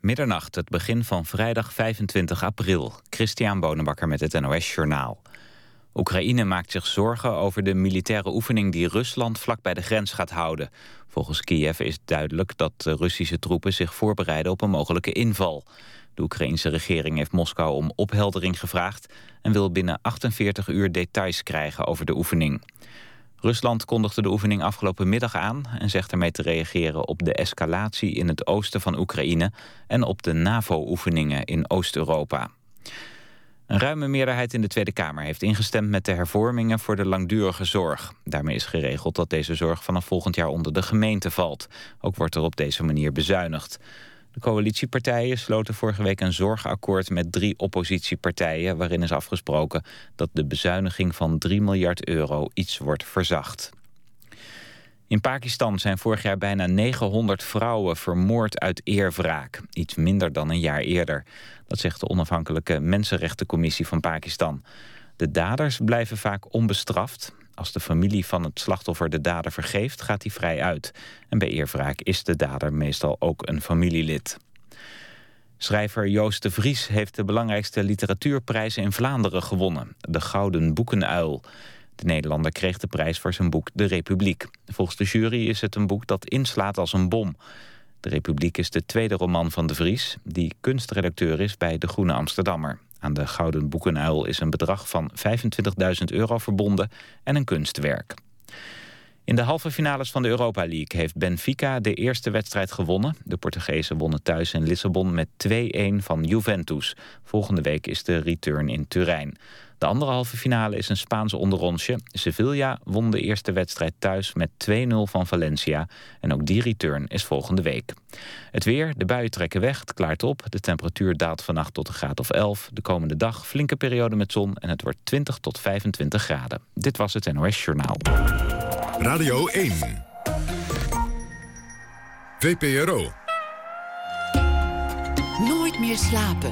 Middernacht, het begin van vrijdag 25 april. Christian Bonenbakker met het NOS Journaal. Oekraïne maakt zich zorgen over de militaire oefening die Rusland vlak bij de grens gaat houden. Volgens Kiev is duidelijk dat de Russische troepen zich voorbereiden op een mogelijke inval. De Oekraïnse regering heeft Moskou om opheldering gevraagd... en wil binnen 48 uur details krijgen over de oefening. Rusland kondigde de oefening afgelopen middag aan... en zegt ermee te reageren op de escalatie in het oosten van Oekraïne... en op de NAVO-oefeningen in Oost-Europa. Een ruime meerderheid in de Tweede Kamer heeft ingestemd met de hervormingen voor de langdurige zorg. Daarmee is geregeld dat deze zorg vanaf volgend jaar onder de gemeente valt. Ook wordt er op deze manier bezuinigd. De coalitiepartijen sloten vorige week een zorgakkoord met drie oppositiepartijen... waarin is afgesproken dat de bezuiniging van 3 miljard euro iets wordt verzacht. In Pakistan zijn vorig jaar bijna 900 vrouwen vermoord uit eerwraak. Iets minder dan een jaar eerder. Dat zegt de onafhankelijke Mensenrechtencommissie van Pakistan. De daders blijven vaak onbestraft. Als de familie van het slachtoffer de dader vergeeft, gaat hij vrij uit. En bij eerwraak is de dader meestal ook een familielid. Schrijver Joost de Vries heeft de belangrijkste literatuurprijzen in Vlaanderen gewonnen. De Gouden Boekenuil. De Nederlander kreeg de prijs voor zijn boek De Republiek. Volgens de jury is het een boek dat inslaat als een bom. De Republiek is de tweede roman van de Vries... die kunstredacteur is bij De Groene Amsterdammer. Aan de Gouden Boekenuil is een bedrag van 25.000 euro verbonden en een kunstwerk. In de halve finales van de Europa League heeft Benfica de eerste wedstrijd gewonnen. De Portugezen wonnen thuis in Lissabon met 2-1 van Juventus. Volgende week is de return in Turijn. De andere halve finale is een Spaanse onderrondje. Sevilla won de eerste wedstrijd thuis met 2-0 van Valencia. En ook die return is volgende week. Het weer, de buien trekken weg, het klaart op. De temperatuur daalt vannacht tot een graad of 11. De komende dag flinke periode met zon en het wordt 20 tot 25 graden. Dit was het NOS Journaal. Radio 1. VPRO. Nooit meer slapen.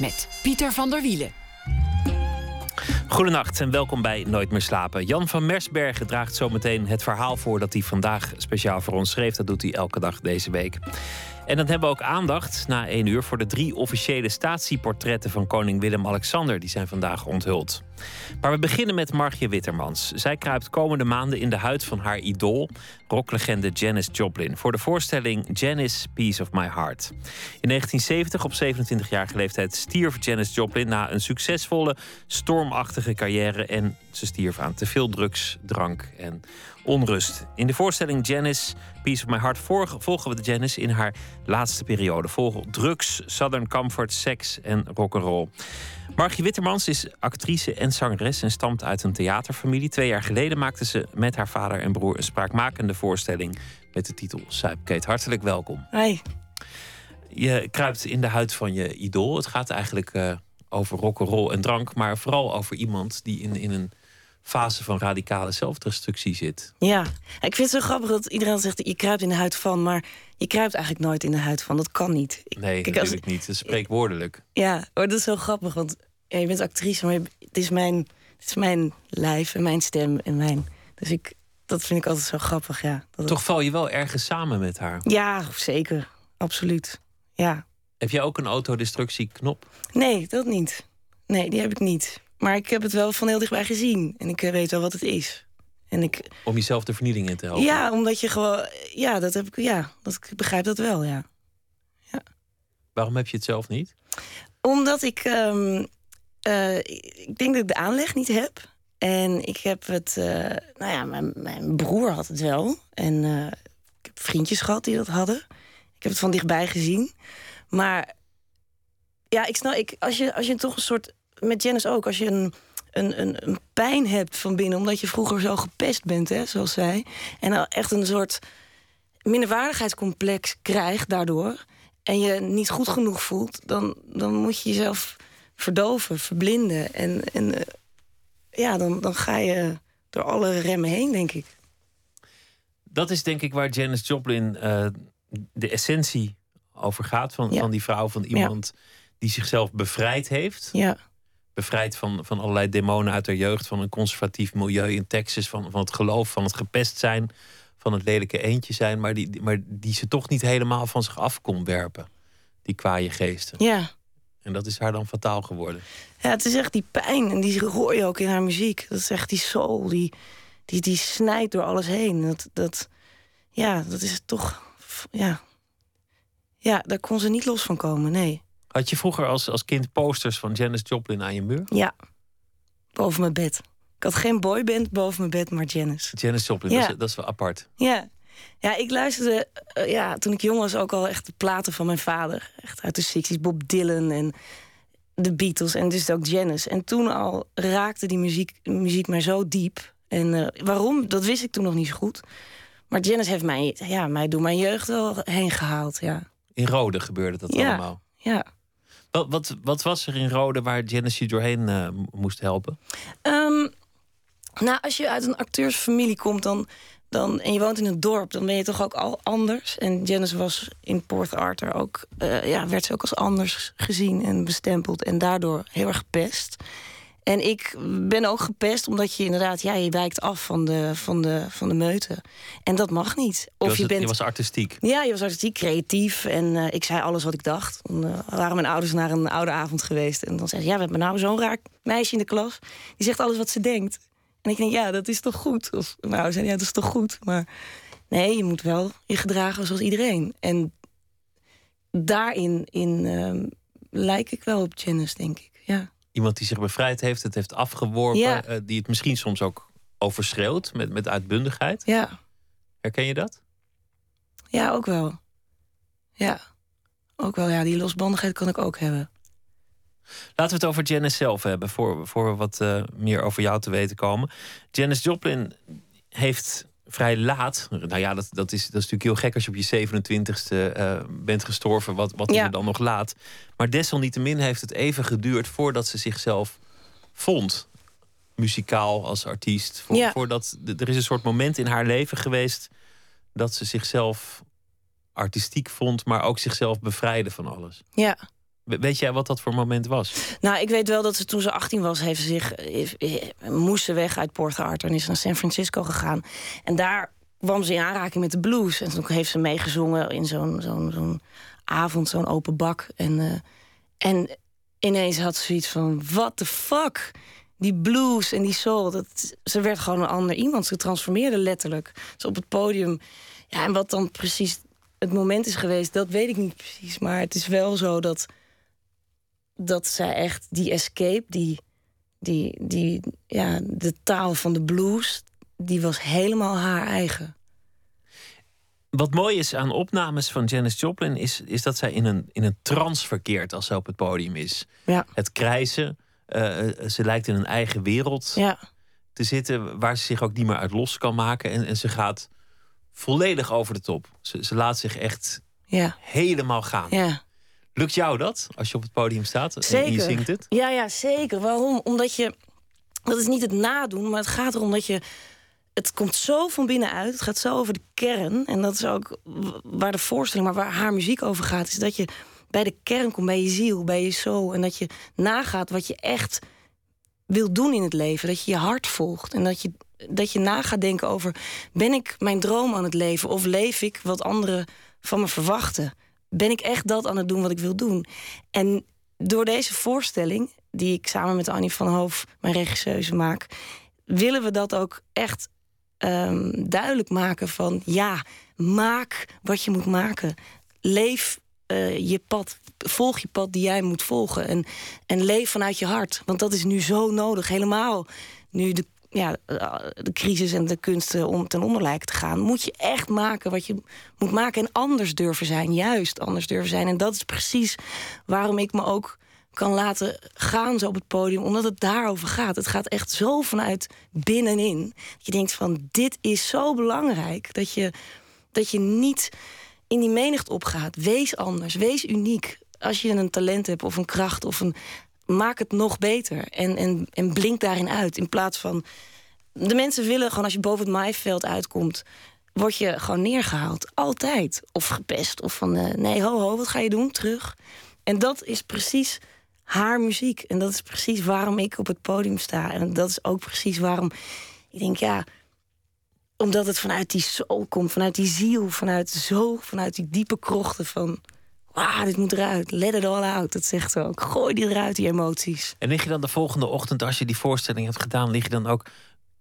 Met Pieter van der Wielen. Goedenacht en welkom bij Nooit meer slapen. Jan van Mersbergen draagt zometeen het verhaal voor dat hij vandaag speciaal voor ons schreef. Dat doet hij elke dag deze week. En dan hebben we ook aandacht na één uur voor de drie officiële statieportretten van koning Willem-Alexander. Die zijn vandaag onthuld. Maar we beginnen met Margje Wittermans. Zij kruipt komende maanden in de huid van haar idool, rocklegende Janis Joplin, voor de voorstelling Janis Piece of My Heart. In 1970, op 27-jarige leeftijd, stierf Janis Joplin na een succesvolle, stormachtige carrière en ze stierf aan te veel drugs, drank en onrust. In de voorstelling Janice, Peace of My Heart, volgen we de Janice in haar laatste periode. Vol drugs, Southern Comfort, seks en rock'n'roll. Margie Wittermans is actrice en zangeres en stamt uit een theaterfamilie. Twee jaar geleden maakte ze met haar vader en broer een spraakmakende voorstelling met de titel Suipkeet. Hartelijk welkom. Hi. Je kruipt in de huid van je idool. Het gaat eigenlijk uh, over rock'n'roll en drank, maar vooral over iemand die in, in een fase van radicale zelfdestructie zit. Ja, ik vind het zo grappig dat iedereen zegt... je kruipt in de huid van, maar je kruipt eigenlijk nooit in de huid van. Dat kan niet. Nee, Kijk, natuurlijk niet. Het is spreekwoordelijk. Ja, maar dat is zo grappig, want ja, je bent actrice... maar het is, mijn, het is mijn lijf en mijn stem en mijn... Dus ik, dat vind ik altijd zo grappig, ja. Dat Toch val je wel ergens samen met haar? Ja, zeker. Absoluut. Ja. Heb jij ook een autodestructieknop? Nee, dat niet. Nee, die heb ik niet. Maar ik heb het wel van heel dichtbij gezien. En ik eh, weet wel wat het is. En ik, Om jezelf de vernieling in te helpen? Ja, omdat je gewoon... Ja, dat heb ik, ja, dat, ik begrijp dat wel, ja. ja. Waarom heb je het zelf niet? Omdat ik... Um, uh, ik denk dat ik de aanleg niet heb. En ik heb het... Uh, nou ja, mijn, mijn, broer had het wel. En uh, ik heb vriendjes gehad die dat hadden. Ik heb het van dichtbij gezien. Maar... Ja, ik snap... Ik, als, je, als je toch een soort met Janice ook. Als je een, een, een, een, pijn hebt van binnen, omdat je vroeger zo gepest bent, hè, zoals zij. En echt een soort minderwaardigheidscomplex krijgt daardoor. En je niet goed genoeg voelt, dan, dan moet je jezelf verdoven, verblinden. En, en uh, ja, dan, dan ga je door alle remmen heen, denk ik. Dat is denk ik waar Janis Joplin uh, de essentie over gaat. Van, ja. van die vrouw, van iemand die zichzelf bevrijd heeft. Ja bevrijd van, van allerlei demonen uit haar jeugd, van een conservatief milieu in Texas, van, van het geloof, van het gepest zijn, van het lelijke eendje zijn, maar die, maar die ze toch niet helemaal van zich af kon werpen, die kwaaie geesten. Ja. En dat is haar dan fataal geworden. Ja, het is echt die pijn. En die hoor je ook in haar muziek. Dat is echt die soul. Die, die, die snijdt door alles heen. Dat, dat, ja, dat is toch. Ja. ja, daar kon ze niet los van komen, nee. Had je vroeger als, als kind posters van Janis Joplin aan je muur? Ja, boven mijn bed. Ik had geen boyband boven mijn bed, maar Janis. Janis Joplin, ja. dat, is, dat, is, wel apart. Ja, ja ik luisterde uh, ja, toen ik jong was ook al echt de platen van mijn vader. Echt uit de 60s, Bob Dylan en de Beatles en dus ook Janis. En toen al raakte die muziek, muziek mij zo diep. En uh, waarom, dat wist ik toen nog niet zo goed. Maar Janis heeft mij, ja, mij door mijn jeugd wel heen gehaald, ja. In Rode gebeurde dat ja, allemaal? Ja. Wat, wat, was er in Rode waar je doorheen uh, moest helpen? Um, nou, als je uit een acteursfamilie komt dan, dan, en je woont in een dorp... dan ben je toch ook al anders. En Janice was in Port Arthur ook... Uh, ja, werd ze ook als anders gezien en bestempeld... en daardoor heel erg gepest. En ik ben ook gepest omdat je inderdaad... ja, je wijkt af van de, van de, van de meute. En dat mag niet. Of je, was, je, bent, je was artistiek. Ja, je was artistiek, creatief. En uh, ik zei alles wat ik dacht. Dan uh, waren mijn ouders naar een oude avond geweest. En dan zei ze, ja, we hebben nou zo'n raar meisje in de klas. Die zegt alles wat ze denkt. En ik denk, ja, dat is toch goed? Of nou, zei, ja, dat is toch goed? Maar nee, je moet wel je gedragen zoals iedereen. En daarin in, uh, lijk ik wel op Janice, denk ik. Ja. Iemand die zich bevrijd heeft, het heeft afgeworpen, ja. uh, die het misschien soms ook overschreeuwt met, met uitbundigheid. Ja. Herken je dat? Ja, ook wel. Ja, ook wel. Ja, die losbandigheid kan ik ook hebben. Laten we het over Janis zelf hebben, voor, voor we wat uh, meer over jou te weten komen. Janis Joplin heeft vrij laat, nou ja, dat, dat, is, dat is natuurlijk heel gek als je op je 27ste uh, bent gestorven, wat, wat is Ja. er dan nog laat. Maar desalniettemin heeft het even geduurd voordat ze zichzelf vond. Muzikaal als artiest. Ja. Voordat, er is een soort moment in haar leven geweest dat ze zichzelf artistiek vond, maar ook zichzelf bevrijdde van alles. Ja. We- Weet jij wat dat voor moment was? Nou, ik weet wel dat ze toen ze 18 was, heeft zich, eh, eh, moest weg uit Port Arthur en is naar San Francisco gegaan. En daar kwam ze in aanraking met de blues. En toen heeft ze meegezongen in zo'n zo'n avond, zo'n open bak. En, eh, en ineens had ze zoiets van: what the fuck? Die blues en die soul. Dat, ze werd gewoon een ander iemand. Ze transformeerde letterlijk. Ze op het podium. Ja, en wat dan precies het moment is geweest, dat weet ik niet precies. Maar het is wel zo dat dat zij echt die escape, die, die, die, ja, de taal van de blues, die was helemaal haar eigen. Wat mooi is aan opnames van Janis Joplin is, is dat zij in een, in een trance verkeert als ze op het podium is. Ja. Het krijzen, eh, ze lijkt in een eigen wereld Ja, te zitten waar ze zich ook niet meer uit los kan maken. En, en ze gaat volledig over de top. Ze, ze laat zich echt ja, helemaal gaan. ja. Lukt jou dat als je op het podium staat en Zeker. je zingt het? Ja, ja, zeker. Waarom? Omdat je. Dat is niet het nadoen, maar het gaat erom dat je. Het komt zo van binnenuit. Het gaat zo over de kern. En dat is ook waar de voorstelling, maar waar haar muziek over gaat. Is dat je bij de kern komt, bij je ziel, bij je zo. En dat je nagaat wat je echt wil doen in het leven. Dat je je hart volgt. En dat je, dat je na gaat denken over... ben ik mijn droom aan het leven? Of leef ik wat anderen van me verwachten? Ben ik echt dat aan het doen wat ik wil doen? En door deze voorstelling, die ik samen met Annie van Hoof, mijn regisseuse, maak... willen we dat ook echt ehm, duidelijk maken van... ja, maak wat je moet maken. Leef eh, je pad, volg je pad die jij moet volgen. En, en leef vanuit je hart. Want dat is nu zo nodig, helemaal nu de, ja, eh, de crisis en de kunsten om ten onder te gaan. Moet je echt maken wat je moet maken en anders durven zijn. Juist anders durven zijn. En dat is precies waarom ik me ook kan laten gaan zo op het podium. Omdat het daarover gaat. Het gaat echt zo vanuit binnenin. Je denkt van dit is zo belangrijk. Dat je, dat je niet in die menigte opgaat. Wees anders, wees uniek. Als je een talent hebt of een kracht of een... Maak het nog beter en, en, en blink daarin uit. In plaats van... De mensen willen gewoon als je boven het maaiveld uitkomt... word je gewoon neergehaald. Altijd. Of gepest. Of van, eh, nee, ho, ho, wat ga je doen? Terug. En dat is precies haar muziek. En dat is precies waarom ik op het podium sta. En dat is ook precies waarom ik denk, ja, omdat het vanuit die soul komt, vanuit die ziel, vanuit zo, vanuit die diepe krochten van. Wauw, dit moet eruit. Let it all out. Dat zegt ze ook. Gooi die eruit, die emoties. En lig je dan de volgende ochtend, als je die voorstelling hebt gedaan, lig je dan ook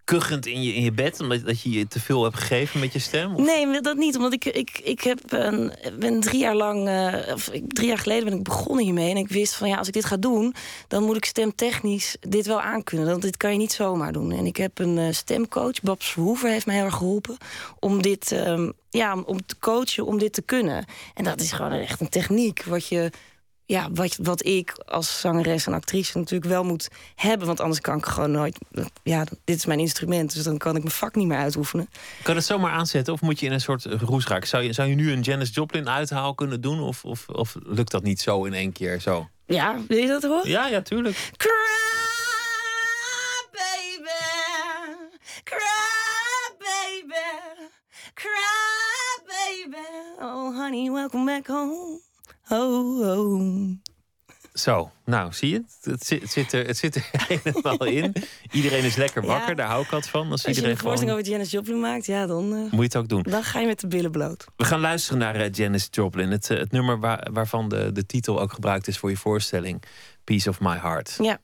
kuchend in je, in je bed, omdat dat je je te veel hebt gegeven met je stem? Of? Nee, dat niet. Omdat ik, ik, ik heb een, ben drie jaar lang, uh, of drie jaar geleden ben ik begonnen hiermee. En ik wist van ja, als ik dit ga doen, dan moet ik stemtechnisch dit wel aankunnen. Want dit kan je niet zomaar doen. En ik heb een uh, stemcoach, Babs Verhoeven, heeft mij heel erg geholpen om dit, um, ja, om te coachen, om dit te kunnen. En dat is gewoon echt een techniek wat je ja, wat, wat ik als zangeres en actrice natuurlijk wel moet hebben. Want anders kan ik gewoon nooit. Ja, dit is mijn instrument, dus dan kan ik mijn vak niet meer uitoefenen. Kan het zomaar aanzetten of moet je in een soort roes raken? Zou je, zou je nu een Janis Joplin uithaal kunnen doen? Of, of, of lukt dat niet zo in één keer zo? Ja, wil je dat horen? Ja, ja, tuurlijk. Cry, baby. Cry. Cry, baby. Oh, honey, welcome back home. Oh, oh. Zo, nou zie je, het zit, het zit er, het zit er helemaal in. Iedereen is lekker wakker, Ja. daar hou ik wat van. Als, Als je iedereen een voorstelling gewoon... over Janis Joplin maakt, ja, dan, eh, Moet je het ook doen. dan ga je met de billen bloot. We gaan luisteren naar eh, Janis Joplin. Het, eh, het nummer waar, waarvan de, de titel ook gebruikt is voor je voorstelling. Piece of My Heart. Ja.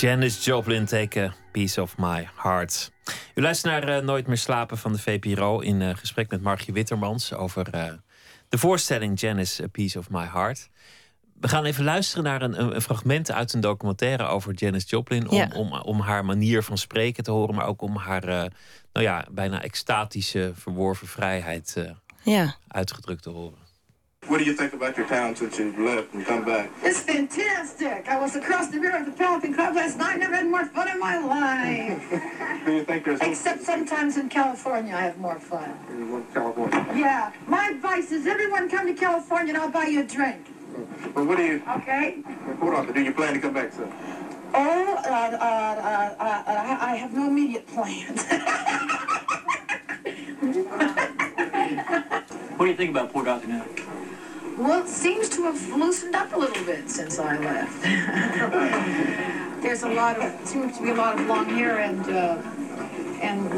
Janis Joplin, take a piece of my heart. U luistert naar uh, Nooit meer slapen van de VPRO in uh, gesprek met Margie Wittermans over uh, de voorstelling Janis, a piece of my heart. We gaan even luisteren naar een, een, fragment uit een documentaire over Janis Joplin. Om, Ja. om, om haar manier van spreken te horen, maar ook om haar nou ja, bijna extatische verworven vrijheid Ja. uitgedrukt te horen. What do you think about your town since you've left and come back? It's fantastic. I was across the river at the Pelican Club last night. Never had more fun in my life. Do you think there's Except sometimes in California, I have more fun. in California? Yeah. My advice is everyone come to California and I'll buy you a drink. But what do you, Okay? hold on, do you plan to come back soon? Oh, uh, uh, uh, uh, uh, I have no immediate plans. What do you think about Port Arthur now? Well, it seems to have loosened up a little bit since I left. There's a lot of, seems to be a lot of long hair and, uh, and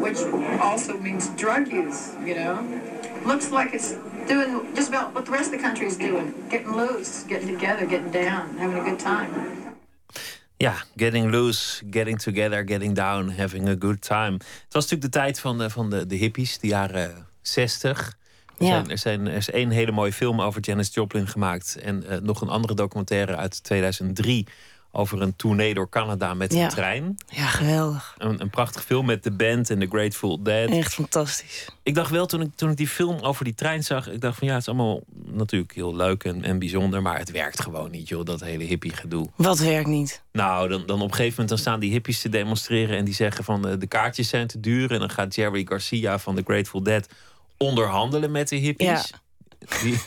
which also means drug use, you know? Looks like it's doing just about what the rest of the country is doing. Getting loose, getting together, getting down, having a good time. Ja, getting loose, getting together, getting down, having a good time. Het was natuurlijk de tijd van de, van de, de hippies, de jaren 60. Er, Ja. zijn, er, zijn, er is één hele mooie film over Janis Joplin gemaakt. En eh, nog een andere documentaire uit 2003 over een tournee door Canada met Ja. een trein. Ja, geweldig. Een, een prachtig film met de band en The Grateful Dead. Echt fantastisch. Ik dacht wel toen ik, toen ik die film over die trein zag, ik dacht van ja, het is allemaal natuurlijk heel leuk en, en bijzonder, maar het werkt gewoon niet, joh, dat hele hippie gedoe. Wat werkt niet? Nou, dan, dan op een gegeven moment dan staan die hippies te demonstreren en die zeggen van eh, de kaartjes zijn te duur. En dan gaat Jerry Garcia van The Grateful Dead onderhandelen met de hippies. Die,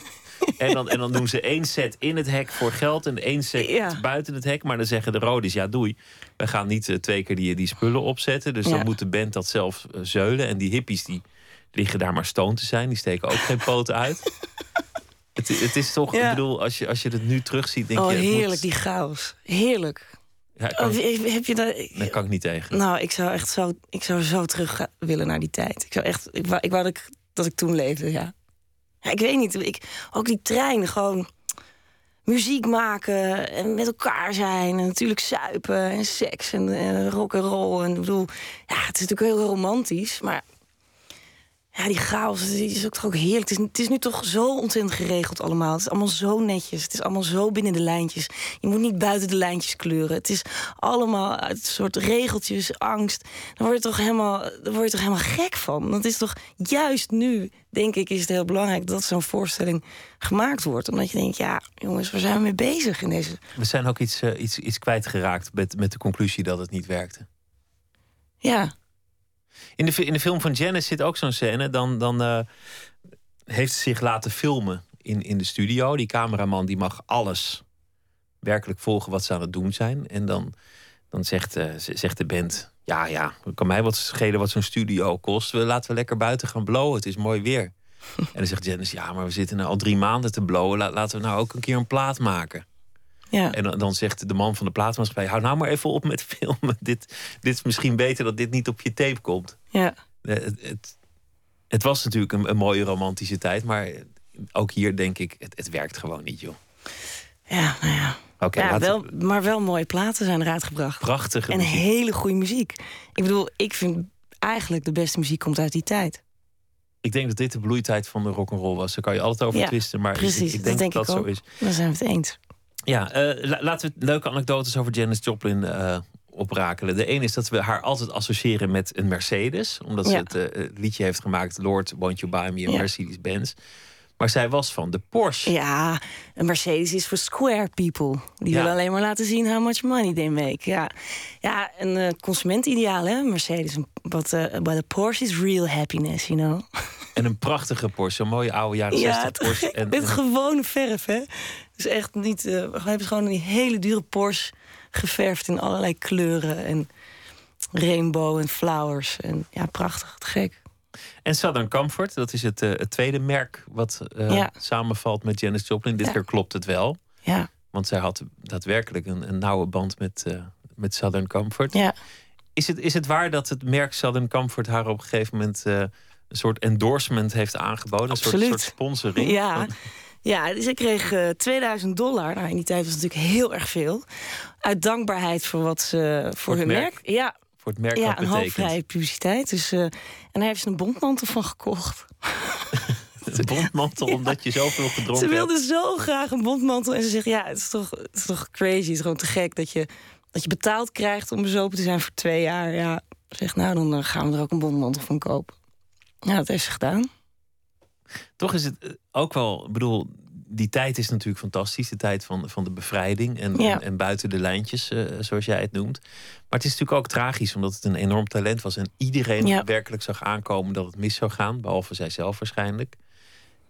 en, dan, en dan doen ze één set in het hek voor geld en één set Ja. buiten het hek. Maar dan zeggen de Rodi's, ja doei, wij gaan niet eh, twee keer die, die spullen opzetten. Dus Ja. dan moet de band dat zelf eh, zeulen. En die hippies die liggen daar maar stoon te zijn. Die steken ook geen poten uit. Het, het is toch, ik bedoel, als je, als je het nu terugziet, denk Oh, je... moet- heerlijk, die chaos. Heerlijk. ja, kan, Oh, heb je dat? daar kan ik niet tegen. Nou, ik zou echt zo, ik zou zo terug willen naar die tijd. Ik zou echt, ik wou, ik wou dat, ik, dat ik toen leefde, ja. Ik weet niet, ik, ook die trein, gewoon muziek maken en met elkaar zijn. En natuurlijk zuipen en seks en, en rock and roll. En ik bedoel, ja, het is natuurlijk heel romantisch, maar ja, die chaos is ook toch ook heerlijk. Het is, het is nu toch zo ontzettend geregeld allemaal. Het is allemaal zo netjes. Het is allemaal zo binnen de lijntjes. Je moet niet buiten de lijntjes kleuren. Het is allemaal uit een soort regeltjes, angst. Dan word je toch helemaal, dan word je toch helemaal gek van. Dat is toch juist nu, denk ik, is het heel belangrijk dat zo'n voorstelling gemaakt wordt. Omdat je denkt, ja, jongens, waar zijn we mee bezig in deze? We zijn ook iets, eh, iets, iets kwijtgeraakt met, met de conclusie dat het niet werkte. Ja, In de, in de film van Janice zit ook zo'n scène. Dan, dan eh, heeft ze zich laten filmen in, in de studio. Die cameraman die mag alles werkelijk volgen wat ze aan het doen zijn. En dan, dan zegt, eh, zegt de band... Ja, ja, kan mij wat schelen wat zo'n studio kost. We laten we lekker buiten gaan blowen. Het is mooi weer. en dan zegt Janice... Ja, maar we zitten nou al drie maanden te blowen. La- laten we nou ook een keer een plaat maken. Ja. En dan, dan zegt de man van de plaatsmaatschappij... hou nou maar even op met filmen. Dit, dit is misschien beter dat dit niet op je tape komt. ja. Eh, Het, het, het was natuurlijk een, een mooie romantische tijd... maar ook hier denk ik, het, het werkt gewoon niet, joh. Ja, nou ja. Ja wel, we- maar wel mooie platen zijn eruit gebracht. prachtige En muziek. hele goede muziek. Ik bedoel, ik vind eigenlijk de beste muziek komt uit die tijd. Ik denk dat dit de bloeitijd van de rock'n'roll was. Daar kan je altijd over Ja, twisten, maar ik- Precies, ik, ik denk dat denk dat ik dat zo is. Dan zijn we het eens. Ja, eh, la- laten we leuke anekdotes over Janis Joplin eh, oprakelen. De ene is dat we haar altijd associëren met een Mercedes. Omdat ze Ja. het eh, liedje heeft gemaakt... Lord, won't you buy me a Ja. Mercedes-Benz. Maar zij was van de Porsche. Ja, een Mercedes is voor square people. Die Ja. willen alleen maar laten zien how much money they make. Ja, ja een eh, consumentideaal, hè, Mercedes. But, uh, but a Porsche is real happiness, you know. En een prachtige Porsche. Een mooie oude jaren 60 Ja, Porsche. En, met en- gewone verf, hè. Dus echt niet... eh, we hebben gewoon een hele dure Porsche geverfd in allerlei kleuren. En rainbow en flowers. En ja, prachtig, te gek. En Southern Comfort, dat is het, eh, het tweede merk wat eh, Ja. samenvalt met Janis Joplin. Dit Ja. keer klopt het wel. Ja, Want zij had daadwerkelijk een, een nauwe band met, met Southern Comfort. ja. Is, het, is het waar dat het merk Southern Comfort haar op een gegeven moment een soort endorsement heeft aangeboden? Een soort, soort sponsoring? Ja, Ja, dus ik kreeg eh, 2000 dollar. Nou, in die tijd was het natuurlijk heel erg veel. Uit dankbaarheid voor wat ze voor, hun merk? merk. Ja, Voor het merk ja wat een halfvrije publiciteit. Dus, eh, en daar heeft ze een bondmantel van gekocht. Een bondmantel, omdat je zoveel gedronken Ze hebt. wilde zo graag een bondmantel. En ze zegt, ja, het is toch, het is toch crazy. Het is gewoon te gek dat je, dat je betaald krijgt om bezopen te zijn voor twee jaar. Ja, zeg nou, dan eh, gaan we er ook een bondmantel van kopen. Ja, dat heeft ze gedaan. Toch is het eh, ook wel, ik bedoel, die tijd is natuurlijk fantastisch. De tijd van, van de bevrijding en, Ja. en, en buiten de lijntjes, eh, zoals jij het noemt. Maar het is natuurlijk ook tragisch, omdat het een enorm talent was. En iedereen Ja. werkelijk zag aankomen dat het mis zou gaan. Behalve zijzelf waarschijnlijk.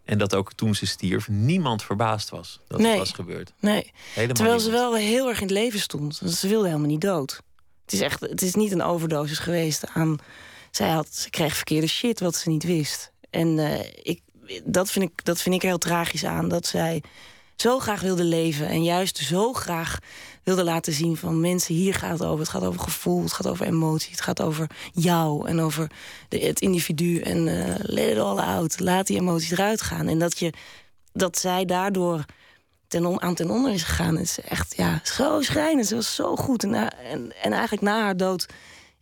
En dat ook toen ze stierf, niemand verbaasd was dat Nee. het was gebeurd. Nee. Helemaal Terwijl ze wel heel erg in het leven stond. Ze wilde helemaal niet dood. Het is, echt, het is niet een overdosis geweest aan... Zij had, ze kreeg verkeerde shit wat ze niet wist. En eh, ik, dat, vind ik, dat vind ik heel tragisch aan. Dat zij zo graag wilde leven. En juist zo graag wilde laten zien van mensen, hier gaat het over. Het gaat over gevoel, het gaat over emotie. Het gaat over jou en over de, het individu. En eh let it all out. Laat die emoties eruit gaan. En dat, je, dat zij daardoor ten aan ten onder is gegaan. Is echt ja, zo schrijnend. Ze was zo goed. En, en, en eigenlijk na haar dood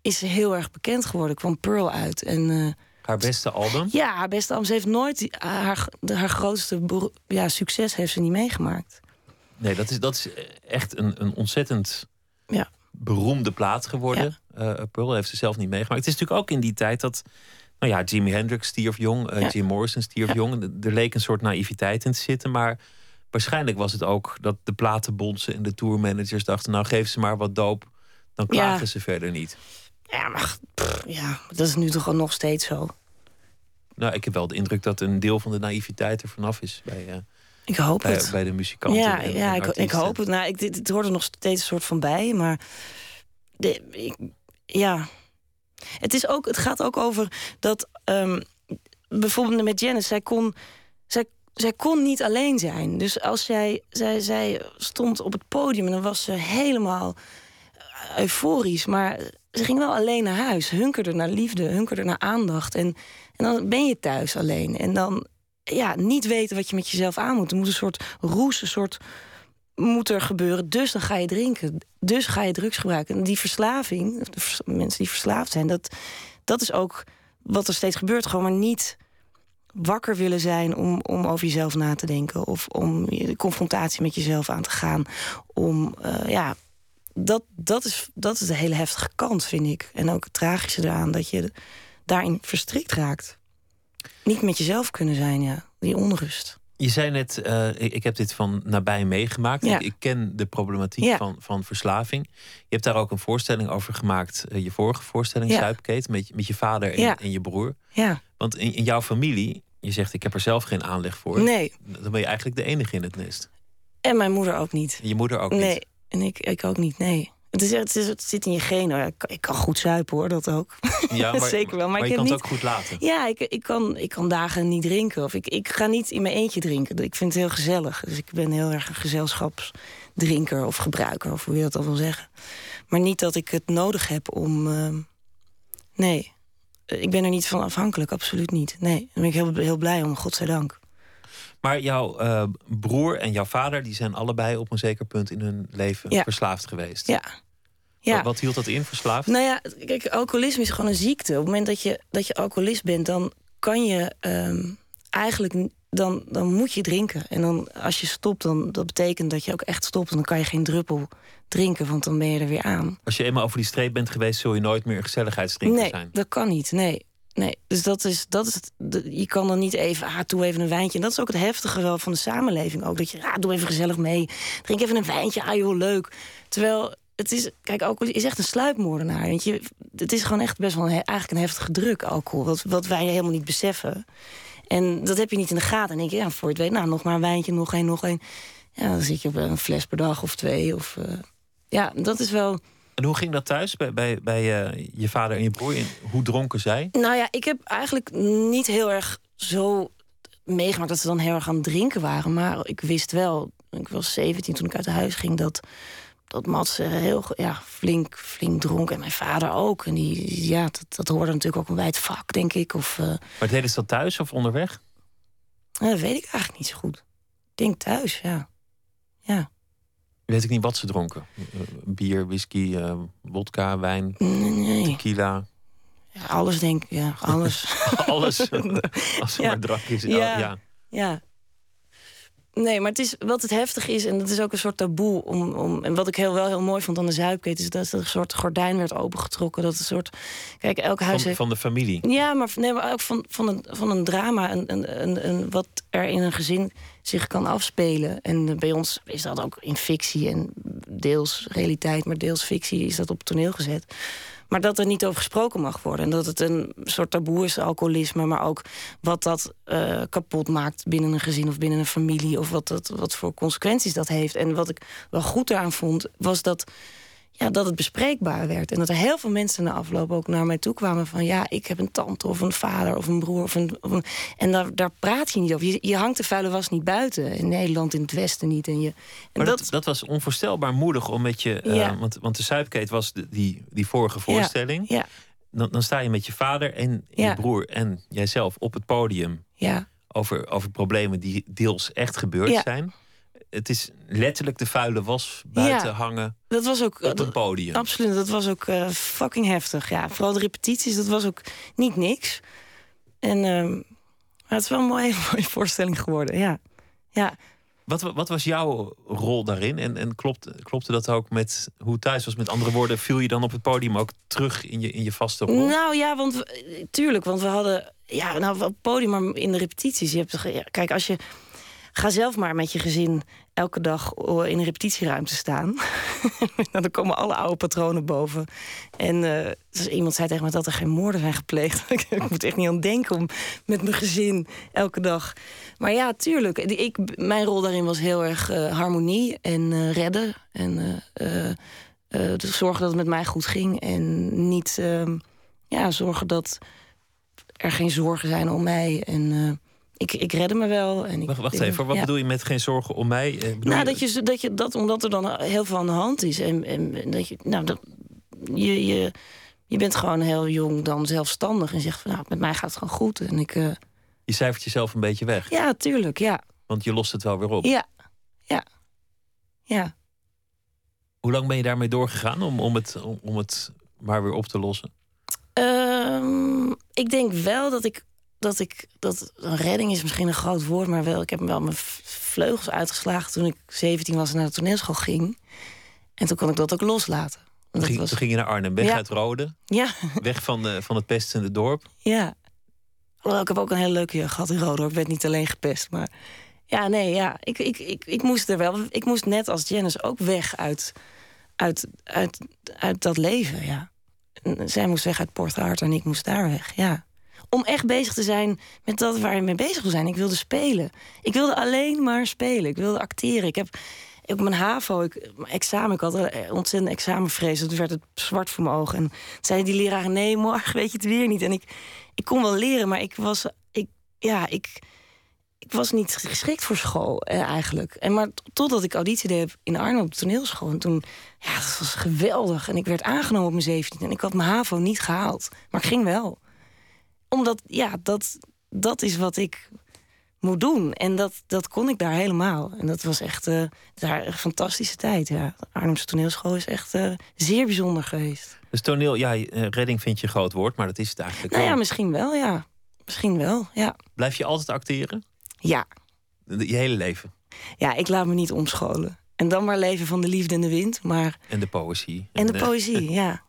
is ze heel erg bekend geworden. kwam Pearl uit. En eh, Haar beste album. ja, haar beste album. Ze heeft nooit haar, haar grootste ja, succes heeft ze niet meegemaakt. Nee, dat is, dat is echt een, een ontzettend Ja. beroemde plaat geworden. Eh Pearl heeft ze zelf niet meegemaakt. Het is natuurlijk ook in die tijd dat. Nou ja, Jimi Hendrix stierf jong, eh, Ja. Jim Morrison stierf Ja. jong. Er- leek een soort naïviteit in te zitten. Maar waarschijnlijk was het ook dat de platenbondsen en de tourmanagers dachten: nou, geef ze maar wat doop. Dan Ja. klagen ze verder niet. Ja, maar pff, ja, dat is nu toch al nog steeds zo. Nou, ik heb wel de indruk dat een deel van de naïviteit er vanaf is bij, eh, Ik hoop bij, het. bij de muzikanten. ja, en, ja en ik, ik hoop het. Nou, ik, dit, het hoort er nog steeds een soort van bij, maar de, ik, ja. Het, is ook, het gaat ook over dat ehm, bijvoorbeeld met Janice, zij kon, zij, zij kon niet alleen zijn. Dus als zij, zij, zij stond op het podium en dan was ze helemaal euforisch, maar ze ging wel alleen naar huis, hunkerde naar liefde, hunkerde naar aandacht. En, en dan ben je thuis alleen. En dan ja, niet weten wat je met jezelf aan moet. Er moet een soort roes, een soort moet er gebeuren. Dus dan ga je drinken. Dus ga je drugs gebruiken. En die verslaving, de mensen die verslaafd zijn, dat, dat is ook wat er steeds gebeurt. Gewoon maar niet wakker willen zijn om, om over jezelf na te denken. Of om de confrontatie met jezelf aan te gaan. Om, eh, ja, dat, dat, is, dat is de hele heftige kant, vind ik. En ook het tragische eraan, dat je daarin verstrikt raakt. Niet met jezelf kunnen zijn, ja. Die onrust. Je zei net, eh, ik, ik heb dit van nabij meegemaakt. Ja. Ik, ik ken de problematiek Ja. van, van verslaving. Je hebt daar ook een voorstelling over gemaakt. eh, je vorige voorstelling, Ja. Zuipkeet, met, je- met je vader en, Ja. en je broer. Ja, Want in, in jouw familie, je zegt ik heb er zelf geen aanleg voor. nee. Dan ben je eigenlijk de enige in het nest. En mijn moeder ook niet. En je moeder ook nee, niet. En ik, ik ook niet, nee. Het, is, het, is, het zit in je genen. Ik, kan- ik kan goed zuipen, hoor, dat ook. Ja, Zeker wel, maar ik je kan niet- het ook goed laten. Ja, ik, ik, kan, ik kan dagen niet drinken. Of ik, ik ga niet in mijn eentje drinken. Ik vind het heel gezellig. Dus ik ben heel erg een gezelschapsdrinker of gebruiker, of hoe je dat al wil zeggen. Maar niet dat ik het nodig heb om. ehm, nee, ik ben er niet van afhankelijk, absoluut niet. Nee, daar ben ik heel, heel blij om, godzijdank. Maar jouw eh, broer en jouw vader, die zijn allebei op een zeker punt in hun leven Ja. verslaafd geweest. Ja. Ja. Wat, wat hield dat in, verslaafd? Nou ja, kijk, alcoholisme is gewoon een ziekte. Op het moment dat je, dat je alcoholist bent, dan kan je ehm, eigenlijk. Dan, dan moet je drinken. En dan, als je stopt, dan dat betekent dat je ook echt stopt. En dan kan je geen druppel drinken, want dan ben je er weer aan. Als je eenmaal over die streep bent geweest, zul je nooit meer een gezelligheidsdrinker nee, zijn. dat kan niet. Nee. Nee, dus dat is, dat is het, je kan dan niet even, ah, doe even een wijntje. En dat is ook het heftige wel van de samenleving ook. Dat je, ah, doe even gezellig mee. Drink even een wijntje, ah joh, leuk. Terwijl, het is, kijk, alcohol is echt een sluipmoordenaar. Want je, het is gewoon echt best wel een, eigenlijk een heftige druk, alcohol. Wat, wat wij helemaal niet beseffen. En dat heb je niet in de gaten. En denk je, ja, voor je het weet, nou, nog maar een wijntje, nog één, nog één. Ja, dan zit je op een fles per dag of twee. Of, eh, ja, dat is wel... En hoe ging dat thuis bij, bij, bij eh, je vader en je broer? Hoe dronken zij? Nou ja, ik heb eigenlijk niet heel erg zo meegemaakt dat ze dan heel erg aan het drinken waren. Maar ik wist wel, ik was 17 toen ik uit huis ging, dat, dat Mats heel ja, flink, flink dronk. En mijn vader ook. En die, ja, dat, dat hoorde natuurlijk ook bij het vak, denk ik. Of, eh, Maar deden ze dat thuis of onderweg? dat weet ik eigenlijk niet zo goed. denk thuis, ja. Ja. Weet ik niet wat ze dronken. Eh, Bier, whisky, eh wodka, wijn, nee. tequila. Ja, alles denk ik, ja, alles. Alles. Als er Ja. maar drank is. Ja. Ja. ja. Nee, maar het is, wat het heftig is, en dat is ook een soort taboe. Om, om, en wat ik heel, wel heel mooi vond aan de zuipketen, is dat er een soort gordijn werd opengetrokken. Dat een soort. Kijk, elk huis Van, heeft. van de familie. Ja, maar, nee, maar ook van, van, een, van een drama. Een, een, een, een- wat er in een gezin zich kan afspelen. En eh, bij ons is dat ook in fictie en deels realiteit, maar deels fictie is dat op toneel gezet. Maar dat er niet over gesproken mag worden. En dat het een soort taboe is, alcoholisme. Maar ook wat dat eh, kapot maakt binnen een gezin of binnen een familie. Of wat, dat, wat voor consequenties dat heeft. En wat ik wel goed daaraan vond, was dat, ja, dat het bespreekbaar werd. En dat er heel veel mensen na afloop ook naar mij toe kwamen van... ja, ik heb een tante of een vader of een broer. Of een, of een- en daar, daar praat je niet over. Je, je hangt de vuile was niet buiten. In Nederland, in het Westen niet. En je, en Maar dat, dat, dat was onvoorstelbaar moedig om met je. eh, want, want de Zuipkeet was de- die, die vorige voorstelling. ja, Dan, dan sta je met je vader en je broer en jijzelf op het podium. ja, Over, over problemen die deels echt gebeurd Ja. zijn. Het is letterlijk de vuile was buiten Ja. hangen dat was ook... op het podium. Absoluut, dat was ook eh, fucking heftig. Ja, vooral de repetities, dat was ook niet niks. En ehm, maar het is wel een mooie, mooie voorstelling geworden, ja. Ja, Wat, wa- wat was jouw rol daarin? En, en klopt, klopte dat ook met hoe het thuis was? Met andere woorden, viel je dan op het podium ook terug in je, in je vaste rol? Nou ja, want we- tuurlijk, want we hadden ja, nou op het podium, maar in de repetities. Je hebt, ja, kijk, als je ga zelf maar met je gezin elke dag oh, in een repetitieruimte staan. nou, dan komen alle oude patronen boven. En eh, dus iemand zei tegen me dat er geen moorden zijn gepleegd. ik moet echt niet aan denken om met mijn gezin elke dag. Maar ja, tuurlijk. Ik, mijn rol daarin was heel erg eh, harmonie en eh, redden. En dus zorgen dat het met mij goed ging. En niet ehm, ja, zorgen dat er geen zorgen zijn om mij. En ik, ik redde me wel. En ik, Wacht, even, wat ja. bedoel je met geen zorgen om mij? Eh, bedoel Nou, je- dat je, dat je dat omdat er dan heel veel aan de hand is. En, en en dat je, nou, dat, je, je, je bent gewoon heel jong dan zelfstandig en zegt van nou, met mij gaat het gewoon goed. En ik, eh, Je cijfert jezelf een beetje weg, ja, tuurlijk, ja. want je lost het wel weer op. Ja, ja, ja. Hoe lang ben je daarmee doorgegaan om, om, het, om, om het maar weer op te lossen? Ehm, ik denk wel dat ik, dat ik, dat een redding is misschien een groot woord, maar wel, ik heb wel mijn vleugels uitgeslagen toen ik 17 was en naar de toneelschool ging. En toen kon ik dat ook loslaten. Toen ging, was, toen ging je naar Arnhem, weg Ja. uit Rode, ja, weg van, de, van het pestende dorp. ja. Ik heb ook een hele leuke jeugd gehad in Rode. Ik werd niet alleen gepest, maar... Ja, nee, ja. Ik, ik, ik, ik moest er wel... Ik moest net als Janice ook weg uit, uit, uit, uit dat leven, ja. En zij moest weg uit Port Hart en ik moest daar weg, ja. Om echt bezig te zijn met dat waar je mee bezig wil zijn. Ik wilde spelen. Ik wilde alleen maar spelen. Ik wilde acteren. Ik heb op mijn HAVO, ik, examen, ik had een ontzettend examenvrees. Het werd het zwart voor mijn ogen. En zei die leraar, nee, morgen weet je het weer niet. En ik, ik kon wel leren, maar ik was, ik, ja, ik, ik was niet geschikt voor school eh, eigenlijk. En maar totdat ik auditie deed in Arnhem op toneelschool. En toen, ja, dat was geweldig. En ik werd aangenomen op mijn 17 En ik had mijn HAVO niet gehaald. Maar ik ging wel. Omdat, ja, dat, dat is wat ik moet doen. En dat, dat kon ik daar helemaal. En dat was echt eh, daar een fantastische tijd. Ja. De Arnhemse toneelschool is echt eh, zeer bijzonder geweest. Dus toneel, ja, eh, redding vind je een groot woord, maar dat is het eigenlijk Nou ja, misschien wel, ja. Misschien wel, ja. Blijf je altijd acteren? Ja, Je hele leven. ja, ik laat me niet omscholen. En dan maar leven van de liefde en de wind. Maar... En de poëzie. En de poëzie, ja.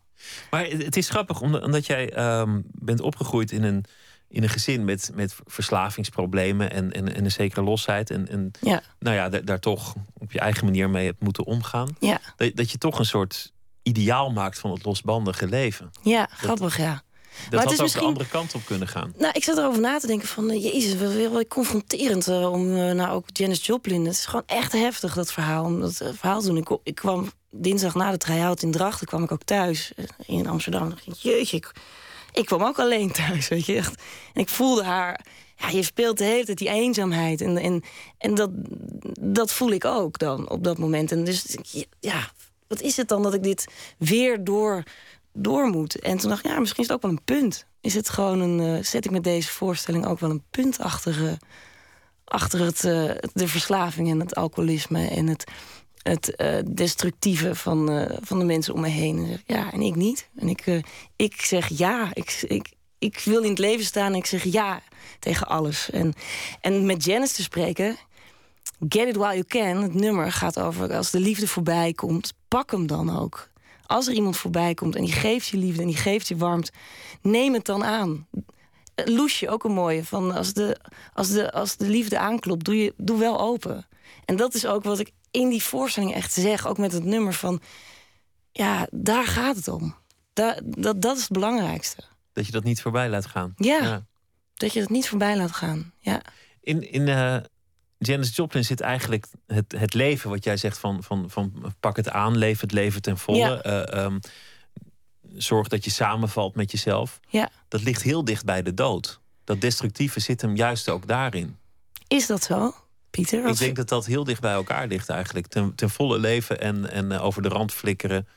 Maar het het is grappig, omdat, jij ehm, bent opgegroeid in een, in een gezin met, met verslavingsproblemen en, en, en een zekere losheid. En, en Ja, nou ja, daar, toch op je eigen manier mee hebt moeten omgaan. ja, Dat, dat je toch een soort ideaal maakt van het losbandige leven. ja, grappig, ja. Dat het had is ook misschien- de andere kant op kunnen gaan. Nou, ik zat erover na te denken van... eh, jezus, wel wel confronterend eh, om... eh, nou, ook Janis Joplin. Het is gewoon echt heftig, dat verhaal. Om dat verhaal te doen. Ik, ik kwam dinsdag na de try-out in Drachten... kwam ik ook thuis eh, in Amsterdam. jeetje, ik, ik kwam ook alleen thuis, weet je. Echt. En ik voelde haar... Ja, je speelt de hele tijd die eenzaamheid. En, en, en dat, dat voel ik ook dan op dat moment. En dus, ja, wat is het dan dat ik dit weer door, door moet? En toen dacht ik, ja, misschien is het ook wel een punt. Is het gewoon een, eh, zet ik met deze voorstelling ook wel een punt achter, eh, achter het, de verslaving en het alcoholisme en het, het eh, destructieve van, eh, van de mensen om me heen. Ja, en ik niet. En ik, eh, ik zeg ja. Ik, ik, ik wil in het leven staan en ik zeg ja tegen alles. En, en met Janice te spreken, Get It While You Can, het nummer gaat over als de liefde voorbij komt, pak hem dan ook. Als er iemand voorbij komt en die geeft je liefde en die geeft je warmte, neem het dan aan. Loesje, ook een mooie. Van als, de, als, de, als de liefde aanklopt, doe, je, doe wel open. En dat is ook wat ik in die voorstelling echt zeg. Ook met het nummer van... Ja, daar gaat het om. Da, dat, dat is het belangrijkste. Dat je dat niet voorbij laat gaan. Ja. Dat je het niet voorbij laat gaan. Ja. In, in eh, Janis Joplin zit eigenlijk het, het leven, wat jij zegt van, van, van pak het aan, leef het leven ten volle. Ja. eh, ehm, zorg dat je samenvalt met jezelf. ja. Dat ligt heel dicht bij de dood. Dat destructieve zit hem juist ook daarin. Is dat zo, Pieter? Ik denk dat dat heel dicht bij elkaar ligt eigenlijk. Ten, ten volle leven en, en eh, over de rand flikkeren.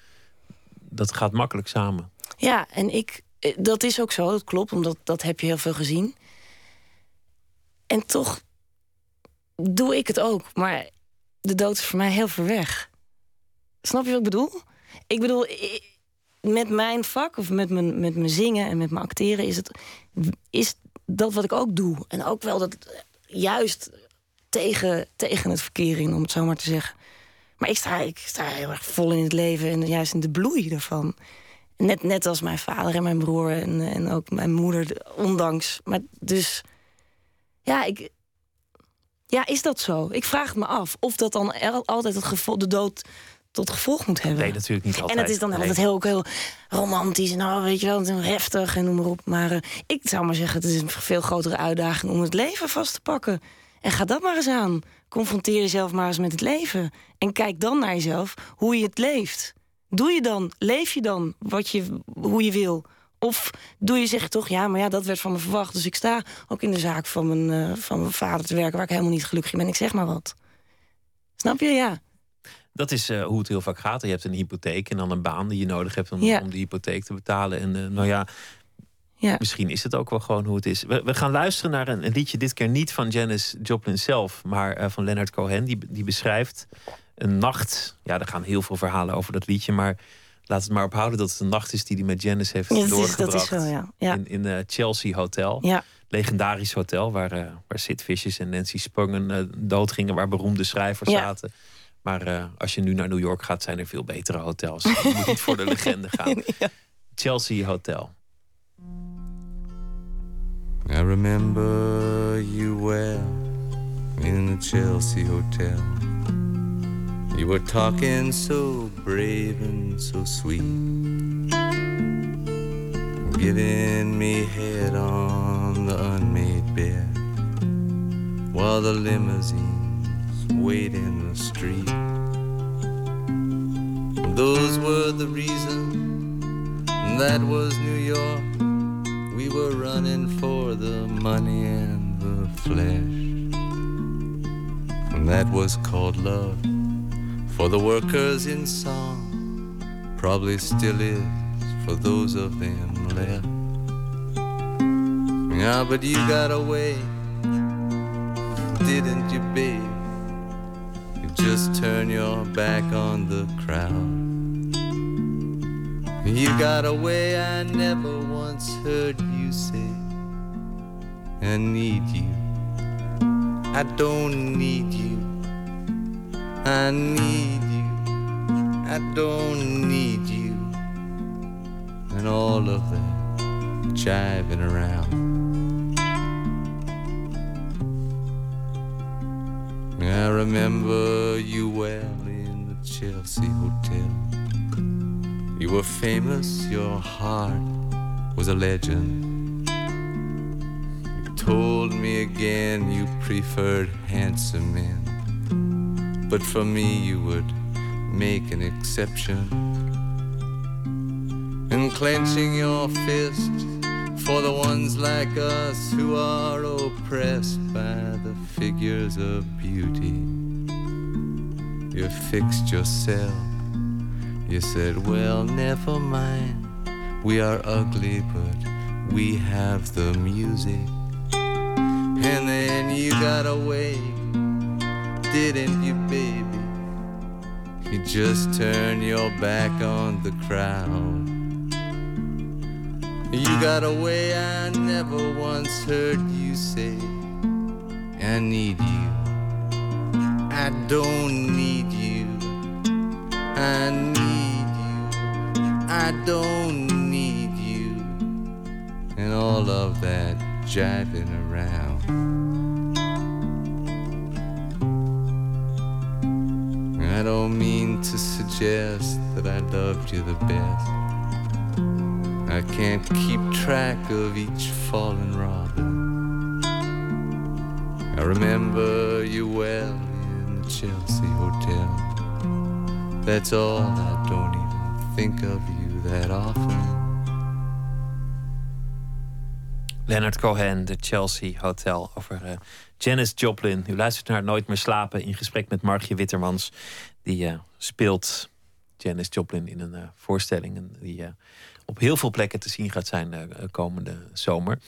Dat gaat makkelijk samen. Ja, en ik, eh, dat is ook zo, dat klopt, omdat dat heb je heel veel gezien. En toch doe ik het ook, maar de dood is voor mij heel ver weg. Snap je wat ik bedoel? Ik bedoel, met mijn vak of met mijn, met mijn zingen en met mijn acteren is, het, is dat wat ik ook doe. En ook wel dat eh, juist tegen, tegen het verkeer in, om het zo maar te zeggen. Maar ik sta, ik sta heel erg vol in het leven en juist in de bloei ervan. Net, net als mijn vader en mijn broer en, en ook mijn moeder, ondanks. Maar dus, ja, ik, ja, is dat zo? Ik vraag het me af of dat dan altijd het gevolg, de dood tot gevolg moet hebben. Nee, natuurlijk niet altijd. En het is dan Nee. altijd heel, ook heel romantisch en nou, weet je wel, is heftig en noem maar op. Maar eh, ik zou maar zeggen, het is een veel grotere uitdaging om het leven vast te pakken. En ga dat maar eens aan. Confronteer jezelf maar eens met het leven. En kijk dan naar jezelf hoe je het leeft. Doe je dan, leef je dan wat je, hoe je wil? Of doe je zeg toch, ja, maar ja, dat werd van me verwacht. Dus ik sta ook in de zaak van mijn, eh, van mijn vader te werken... waar ik helemaal niet gelukkig in ben. Ik zeg maar wat. Snap je? Ja. Dat is eh, hoe het heel vaak gaat. Je hebt een hypotheek en dan een baan die je nodig hebt om, Ja. om die hypotheek te betalen. En eh, nou ja, Ja. misschien is het ook wel gewoon hoe het is. We, we gaan luisteren naar een, een liedje, dit keer niet van Janis Joplin zelf, maar eh, van Leonard Cohen. Die, die beschrijft een nacht. Ja, er gaan heel veel verhalen over dat liedje, maar laat het maar ophouden dat het een nacht is die hij met Janis heeft Ja, doorgebracht. dat is zo, ja. Ja. In, in eh, Chelsea Hotel. Ja. Legendarisch hotel waar, eh, waar Sid Vicious en Nancy Spungen eh, doodgingen, waar beroemde schrijvers zaten. Maar als je nu naar New York gaat, zijn er veel betere hotels. Je moet niet voor de legende gaan. Chelsea Hotel. I remember you well in the Chelsea Hotel. You were talking so brave and so sweet, giving me head on the unmade bed while the limousines wait in the street. Those were the reasons. That was New York. We were running for the money and the flesh. And that was called love for the workers in song. Probably still is for those of them left. Yeah, but you got away, didn't you, babe? You just turn your back on the crowd. You got away, I never once heard say, I need you. I don't need you. I need you. I don't need you. And all of that jiving around. I remember you well in the Chelsea Hotel. You were famous, your heart was a legend. Told me again you preferred handsome men, but for me you would make an exception. And clenching your fist for the ones like us who are oppressed by the figures of beauty. You fixed yourself you said, Well, never mind. We are ugly, but we have the music. And then you got away, didn't you, baby? You just turned your back on the crowd. You got away, I never once heard you say, I need you. I don't need you. I need you. I don't need you. And all of that jiving around. I don't mean to suggest that I loved you the best. I can't keep track of each fallen robin. I remember you well in the Chelsea Hotel. That's all, I don't even think of you that often. Leonard Cohen, de Chelsea Hotel, over uh, Janis Joplin. U luistert naar Nooit meer slapen in gesprek met Margje Wittermans. Die uh, speelt Janis Joplin in een uh, voorstelling die op heel veel plekken te zien gaat zijn komende zomer.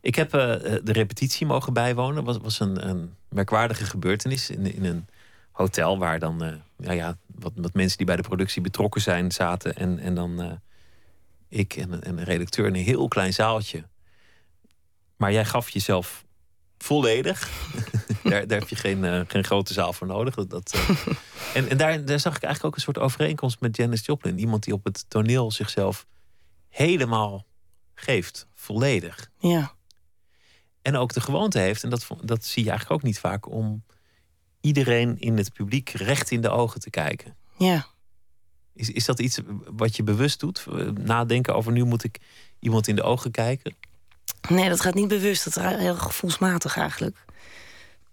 Ik heb de repetitie mogen bijwonen. Was, was een, een, merkwaardige gebeurtenis in, in een hotel waar dan ja, ja, wat, wat, mensen die bij de productie betrokken zijn zaten. En, en dan ik en, en een redacteur in een heel klein zaaltje. Maar jij gaf jezelf volledig. daar, daar, heb je geen, uh, geen grote zaal voor nodig. Dat, dat uh... en en daar, daar zag ik eigenlijk ook een soort overeenkomst met Janis Joplin. Iemand die op het toneel zichzelf helemaal geeft, volledig. Ja. En ook de gewoonte heeft, en dat, dat zie je eigenlijk ook niet vaak, om iedereen in het publiek recht in de ogen te kijken. Ja. Is, is dat iets wat je bewust doet? Nadenken over nu moet ik iemand in de ogen kijken? Nee, dat gaat niet bewust. Dat is heel gevoelsmatig eigenlijk.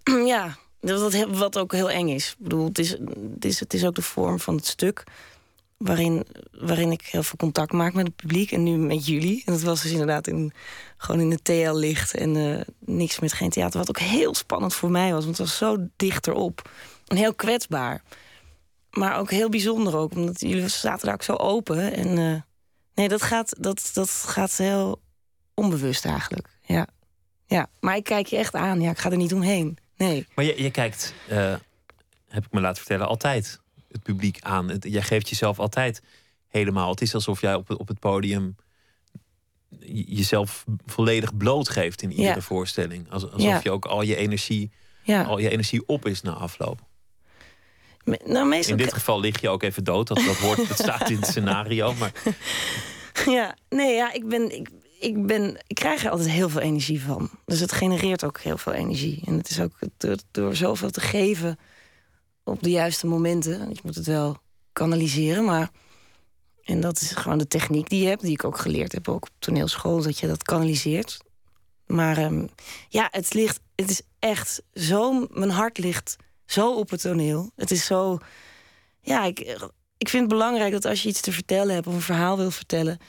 ja, dat, wat ook heel eng is. Ik bedoel, het is, het, is, het is ook de vorm van het stuk... Waarin, waarin ik heel veel contact maak met het publiek. En nu met jullie. En dat was dus inderdaad in, gewoon in de TL-licht. En uh, niks met geen theater. Wat ook heel spannend voor mij was. Want het was zo dichterop. En heel kwetsbaar. Maar ook heel bijzonder ook. Omdat jullie zaten daar ook zo open. En uh, nee, dat gaat, dat, dat gaat heel onbewust eigenlijk. Ja. ja, maar ik kijk je echt aan. Ja, ik ga er niet omheen. Nee. Maar je, je kijkt, uh, heb ik me laten vertellen, altijd het publiek aan. Het, jij geeft jezelf altijd helemaal. Het is alsof jij op, op het podium jezelf volledig blootgeeft in iedere voorstelling. Alsof ja. je ook al je energie, ja. al je energie op is na afloop. Nou, meestal... In dit geval lig je ook even dood. Dat, dat, hoort, dat staat in het scenario. Maar... Ja, nee, ja, ik ben, ik, ik, ben, ik krijg er altijd heel veel energie van. Dus het genereert ook heel veel energie. En het is ook door, door zoveel te geven op de juiste momenten. Je moet het wel kanaliseren, maar. En dat is gewoon de techniek die je hebt, die ik ook geleerd heb, ook op toneelschool, dat je dat kanaliseert. Maar um, ja, het ligt, het is echt zo, mijn hart ligt zo op het toneel. Het is zo, ja, ik, ik vind het belangrijk dat als je iets te vertellen hebt of een verhaal wil vertellen,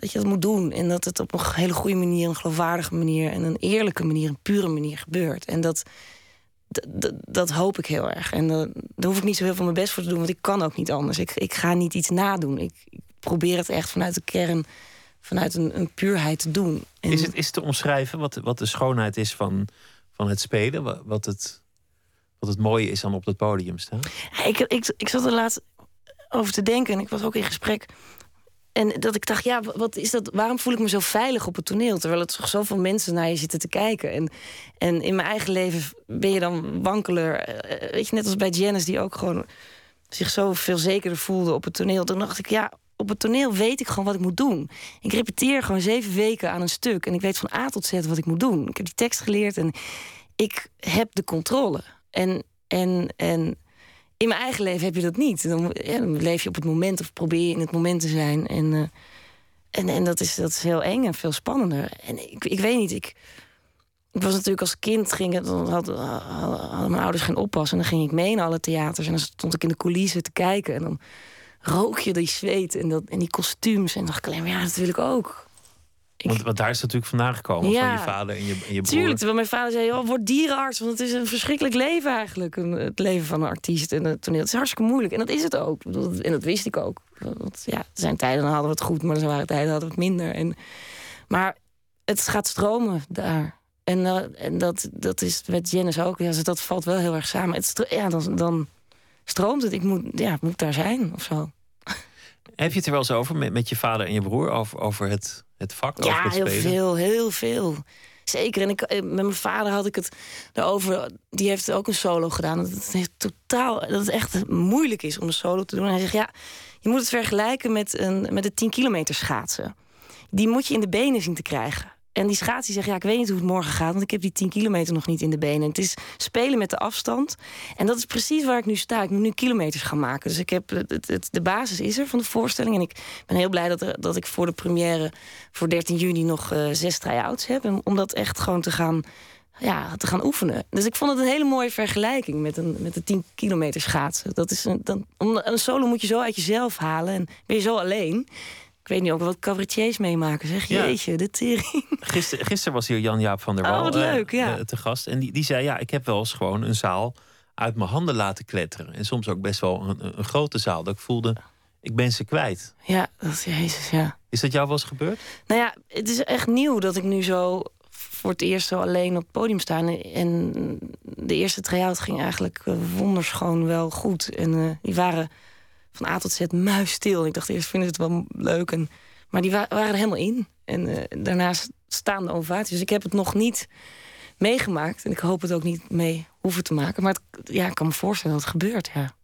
dat je dat moet doen. En dat het op een hele goede manier, een geloofwaardige manier en een eerlijke manier, een pure manier gebeurt. En dat, dat hoop ik heel erg. En daar hoef ik niet zo heel veel mijn best voor te doen, want ik kan ook niet anders. Ik, ik ga niet iets nadoen. Ik, ik probeer het echt vanuit de kern, vanuit een, een puurheid te doen. En is, het, is te omschrijven wat, wat de schoonheid is van, van het spelen? Wat het, wat het mooie is dan op het podium staan? ik, ik, ik zat er laatst over te denken en ik was ook in gesprek en dat ik dacht, ja, wat is dat? Waarom voel ik me zo veilig op het toneel? Terwijl er toch zoveel mensen naar je zitten te kijken. En, en in mijn eigen leven ben je dan wankeler. Eh, weet je, net als bij Janice, die ook gewoon zich zo veel zekerder voelde op het toneel. Toen dacht ik, ja, op het toneel weet ik gewoon wat ik moet doen. Ik repeteer gewoon zeven weken aan een stuk. En ik weet van A tot Z wat ik moet doen. Ik heb die tekst geleerd en ik heb de controle. En, en, en in mijn eigen leven heb je dat niet. Dan, ja, dan, leef je op het moment of probeer je in het moment te zijn. En, uh, en, en dat, is, dat is heel eng en veel spannender. En ik, ik weet niet, ik, ik was natuurlijk als kind, ging, dan hadden, hadden mijn ouders geen oppas. En dan ging ik mee naar alle theaters. En dan stond ik in de coulissen te kijken. En dan rook je die zweet en, dat, en die kostuums. En dacht ik alleen maar, ja, dat wil ik ook. Want, want, daar is het natuurlijk vandaan gekomen, van je vader en je, en je broer. Tuurlijk, terwijl mijn vader zei, oh, word dierenarts. Want het is een verschrikkelijk leven eigenlijk, een, het leven van een artiest en het toneel. Het is hartstikke moeilijk en dat is het ook. En dat wist ik ook. Want, ja, er zijn tijden, dan hadden we het goed, maar er waren tijden, hadden we het minder. En, maar het gaat stromen daar. En, eh, en dat, dat is met Janice ook. Ja, dat valt wel heel erg samen. Het, ja, dan, dan stroomt het. Ik moet, ja, moet daar zijn of zo. Heb je het er wel eens over met, met je vader en je broer? Over, over het, het vak? Ja, heel veel, heel veel. Zeker. En ik, eh, met mijn vader had ik het erover. Die heeft ook een solo gedaan. Dat het heeft totaal, dat het echt moeilijk is om een solo te doen. En hij zegt ja, je moet het vergelijken met een met de 10 kilometer schaatsen. Die moet je in de benen zien te krijgen. En die schaats die zegt, ja, ik weet niet hoe het morgen gaat... want ik heb die 10 kilometer nog niet in de benen. Het is spelen met de afstand. En dat is precies waar ik nu sta. Ik moet nu kilometers gaan maken. Dus ik heb, het, de basis is er van de voorstelling. En ik ben heel blij dat, dat ik voor de première... voor 13 juni nog eh, zes try-outs heb. Om dat echt gewoon te gaan, ja, te gaan oefenen. Dus ik vond het een hele mooie vergelijking... met, een, met de 10 kilometer schaatsen. Dat is dan, een solo moet je zo uit jezelf halen. En ben je zo alleen... Ik weet niet ook wat cabaretiers meemaken. Zeg, Ja. jeetje, de tering. Gisteren, gisteren was hier Jan-Jaap van der Oh, Wal eh, leuk, ja. eh, te gast. En die, die zei, ja, ik heb wel eens gewoon een zaal uit mijn handen laten kletteren. En soms ook best wel een, een grote zaal. Dat ik voelde, ik ben ze kwijt. Ja, dat is jezus, ja. Is dat jou wel eens gebeurd? Nou ja, het is echt nieuw dat ik nu zo voor het eerst zo alleen op het podium sta. En- de eerste try-out ging eigenlijk eh, wonderschoon wel goed. En die waren van A tot Z muisstil. Ik dacht eerst, vinden ze het wel leuk. En, maar die wa- waren er helemaal in. En eh, daarnaast staan de ovaties. Dus ik heb het nog niet meegemaakt. En ik hoop het ook niet mee hoeven te maken. Maar het, ja, ik kan me voorstellen dat het gebeurt, ja.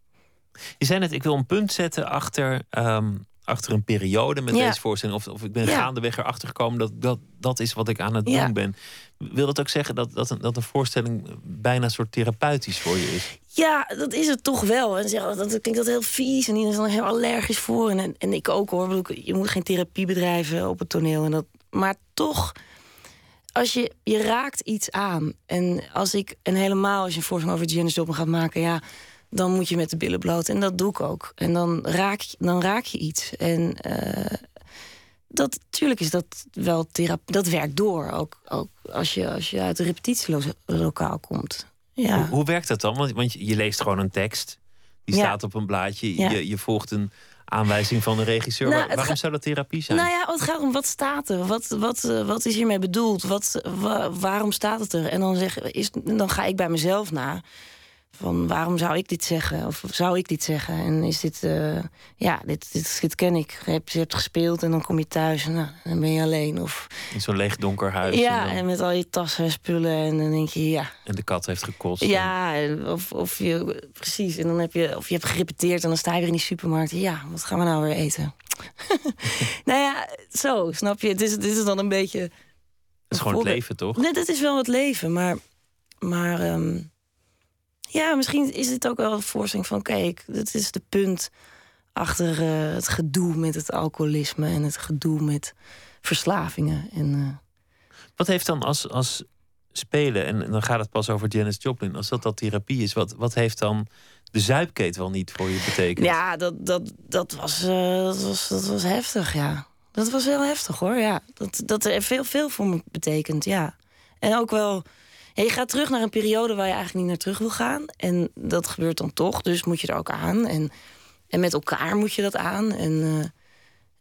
Je zei net, ik wil een punt zetten achter, ehm, achter een periode met Ja. deze voorstelling. Of, of ik ben Ja. gaandeweg erachter gekomen dat, dat dat is wat ik aan het Ja. doen ben. Wil dat ook zeggen dat, dat, een, dat een voorstelling bijna een soort therapeutisch voor je is? Ja, dat is het toch wel. En zeggen, dat klinkt dat heel vies en die is dan heel allergisch voor. En, en ik ook hoor. Bedoel, je moet geen therapie bedrijven op het toneel. En dat, maar toch, als je, je raakt iets aan. En als ik, en helemaal als je een voorstelling over Janis Joplin gaat maken, ja, dan moet je met de billen bloot. En dat doe ik ook. En dan raak, dan raak je iets. En eh, dat, natuurlijk is dat wel therapie. Dat werkt door. Ook, ook als, je, als je uit een repetitielokaal komt. Ja. Hoe, hoe werkt dat dan? Want, want je leest gewoon een tekst. Die Ja. staat op een blaadje. Ja. Je, je volgt een aanwijzing van een regisseur. Nou, Waar- waarom zou dat therapie zijn? Nou ja, het gaat om wat staat er? Wat, wat, eh, wat is hiermee bedoeld? Wat, wa- waarom staat het er? En dan, zeg, is, dan ga ik bij mezelf na. Van waarom zou ik dit zeggen? Of zou ik dit zeggen? En is dit, eh, ja, dit, dit, dit ken ik. Je hebt, je hebt gespeeld en dan kom je thuis en nou, dan ben je alleen. Of, In zo'n leeg donker huis. ja, en, dan- en met al je tassen en spullen. En dan denk je, ja, en de kat heeft gekost. ja, en of, of je, precies. En dan heb je, of je hebt gerepeteerd en dan sta je weer in die supermarkt. Ja, wat gaan we nou weer eten? nou ja, zo, snap je? Dit is, dit is dan een beetje. Het is gewoon het leven, toch? Nee, dat is wel het leven, maar. Maar. ehm, ja, misschien is dit ook wel een voorstelling van: kijk, dit is de punt achter eh, het gedoe met het alcoholisme en het gedoe met verslavingen. En, eh, Wat heeft dan als, als spelen, en dan gaat het pas over Janis Joplin, als dat dat therapie is, wat, wat heeft dan de zuipkeet wel niet voor je betekend? Ja, dat, dat, dat, was, eh, dat, was, dat was heftig, ja. Dat was heel heftig, hoor, ja. Dat, dat er veel, veel voor me betekent, ja. En ook wel... ja, je gaat terug naar een periode waar je eigenlijk niet naar terug wil gaan. En dat gebeurt dan toch, dus moet je er ook aan. En, en met elkaar moet je dat aan. En,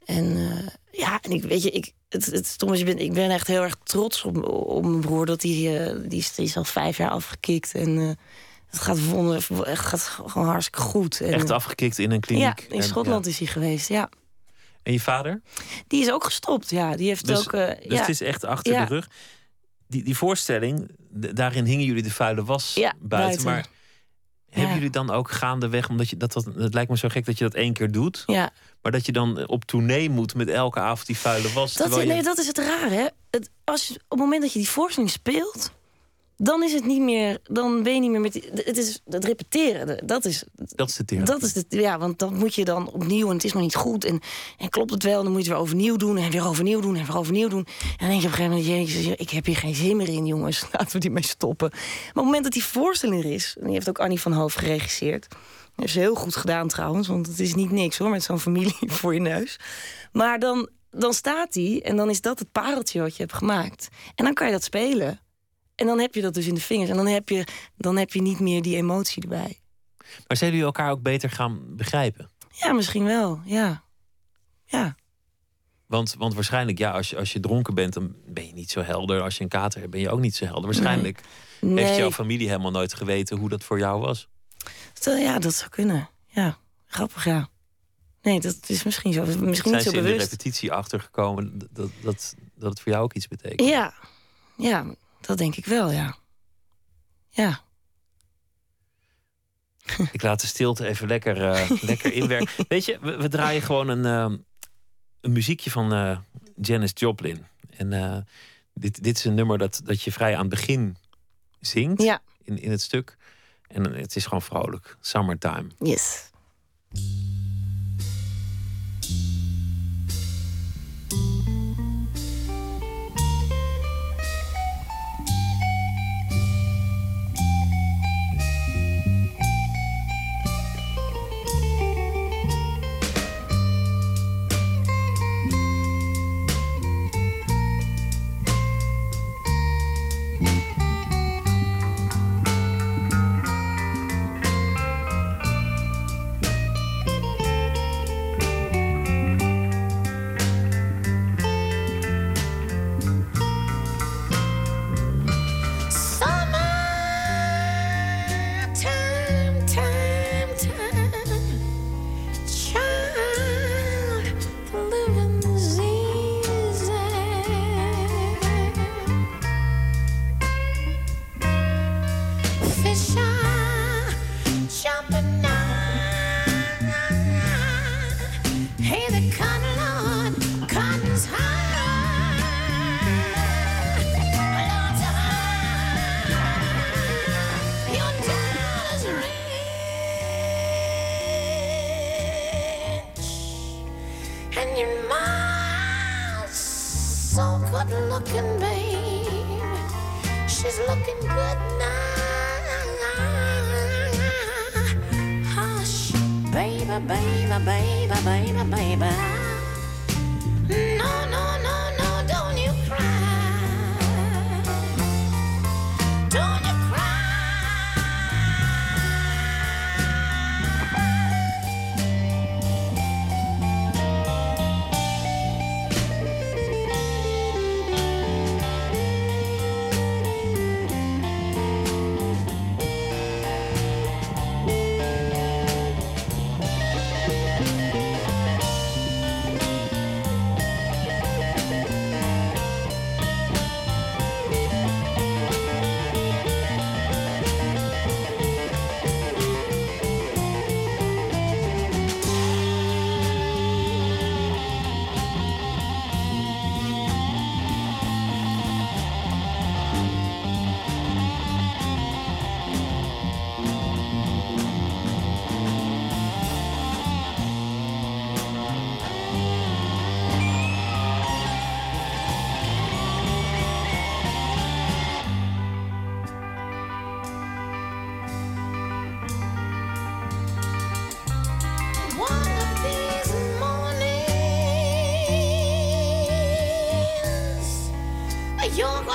eh, en eh, ja, en ik weet je, ik, het, het stom is, ik ben, ik ben echt heel erg trots op, op mijn broer. Dat die, eh, die, is, die is al vijf jaar afgekikt. En het gaat, wonder, het gaat gewoon hartstikke goed. En, Echt afgekikt in een kliniek. ja, in En- Schotland ja. is hij geweest, ja. En je vader? Die is ook gestopt, ja. Die heeft Dus, ook... dus ja. het is echt achter Ja. de rug. Die, die voorstelling, daarin hingen jullie de vuile was Ja, buiten. buiten. Maar hebben jullie dan ook gaandeweg, omdat je dat, dat, het lijkt me zo gek dat je dat één keer doet, Ja, maar dat je dan op tournee moet met elke avond die vuile was. dat, nee, dat is het raar, hè. Het, als je, op het moment dat je die voorstelling speelt... dan is het niet meer... dan ben je niet meer met... die- Het is het repeteren, dat is... dat is de therapie. Dat is het, ja, want dan moet je dan opnieuw en het is nog niet goed. En, en klopt het wel, dan moet je het weer overnieuw doen en weer overnieuw doen en weer overnieuw doen. En dan denk je op een gegeven moment, jezus, ik heb hier geen zin meer in, jongens. Laten we die mee stoppen. Maar op het moment dat die voorstelling er is, en die heeft ook Annie van Hoof geregisseerd. Dat heeft ze heel goed gedaan trouwens, want het is niet niks hoor, met zo'n familie voor je neus. Maar dan, dan staat die en dan is dat het pareltje wat je hebt gemaakt. En dan kan je dat spelen. En dan heb je dat dus in de vingers. En dan heb je, dan heb je niet meer die emotie erbij. Maar zijn jullie elkaar ook beter gaan begrijpen? Ja, misschien wel. Ja. Ja. Want, want waarschijnlijk, ja, als je, als je dronken bent, dan ben je niet zo helder. Als je een kater hebt, ben je ook niet zo helder. Waarschijnlijk Nee. heeft jouw familie helemaal nooit geweten hoe dat voor jou was. Stel, ja, dat zou kunnen. Ja, grappig, ja. Nee, dat is misschien zo. Misschien Zijn niet zo ze in de bewust. repetitie achtergekomen dat, dat, dat het voor jou ook iets betekent? Ja, ja, dat denk ik wel, ja. Ja. Ik laat de stilte even lekker, eh, lekker inwerken. Weet je, we, we draaien gewoon een, eh, een muziekje van eh, Janis Joplin. En dit, dit is een nummer dat, dat je vrij aan het begin zingt Ja. in, in het stuk. En het is gewoon vrolijk. Summertime. Yes.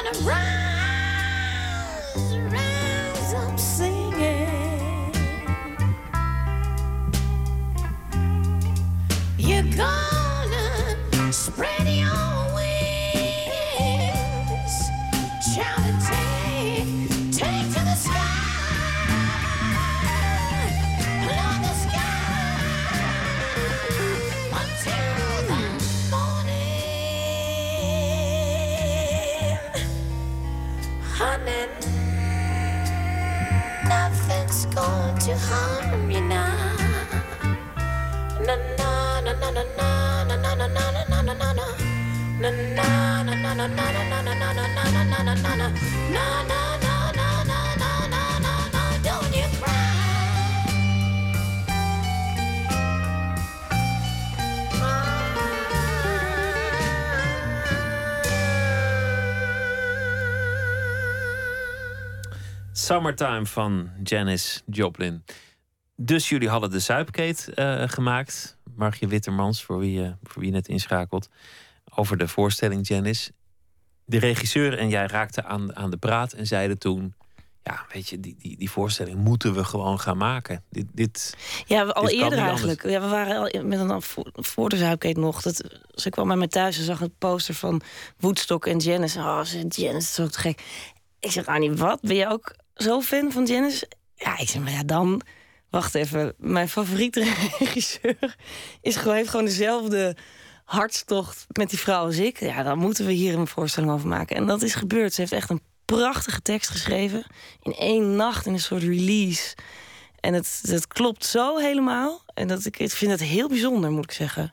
wanna run. Summertime van Janis Joplin. Dus jullie hadden de Zuipkeet eh, gemaakt. Margje Wittermans, voor wie, je voor wie net inschakelt. Over de voorstelling Janis. De regisseur en jij raakten aan, aan de praat en zeiden toen... ja, weet je, die, die, die voorstelling moeten we gewoon gaan maken. Dit, dit, Ja, al dit eerder eigenlijk. Ja, we waren al met een voor, voor de Zuipkeet nog. Dat, ze kwam bij mij thuis en zag een poster van Woodstock en Janice. Oh, ze Janice is zo te gek. Ik zeg, Annie, wat? Ben je ook zo fan van Janice? Ja, ik zeg, maar ja, dan... Wacht even, mijn favoriete regisseur is gewoon, heeft gewoon dezelfde hartstocht met die vrouw als ik. Ja, dan moeten we hier een voorstelling over maken. En dat is gebeurd. Ze heeft echt een prachtige tekst geschreven. In één nacht in een soort release. En het, het klopt zo helemaal. En dat ik, vind het heel bijzonder, moet ik zeggen.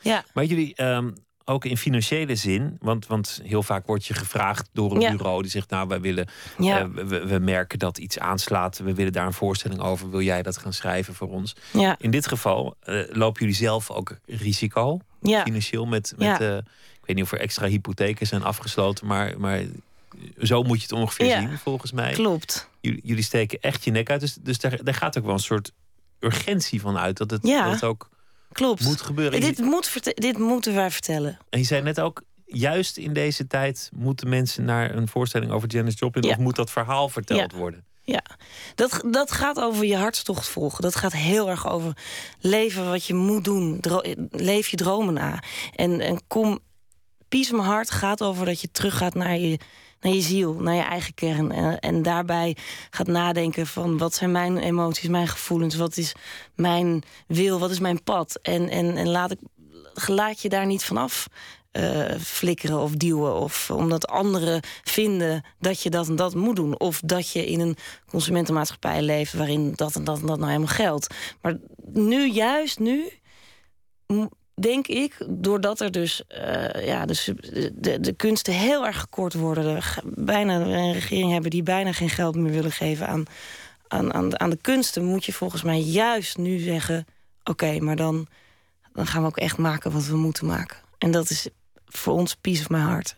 Ja, Maar jullie, ehm, ook in financiële zin, want, want heel vaak word je gevraagd door een Ja. bureau die zegt, nou, wij willen, Ja. eh, we, we merken dat iets aanslaat, we willen daar een voorstelling over, wil jij dat gaan schrijven voor ons? ja, In dit geval eh, lopen jullie zelf ook risico, financieel, met, met eh, ik weet niet of er extra hypotheken zijn afgesloten, maar, maar zo moet je het ongeveer zien, volgens mij. Klopt. Jullie, jullie steken echt je nek uit, dus, dus daar, daar gaat ook wel een soort urgentie van uit, dat het, dat het ook Klopt. moet gebeuren. Dit, moet dit moeten wij vertellen. En je zei net ook, juist in deze tijd moeten mensen naar een voorstelling over Janis Joplin, Ja. of moet dat verhaal verteld Ja. worden? Ja, dat, dat gaat over je hartstocht volgen. Dat gaat heel erg over leven wat je moet doen. Dro- leef je dromen na. En, en kom, Peace of My Heart gaat over dat je teruggaat naar je, naar je ziel, naar je eigen kern. En, en daarbij gaat nadenken van wat zijn mijn emoties, mijn gevoelens, wat is mijn wil, wat is mijn pad. En, en, en laat, ik, laat je daar niet vanaf eh flikkeren of duwen. Of omdat anderen vinden dat je dat en dat moet doen. Of dat je in een consumentenmaatschappij leeft waarin dat en dat en dat nou helemaal geldt. Maar nu, juist nu, denk ik, doordat er dus eh, ja, de, sub- de, de kunsten heel erg gekort worden. Ge- bijna een regering hebben die bijna geen geld meer willen geven aan, aan, aan, de, aan de kunsten. Moet je volgens mij juist nu zeggen: oké, maar dan, dan gaan we ook echt maken wat we moeten maken. En dat is voor ons peace of my heart.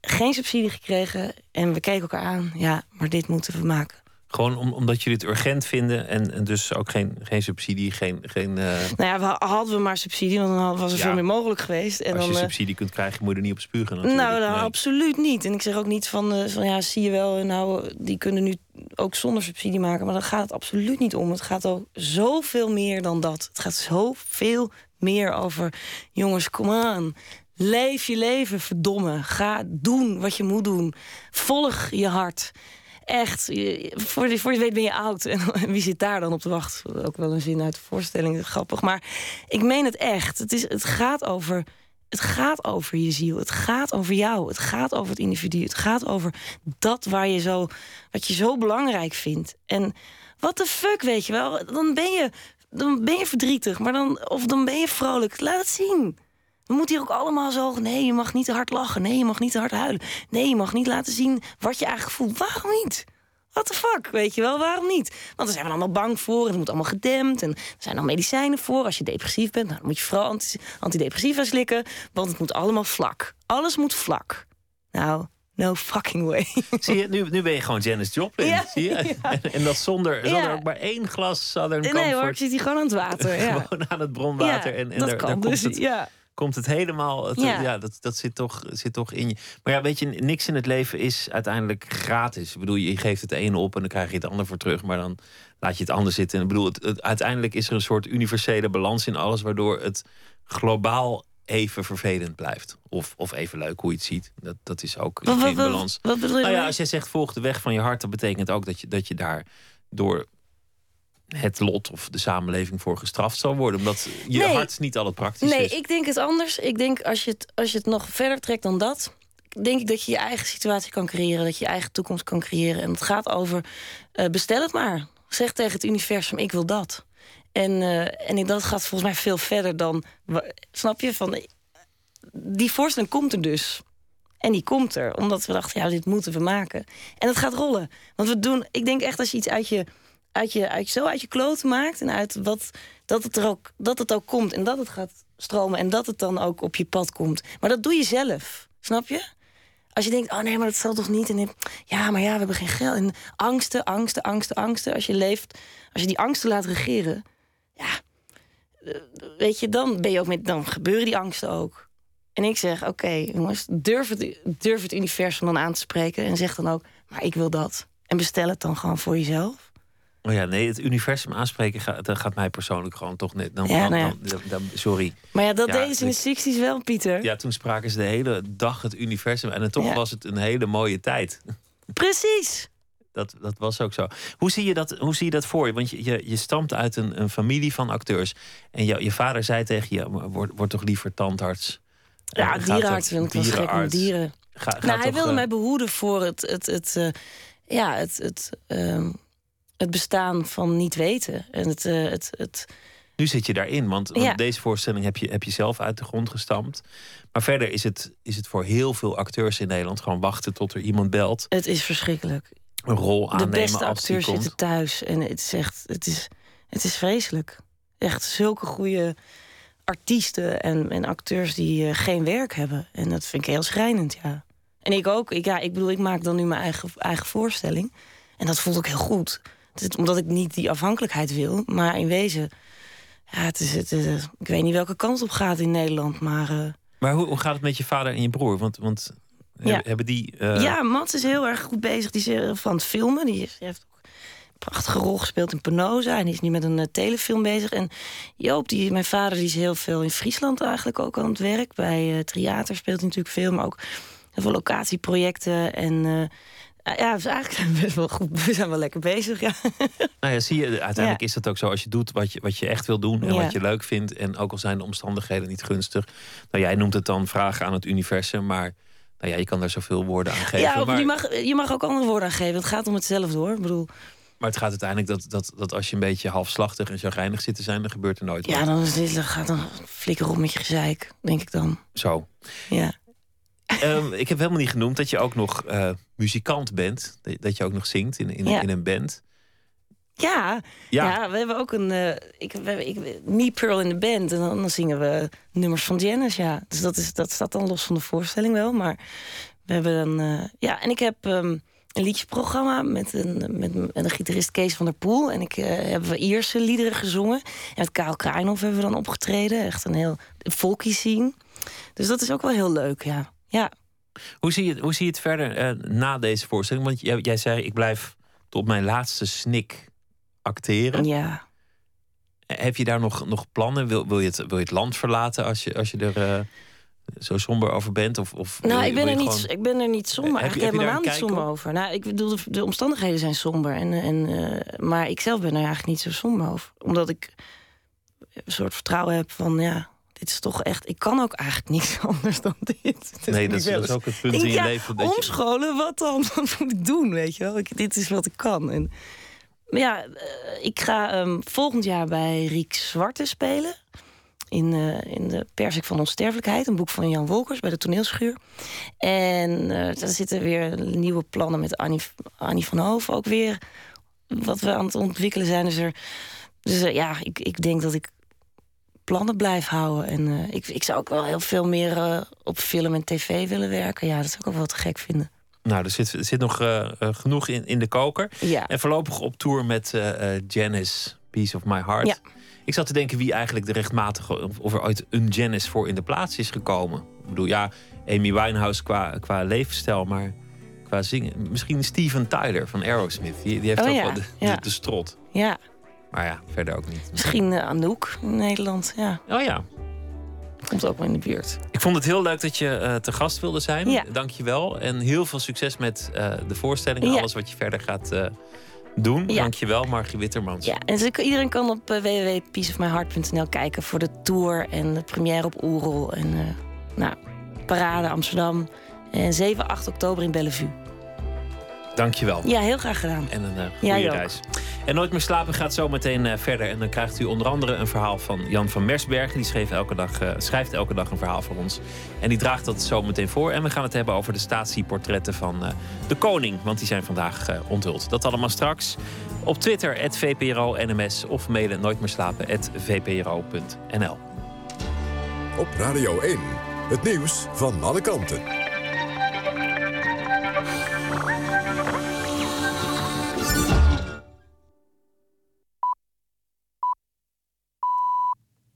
Geen subsidie gekregen en we keken elkaar aan. Ja, maar dit moeten we maken. Gewoon om, omdat jullie het urgent vinden en, en dus ook geen, geen subsidie, geen. geen eh, Nou ja, we, hadden we maar subsidie, want dan was er Ja. veel meer mogelijk geweest. En als je dan, eh, subsidie kunt krijgen, moet je er niet op spugen. Natuurlijk. Nou, nou Nee. absoluut niet. En ik zeg ook niet van, eh, van ja, zie je wel, nou, die kunnen nu ook zonder subsidie maken. Maar daar gaat het absoluut niet om. Het gaat ook zoveel meer dan dat. Het gaat zoveel meer over, jongens, kom aan. Leef je leven, verdomme. Ga doen wat je moet doen. Volg je hart. Echt, voor je, voor je weet ben je oud. En wie zit daar dan op te wachten? Ook wel een zin uit de voorstelling, grappig. Maar ik meen het echt. Het, is, het gaat over het gaat over je ziel. Het gaat over jou. Het gaat over het individu. Het gaat over dat waar je zo, wat je zo belangrijk vindt. En wat de fuck, weet je wel? Dan ben je, dan ben je verdrietig, maar dan, of dan ben je vrolijk. Laat het zien. We moeten hier ook allemaal zo. Nee, je mag niet te hard lachen. Nee, je mag niet te hard huilen. Nee, je mag niet laten zien wat je eigenlijk voelt. Waarom niet? What the fuck, weet je wel? Waarom niet? Want daar zijn we allemaal bang voor. En het moet allemaal gedempt. En er zijn al medicijnen voor. Als je depressief bent, nou, dan moet je vooral anti- antidepressiva slikken. Want het moet allemaal vlak. Alles moet vlak. Nou, no fucking way. Zie je, nu, nu ben je gewoon Janis Joplin. Ja, zie je? En, en dat zonder, zonder Ja. ook maar één glas Southern Nee hoor, ik Comfort. zit hier gewoon aan het water. Ja. Gewoon aan het bronwater. En en dat daar, kan daar dus, komt, het, ja. Komt het helemaal. Het, ja. Ja. dat, dat zit toch, zit toch in je. Maar ja, weet je, niks in het leven is uiteindelijk gratis. Ik bedoel, je geeft het een op en dan krijg je het ander voor terug. Maar dan laat je het ander zitten. En ik bedoel, het, het- uiteindelijk is er een soort universele balans in alles, waardoor het globaal even vervelend blijft. Of, of even leuk hoe je het ziet. Dat, dat is ook in wat, balans. wat, bedoel je? Nou ja, als jij zegt volg de weg van je hart, dat betekent ook dat je, dat je daar door het lot of de samenleving voor gestraft zal worden. Omdat je Nee. hart niet altijd praktisch Nee, is. ik denk het anders. Ik denk als je het, als je het nog verder trekt dan dat, denk ik dat je je eigen situatie kan creëren, dat je je eigen toekomst kan creëren. En het gaat over eh, bestel het maar. Zeg tegen het universum: ik wil dat. En, eh, en dat gaat volgens mij veel verder dan. Snap je? Van, die voorstelling komt er dus. En die komt er, omdat we dachten, ja, dit moeten we maken. En het gaat rollen. Want we doen, ik denk echt als je iets uit je, uit je, uit, zo uit je kloot maakt en uit wat, dat het er ook, dat het ook komt en dat het gaat stromen en dat het dan ook op je pad komt. Maar dat doe je zelf, snap je? Als je denkt, oh nee, maar dat zal toch niet. En ja, maar ja, we hebben geen geld. En angsten, angsten, angsten, angsten. Als je leeft, als je die angsten laat regeren, ja, weet je, dan ben je ook met, dan gebeuren die angsten ook. En ik zeg, oké, jongens, durf het, durf het universum dan aan te spreken. En zeg dan ook, maar ik wil dat. En bestel het dan gewoon voor jezelf. Oh ja, nee, het universum aanspreken gaat, dat gaat mij persoonlijk gewoon toch net. Dan, Ja, dan- nou ja. dan- dan- dan- sorry. Maar ja, dat Ja, deden ze in de 60s wel, Pieter. Ja, toen spraken ze de hele dag het universum. En toch was het een hele mooie tijd. Precies. Dat, dat was ook zo. Hoe zie je dat, hoe zie je dat voor je? Want je, je, je stamt uit een, een familie van acteurs. En jou- je vader zei tegen je: word, word toch liever tandarts. Ja, Eh, dierenarts ik gek met dieren. Ga- nou, hij toch, wilde eh, mij behoeden voor het, het, het, eh, ja, het, het, ehm, het bestaan van niet weten. En het, eh, het, het, Nu zit je daarin, want, want Ja. deze voorstelling heb je, heb je zelf uit de grond gestampt. Maar verder is het, is het voor heel veel acteurs in Nederland gewoon wachten tot er iemand belt. het is verschrikkelijk. Een rol De aannemen beste als die acteurs komt. zitten thuis. En het is echt, het is, het is vreselijk. Echt zulke goede artiesten en, en acteurs die eh, geen werk hebben. En dat vind ik heel schrijnend, ja. En ik ook. Ik, ja, ik bedoel, ik maak dan nu mijn eigen, eigen voorstelling. En dat voelt ook heel goed. Het omdat ik niet die afhankelijkheid wil. Maar in wezen, ja, het is, het ik weet niet welke kant op gaat in Nederland. Maar eh, Maar hoe, hoe gaat het met je vader en je broer? Want, want Ja. hebben, die. eh, Ja, Mats is heel erg goed bezig. Die is heel van het filmen. Die, is- die heeft ook een prachtige rol gespeeld in Penosa. En die is nu met een eh, telefilm bezig. En Joop, die, mijn vader, die is heel veel in Friesland eigenlijk ook aan het werk. Bij eh theater speelt hij natuurlijk veel. Maar ook heel veel locatieprojecten. En eh, ja, dus eigenlijk zijn we best wel goed. We zijn wel lekker bezig, ja. Nou ja, zie je, uiteindelijk Ja. is dat ook zo. Als je doet wat je, wat je echt wil doen en Ja. wat je leuk vindt. En ook al zijn de omstandigheden niet gunstig. Nou, jij noemt het dan vragen aan het universum. Maar nou ja, je kan daar zoveel woorden aan geven. ja, maar, je, mag, je mag ook andere woorden aan geven. Het gaat om hetzelfde hoor. Ik bedoel, maar het gaat uiteindelijk dat, dat, dat als je een beetje halfslachtig en chagrijnig zit te zijn, dan gebeurt er nooit ja, wat. dan is dit, dan gaat dan flikker op met je gezeik, denk ik dan. Zo. Ja. Ehm, ik heb helemaal niet genoemd dat je ook nog eh, muzikant bent. Dat- je ook nog zingt in, in, Ja. in een band. Ja, Ja. ja. we hebben ook een. eh, ik, we hebben, ik, Me Pearl in de band. En dan, dan zingen we nummers van Janis. Ja. Dus dat, is, dat staat dan los van de voorstelling wel. Maar we hebben dan. eh, ja, en ik heb ehm, een liedjesprogramma met een, met, een gitarist Kees van der Poel. En ik eh hebben we Ierse liederen gezongen. En met Karel Kraaienhof hebben we dan opgetreden. Echt een heel folky scene. Dus dat is ook wel heel leuk, ja. Ja, Hoe zie je, hoe zie je het verder eh, na deze voorstelling? Want jij, jij zei, ik blijf tot mijn laatste snik acteren. ja. Heb je daar nog, nog plannen? Wil, wil, je het, wil je het land verlaten als je, als je er eh, zo somber over bent? Of, of Nou, ik ben, er niet, gewoon- ik ben er niet somber. Heb Eigenlijk heb helemaal niet somber op? over. Nou, ik bedoel, de, de omstandigheden zijn somber. En, en, eh, maar ik zelf ben er eigenlijk niet zo somber over. Omdat ik een soort vertrouwen heb van, ja, dit is toch echt... Ik kan ook eigenlijk niks anders dan dit. Het Nee, dat is, wel dat is eens- ook het punt in je ja, leven. Dat je, Omscholen, wat dan? Wat moet ik doen, weet je wel? Ik, dit is wat ik kan. En, maar ja, eh, ik ga ehm, volgend jaar bij Riek Zwarte spelen. In, eh, in de Persik van Onsterfelijkheid. Een boek van Jan Wolkers bij de toneelschuur. En eh daar zitten weer nieuwe plannen met Annie, Annie van Hoven ook weer. Wat we aan het ontwikkelen zijn. Dus, er, dus ja, ik, ik denk dat ik plannen blijf houden. En eh, ik, ik zou ook wel heel veel meer eh, op film en tv willen werken. Ja, dat zou ik ook wel te gek vinden. nou, er zit, er zit nog eh, genoeg in, in de koker. Ja. En voorlopig op tour met Janice, Piece of My Heart. Ja. Ik zat te denken wie eigenlijk de rechtmatige... of- er ooit een Janice voor in de plaats is gekomen. Ik bedoel, ja, Amy Winehouse qua, qua levensstijl, maar qua zingen... Misschien Steven Tyler van Aerosmith. Die, die heeft Oh ook ja, wel de, de, de strot. Ja, Maar ja, verder ook niet. misschien eh, Anouk in Nederland. Ja, Oh ja. komt ook wel in de buurt. Ik vond het heel leuk dat je eh, te gast wilde zijn. Ja. Dank je wel. En heel veel succes met eh, de voorstelling. Ja. Alles wat je verder gaat eh, doen. Ja. Dank je wel, Margie Wittermans. Ja, en dus iedereen kan op uh, www.peaceofmyheart.nl kijken voor de tour en de première op Oerol. En uh, nou, Parade Amsterdam. En 7, 8 oktober in Bellevue. Dank je wel. Ja, heel graag gedaan. En een uh, Jij goede reis. En Nooit meer slapen gaat zo meteen uh, verder. En dan krijgt u onder andere een verhaal van Jan van Mersbergen. Die schreef elke dag, uh, schrijft elke dag een verhaal voor ons. En die draagt dat zo meteen voor. En we gaan het hebben over de statieportretten van uh, de koning. Want die zijn vandaag uh, onthuld. Dat allemaal straks. Op Twitter, VPRO NMS. Of mailen nooitmeerslapen.vpro.nl Op Radio 1, het nieuws van alle kanten.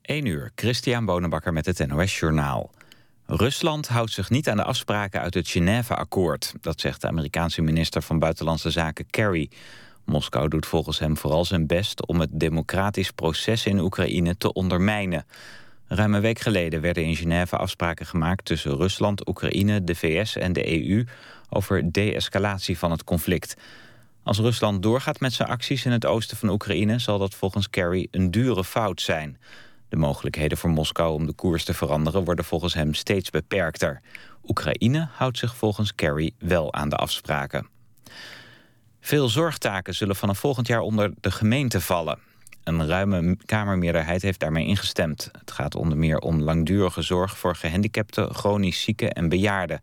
1 uur, Christian Bonenbakker met het NOS Journaal. Rusland houdt zich niet aan de afspraken uit het Genève-akkoord. Dat zegt de Amerikaanse minister van Buitenlandse Zaken Kerry. Moskou doet volgens hem vooral zijn best om het democratisch proces in Oekraïne te ondermijnen. Ruim een week geleden werden in Genève afspraken gemaakt tussen Rusland, Oekraïne, de VS en de EU over de-escalatie van het conflict. Als Rusland doorgaat met zijn acties in het oosten van Oekraïne zal dat volgens Kerry een dure fout zijn. De mogelijkheden voor Moskou om de koers te veranderen worden volgens hem steeds beperkter. Oekraïne houdt zich volgens Kerry wel aan de afspraken. Veel zorgtaken zullen vanaf volgend jaar onder de gemeente vallen. Een ruime Kamermeerderheid heeft daarmee ingestemd. Het gaat onder meer om langdurige zorg voor gehandicapten, chronisch zieken en bejaarden.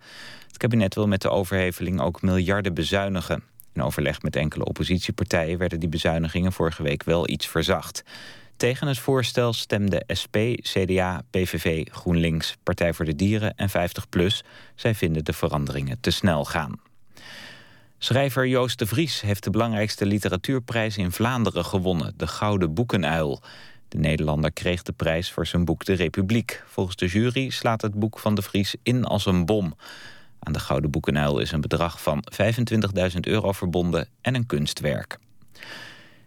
Het kabinet wil met de overheveling ook miljarden bezuinigen. In overleg met enkele oppositiepartijen werden die bezuinigingen vorige week wel iets verzacht. Tegen het voorstel stemden SP, CDA, PVV, GroenLinks, Partij voor de Dieren en 50PLUS. Zij vinden de veranderingen te snel gaan. Schrijver Joost de Vries heeft de belangrijkste literatuurprijs in Vlaanderen gewonnen, de Gouden Boekenuil. De Nederlander kreeg de prijs voor zijn boek De Republiek. Volgens de jury slaat het boek van de Vries in als een bom. Aan de Gouden Boekenuil is een bedrag van 25.000 euro verbonden en een kunstwerk.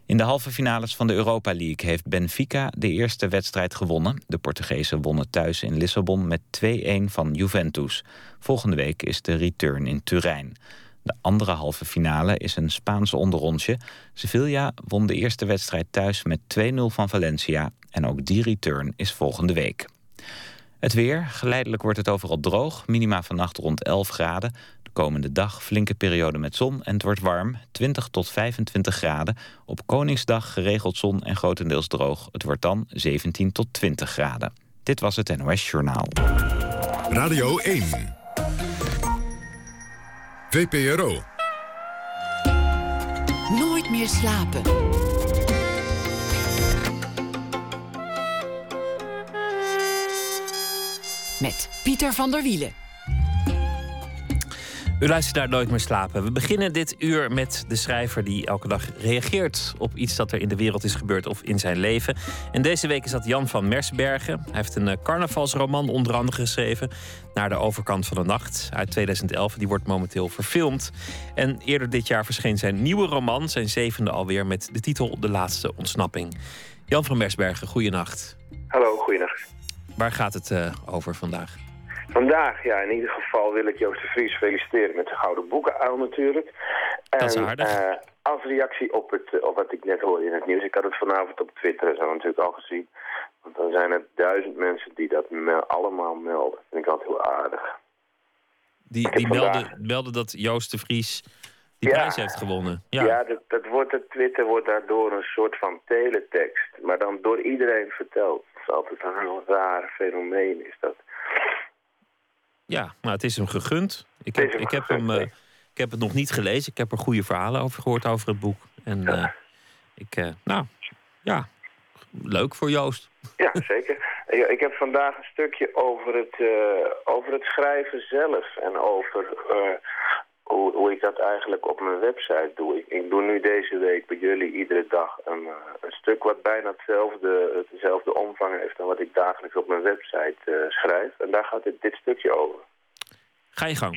In de halve finales van de Europa League heeft Benfica de eerste wedstrijd gewonnen. De Portugezen wonnen thuis in Lissabon met 2-1 van Juventus. Volgende week is de return in Turijn. De andere halve finale is een Spaanse onderrondje. Sevilla won de eerste wedstrijd thuis met 2-0 van Valencia. En ook die return is volgende week. Het weer. Geleidelijk wordt het overal droog. Minima vannacht rond 11 graden. De komende dag flinke periode met zon en het wordt warm. 20 tot 25 graden. Op Koningsdag geregeld zon en grotendeels droog. Het wordt dan 17 tot 20 graden. Dit was het NOS Journaal. Radio 1. VPRO. Nooit meer slapen. Met Pieter van der Wielen. U luistert naar Nooit meer slapen. We beginnen dit uur met de schrijver die elke dag reageert op iets dat er in de wereld is gebeurd of in zijn leven. En deze week is dat Jan van Mersbergen. Hij heeft een eh, carnavalsroman onder andere geschreven, Naar de overkant van de nacht, uit 2011. Die wordt momenteel verfilmd. En eerder dit jaar verscheen zijn nieuwe roman, zijn zevende alweer, met de titel De Laatste Ontsnapping. Jan van Mersbergen, goeienacht. Hallo, goeienacht. Waar gaat het uh, over vandaag? Vandaag, ja, in ieder geval wil ik Joost de Vries feliciteren met de Gouden Boekenuil natuurlijk. Dat is aardig. Uh, als reactie op, het, op wat ik net hoorde in het nieuws. Ik had het vanavond op Twitter zo natuurlijk al gezien. Want dan zijn er duizend mensen die dat me allemaal melden. Dat vind ik altijd heel aardig. Die, die melden, melden dat Joost de Vries die Ja. prijs heeft gewonnen. Ja, Ja, dat, dat wordt, het Twitter wordt daardoor een soort van teletext. Maar dan door iedereen verteld. Dat is altijd een heel raar fenomeen is dat. Ja maar het is hem gegund. Ik heb, hem ik, heb gegund, hem, eh, ik heb het nog niet gelezen. Ik heb er goede verhalen over gehoord over het boek. En eh, ik, eh, nou, ja, leuk voor Joost. Ja, zeker. Ik, heb vandaag een stukje over het, over het schrijven zelf. En over hoe, hoe ik dat eigenlijk op mijn website doe. Ik, ik doe nu deze week bij jullie iedere dag een, eh, een stuk wat bijna hetzelfde, hetzelfde omvang heeft... dan wat ik dagelijks op mijn website eh, schrijf. En daar gaat dit, dit stukje over. Ga je gang.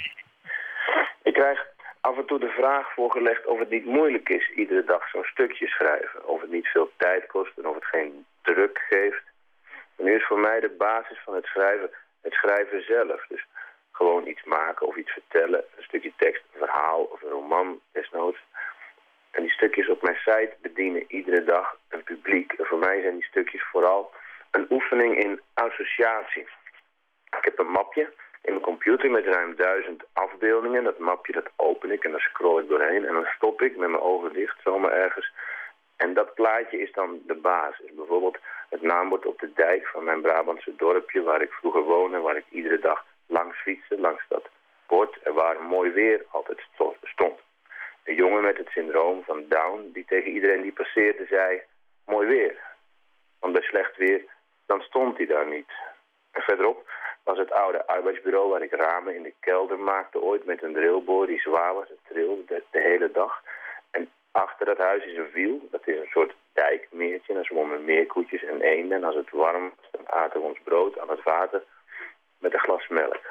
Ik krijg af en toe de vraag voorgelegd of het niet moeilijk is iedere dag zo'n stukje schrijven. Of het niet veel tijd kost en of het geen druk geeft. En nu is voor mij de basis van het schrijven het schrijven zelf. Dus gewoon iets maken of iets vertellen. Een stukje tekst, een verhaal of een roman desnoods. En die stukjes op mijn site bedienen iedere dag een publiek. En voor mij zijn die stukjes vooral een oefening in associatie. Ik heb een mapje in mijn computer met ruim duizend afbeeldingen. Dat mapje dat open ik en dan scroll ik doorheen. En dan stop ik met mijn ogen dicht zomaar ergens. En dat plaatje is dan de basis. Bijvoorbeeld het naambord op de dijk van mijn Brabantse dorpje... waar ik vroeger woonde waar ik iedere dag langs fietste, langs dat bord... en waar mooi weer altijd sto- stond. Een jongen met het syndroom van Down die tegen iedereen die passeerde zei... mooi weer. Want bij slecht weer, dan stond hij daar niet. En verderop was het oude arbeidsbureau waar ik ramen in de kelder maakte ooit met een drillboor die zwaar was. Het trilde de, de hele dag. En achter dat huis is een wiel. Dat is een soort dijkmeertje. En daar zwommen meerkoetjes en eenden. En als het warm was, dan aten we ons brood aan het water. Met een glas melk.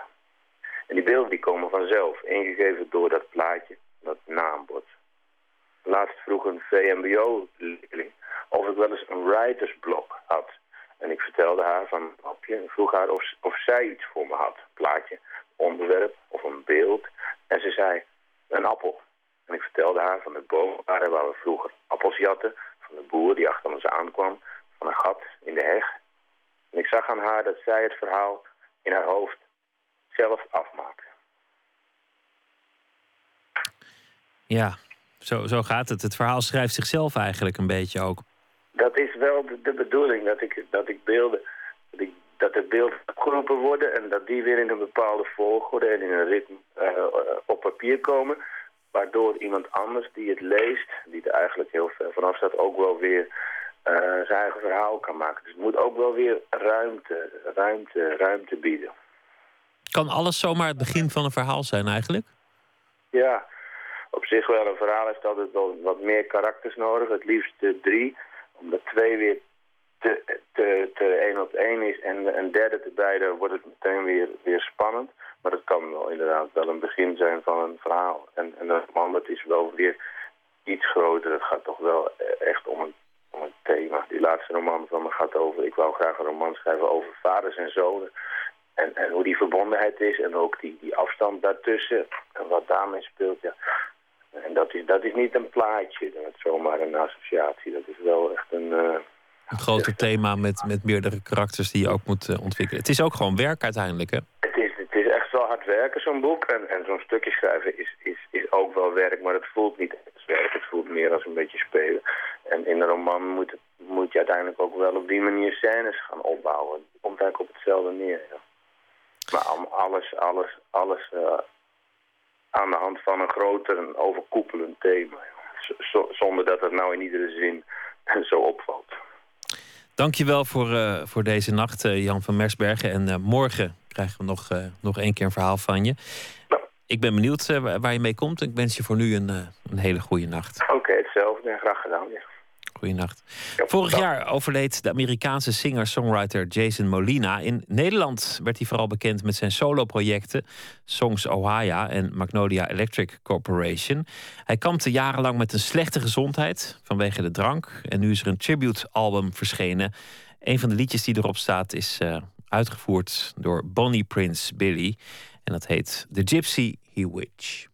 En die beelden die komen vanzelf, ingegeven door dat plaatje, dat naambord. Laatst vroeg een VMBO-leerling of ik wel eens een writersblok had. En ik vertelde haar van een en vroeg haar of, of zij iets voor me had. Plaatje, onderwerp of een beeld. En ze zei, een appel. En ik vertelde haar van de boom waar we vroeger appels jatten. Van de boer die achter ons aankwam. Van een gat in de heg. En ik zag aan haar dat zij het verhaal in haar hoofd zelf afmaakte. Ja, zo, zo gaat het. Het verhaal schrijft zichzelf eigenlijk een beetje ook. Dat is wel de, de bedoeling, dat ik, dat ik beelden, dat, ik, dat er beelden opgeroepen worden en dat die weer in een bepaalde volgorde en in een ritme uh, op papier komen. Waardoor iemand anders die het leest, die er eigenlijk heel ver vanaf staat, ook wel weer zijn eigen verhaal kan maken. Dus het moet ook wel weer ruimte, ruimte, ruimte bieden. Kan alles zomaar het begin van een verhaal zijn eigenlijk? Ja, op zich wel. Een verhaal heeft altijd wel wat meer karakters nodig. Het liefst drie. Omdat twee weer te, te, te één op één is en een derde erbij, dan wordt het meteen weer, weer spannend. Maar het kan wel inderdaad wel een begin zijn van een verhaal. En, en een man, dat is wel weer iets groter. Het gaat toch wel echt om een, een thema. Die laatste roman van me gaat over... Ik wou graag een roman schrijven over vaders en zonen. En, en hoe die verbondenheid is en ook die, die afstand daartussen. En wat daarmee speelt, ja. En dat is, dat is niet een plaatje, dat is zomaar een associatie. Dat is wel echt een... Uh, een groter thema met, met meerdere karakters die je ook moet uh, ontwikkelen. Het is ook gewoon werk uiteindelijk, hè? Het is, het is echt wel hard werken, zo'n boek. En, en zo'n stukje schrijven is, is, is ook wel werk, maar het voelt niet als werk. Het voelt meer als een beetje spelen. En in een roman moet, het, moet je uiteindelijk ook wel op die manier scènes gaan opbouwen. Het komt eigenlijk op hetzelfde neer, ja. Maar alles, alles, alles uh, aan de hand van een groter, een overkoepelend thema. zonder dat het nou in iedere zin zo opvalt. Dankjewel voor, uh, voor deze nacht, uh, Jan van Mersbergen. En morgen krijgen we nog, nog één keer een verhaal van je. Ik ben benieuwd waar je mee komt. Ik wens je voor nu een, een hele goede nacht. Oké, hetzelfde. Graag gedaan. Goedenacht. Vorig jaar overleed de Amerikaanse singer-songwriter Jason Molina. In Nederland werd hij vooral bekend met zijn soloprojecten Songs Ohio en Magnolia Electric Corporation. Hij kampte jarenlang met een slechte gezondheid vanwege de drank. En nu is er een tribute-album verschenen. Een van de liedjes die erop staat is uh, uitgevoerd door Bonnie Prince Billy. En dat heet The Gypsy He Witch.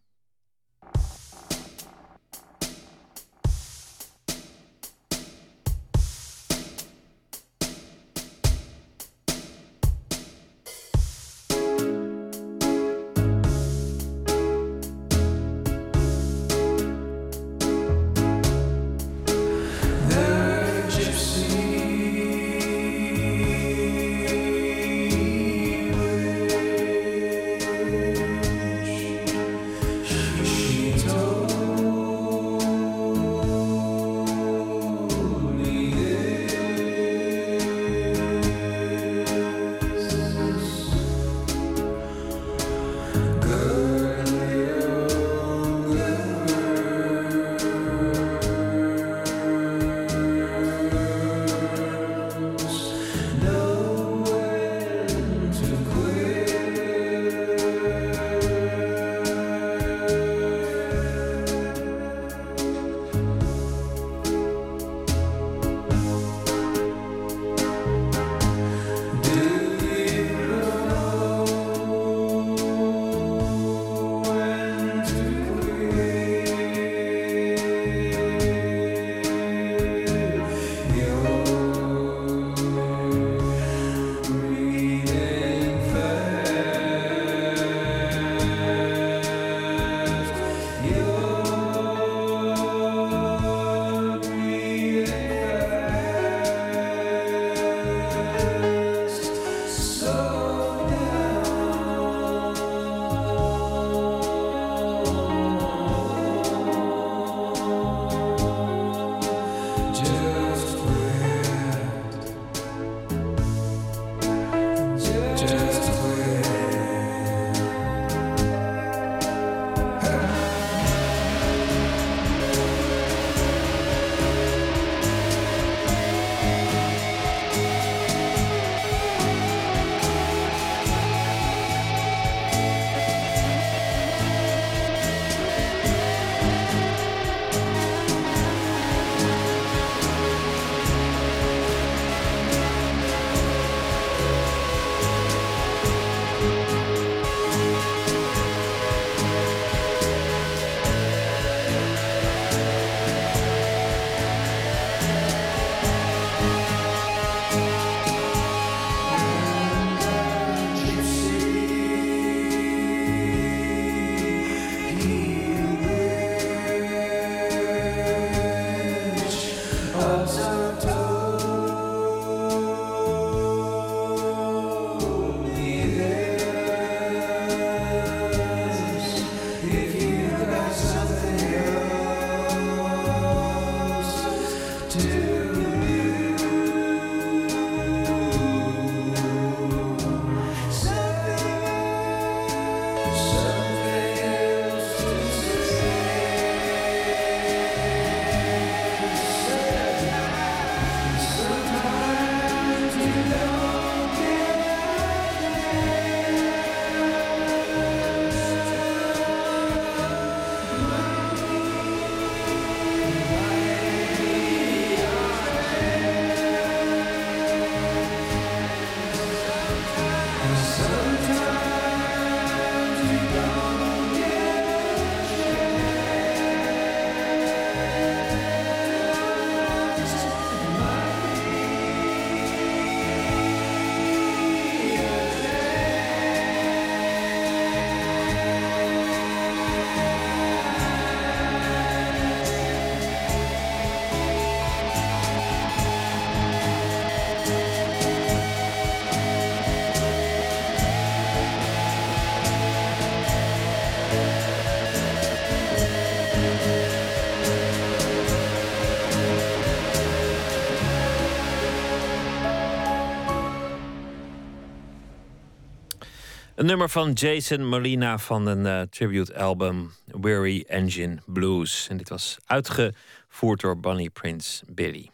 Nummer van Jason Molina van een uh, tribute album Weary Engine Blues. En dit was uitgevoerd door Bonnie Prince Billy.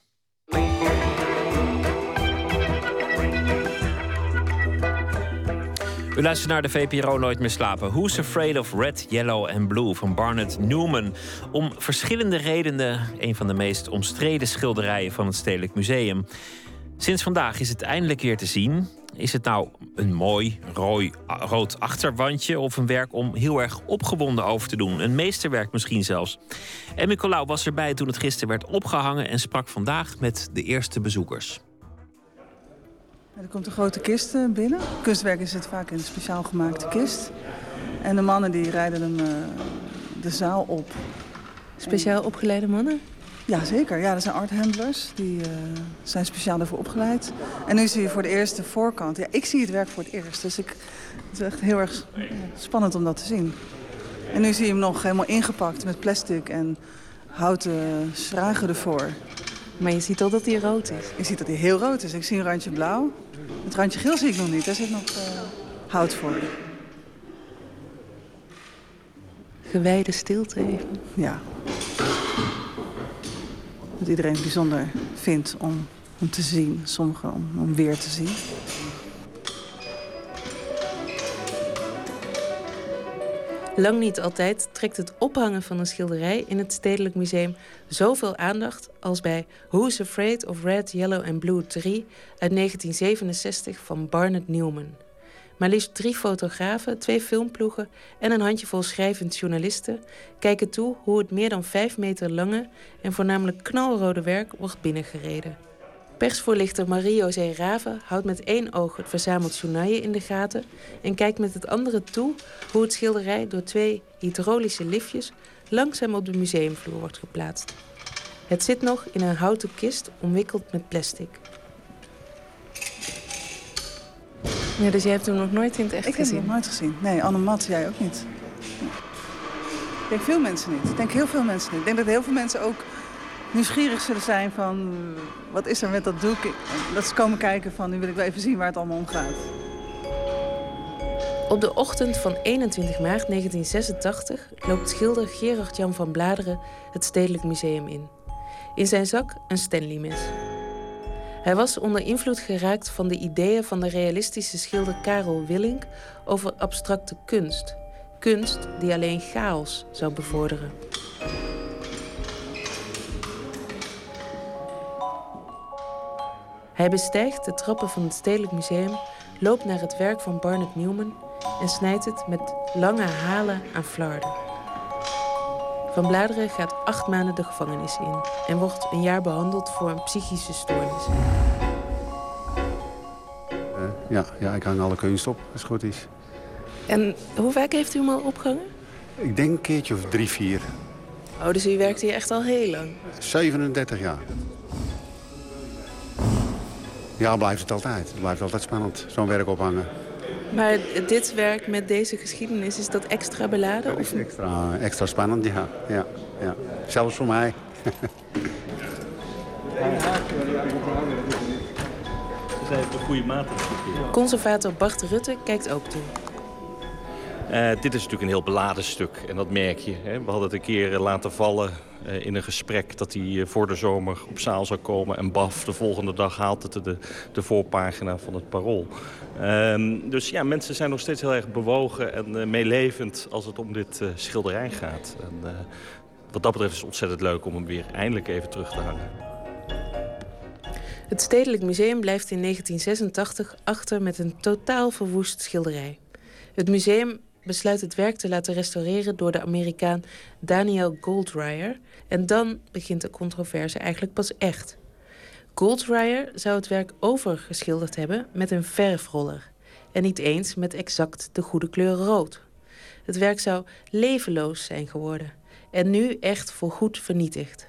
U luistert naar de VPRO Nooit meer slapen. Who's Afraid of Red, Yellow and Blue van Barnett Newman. Om verschillende redenen een van de meest omstreden schilderijen van het Stedelijk Museum. Sinds vandaag is het eindelijk weer te zien. Is het nou een mooi rooi, rood achterwandje of een werk om heel erg opgewonden over te doen? Een meesterwerk misschien zelfs. En Nicolaou was erbij toen het gisteren werd opgehangen en sprak vandaag met de eerste bezoekers. Er komt een grote kist eh, binnen. Kunstwerk is het vaak in een speciaal gemaakte kist. En de mannen die rijden hem uh, de zaal op. Speciaal opgeleide mannen? Ja, zeker. Ja, dat zijn arthandlers. Die uh, zijn speciaal daarvoor opgeleid. En nu zie je voor de eerste voorkant. Ja, ik zie het werk voor het eerst. Dus ik, het is echt heel erg spannend om dat te zien. En nu zie je hem nog helemaal ingepakt met plastic en houten schragen ervoor. Maar je ziet al dat hij rood is. Je ziet dat hij heel rood is. Ik zie een randje blauw. Het randje geel zie ik nog niet. Daar zit nog uh, hout voor. Gewijde stilte even. Ja. Dat iedereen bijzonder vindt om hem te zien. Sommigen om hem weer te zien. Lang niet altijd trekt het ophangen van een schilderij in het Stedelijk Museum zoveel aandacht als bij Who's Afraid of Red, Yellow and Blue 3 uit 1967 van Barnett Newman. Maar liefst drie fotografen, twee filmploegen en een handjevol schrijvend journalisten kijken toe hoe het meer dan vijf meter lange en voornamelijk knalrode werk wordt binnengereden. Persvoorlichter Marie-José Raven houdt met één oog het verzameld journaille in de gaten en kijkt met het andere toe hoe het schilderij door twee hydraulische liftjes langzaam op de museumvloer wordt geplaatst. Het zit nog in een houten kist omwikkeld met plastic. Ja, dus jij hebt hem nog nooit in het echt ik gezien? Ik heb hem nog nooit gezien. Nee, Annemat, jij ook niet. Ik denk veel mensen niet. Ik denk heel veel mensen niet. Ik denk dat heel veel mensen ook nieuwsgierig zullen zijn van... wat is er met dat doek? Dat ze komen kijken van, nu wil ik wel even zien waar het allemaal om gaat. Op de ochtend van 21 maart 1986 loopt schilder Gerard Jan van Bladeren het Stedelijk Museum in. In zijn zak een Stanley-mes. Hij was onder invloed geraakt van de ideeën van de realistische schilder Karel Willink over abstracte kunst. Kunst die alleen chaos zou bevorderen. Hij bestijgt de trappen van het Stedelijk Museum, loopt naar het werk van Barnett Newman en snijdt het met lange halen aan flarden. Van Bladeren gaat acht maanden de gevangenis in en wordt een jaar behandeld voor een psychische stoornis. Uh, ja, ja, ik hang alle kunst op, als het goed is. En hoe vaak heeft u hem al opgehangen? Ik denk een keertje of drie, vier. Oh, dus u werkt hier echt al heel lang? 37 jaar. Ja, blijft het altijd. Het blijft altijd spannend, zo'n werk ophangen. Maar dit werk met deze geschiedenis, is dat extra beladen? Dat is extra, extra spannend, ja. ja, ja. Zelfs voor mij. Ze zijn de goede maat. Conservator Bart Rutte kijkt ook toe. Uh, dit is natuurlijk een heel beladen stuk en dat merk je. Hè. We hadden het een keer laten vallen uh, in een gesprek dat hij voor de zomer op zaal zou komen. En baf, de volgende dag haalt het de, de voorpagina van het Parool. Ehm, dus ja, mensen zijn nog steeds heel erg bewogen en meelevend als het om dit schilderij gaat. En, wat dat betreft is het ontzettend leuk om hem weer eindelijk even terug te hangen. Het Stedelijk Museum blijft in 1986 achter met een totaal verwoest schilderij. Het museum besluit het werk te laten restaureren door de Amerikaan Daniel Goldreyer. En dan begint de controverse eigenlijk pas echt. Goldreyer zou het werk overgeschilderd hebben met een verfroller. En niet eens met exact de goede kleur rood. Het werk zou levenloos zijn geworden. En nu echt voorgoed vernietigd.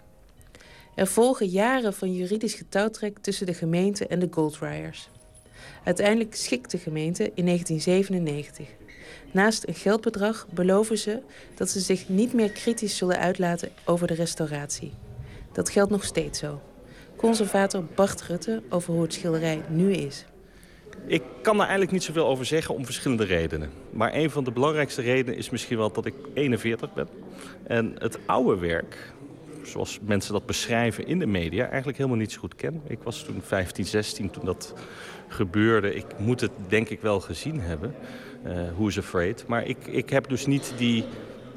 Er volgen jaren van juridisch getouwtrek tussen de gemeente en de Goldryers. Uiteindelijk schikt de gemeente in 1997. Naast een geldbedrag beloven ze dat ze zich niet meer kritisch zullen uitlaten over de restauratie. Dat geldt nog steeds zo. Conservator Bart Rutte over hoe het schilderij nu is. Ik kan daar eigenlijk niet zoveel over zeggen om verschillende redenen. Maar een van de belangrijkste redenen is misschien wel dat ik 41 ben. En het oude werk, zoals mensen dat beschrijven in de media, eigenlijk helemaal niet zo goed ken. Ik was toen 15, 16 toen dat gebeurde. Ik moet het denk ik wel gezien hebben, Who's Afraid. Maar ik, ik heb dus niet die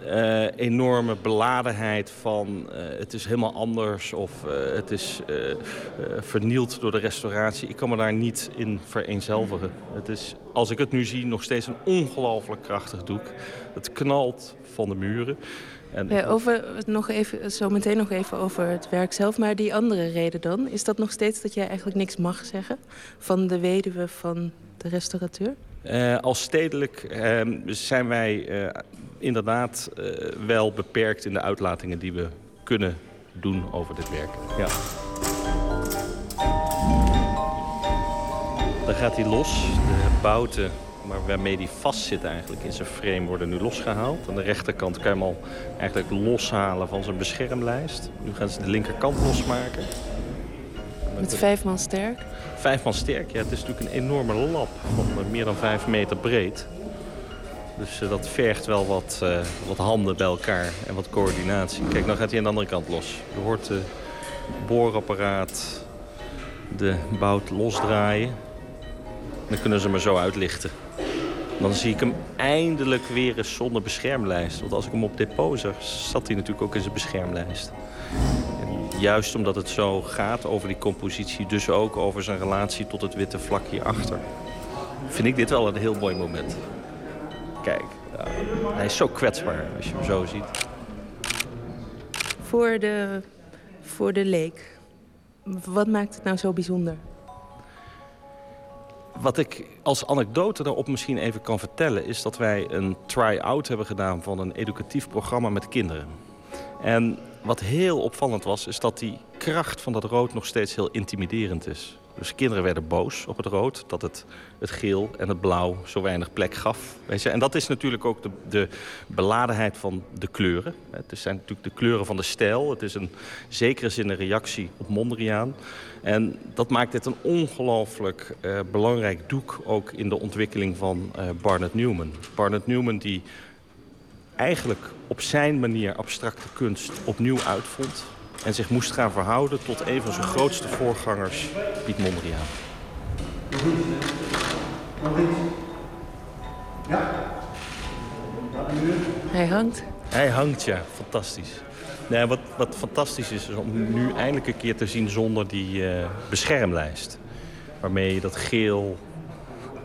uh, enorme beladenheid van uh, het is helemaal anders of het is vernield door de restauratie. Ik kan me daar niet in vereenzelvigen. Het is, als ik het nu zie, nog steeds een ongelooflijk krachtig doek. Het knalt van de muren. En ja, over, nog even, zo meteen nog even over het werk zelf. Maar die andere reden dan, is dat nog steeds dat jij eigenlijk niks mag zeggen van de weduwe van de restaurateur? Uh, als stedelijk uh, zijn wij uh, inderdaad wel beperkt in de uitlatingen die we kunnen doen over dit werk. Ja. Dan gaat hij los. De bouten maar waarmee die vastzit eigenlijk in zijn frame worden nu losgehaald. Aan de rechterkant kan je hem al eigenlijk loshalen van zijn beschermlijst. Nu gaan ze de linkerkant losmaken. Met vijf man sterk? Vijf man sterk, ja. Het is natuurlijk een enorme lab van uh, meer dan vijf meter breed. Dus uh, dat vergt wel wat, uh, wat handen bij elkaar en wat coördinatie. Kijk, nou gaat hij aan de andere kant los. Je hoort het boorapparaat de bout losdraaien. Dan kunnen ze me zo uitlichten. Dan zie ik hem eindelijk weer eens zonder beschermlijst. Want als ik hem op depot zag, zat hij natuurlijk ook in zijn beschermlijst. Juist omdat het zo gaat over die compositie, dus ook over zijn relatie tot het witte vlak hierachter, vind ik dit wel een heel mooi moment. Kijk, hij is zo kwetsbaar als je hem zo ziet. Voor de, voor de leek, wat maakt het nou zo bijzonder? Wat ik als anekdote daarop misschien even kan vertellen... is dat wij een try-out hebben gedaan van een educatief programma met kinderen. En wat heel opvallend was, is dat die kracht van dat rood nog steeds heel intimiderend is. Dus kinderen werden boos op het rood, dat het, het geel en het blauw zo weinig plek gaf. Weet je? En dat is natuurlijk ook de, de beladenheid van de kleuren. Het zijn natuurlijk de kleuren van de stijl. Het is een zekere zin een reactie op Mondriaan. En dat maakt dit een ongelooflijk uh, belangrijk doek ook in de ontwikkeling van uh, Barnett Newman. Barnett Newman die eigenlijk op zijn manier abstracte kunst opnieuw uitvond en zich moest gaan verhouden tot een van zijn grootste voorgangers, Piet Mondriaan. Ja. Hij hangt. Hij hangt, ja. Fantastisch. Nee, wat, wat fantastisch is, is om nu eindelijk een keer te zien zonder die uh, beschermlijst. Waarmee je dat geel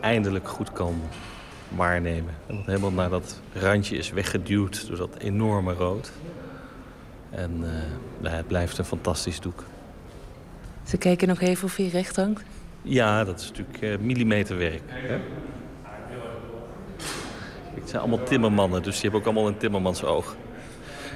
eindelijk goed kan waarnemen. En dat helemaal naar dat randje is weggeduwd door dat enorme rood. En uh, nou, het blijft een fantastisch doek. Ze kijken nog even of hij recht hangt? Ja, dat is natuurlijk uh, millimeterwerk. Hè? Het zijn allemaal timmermannen, dus die hebben ook allemaal een timmermans oog.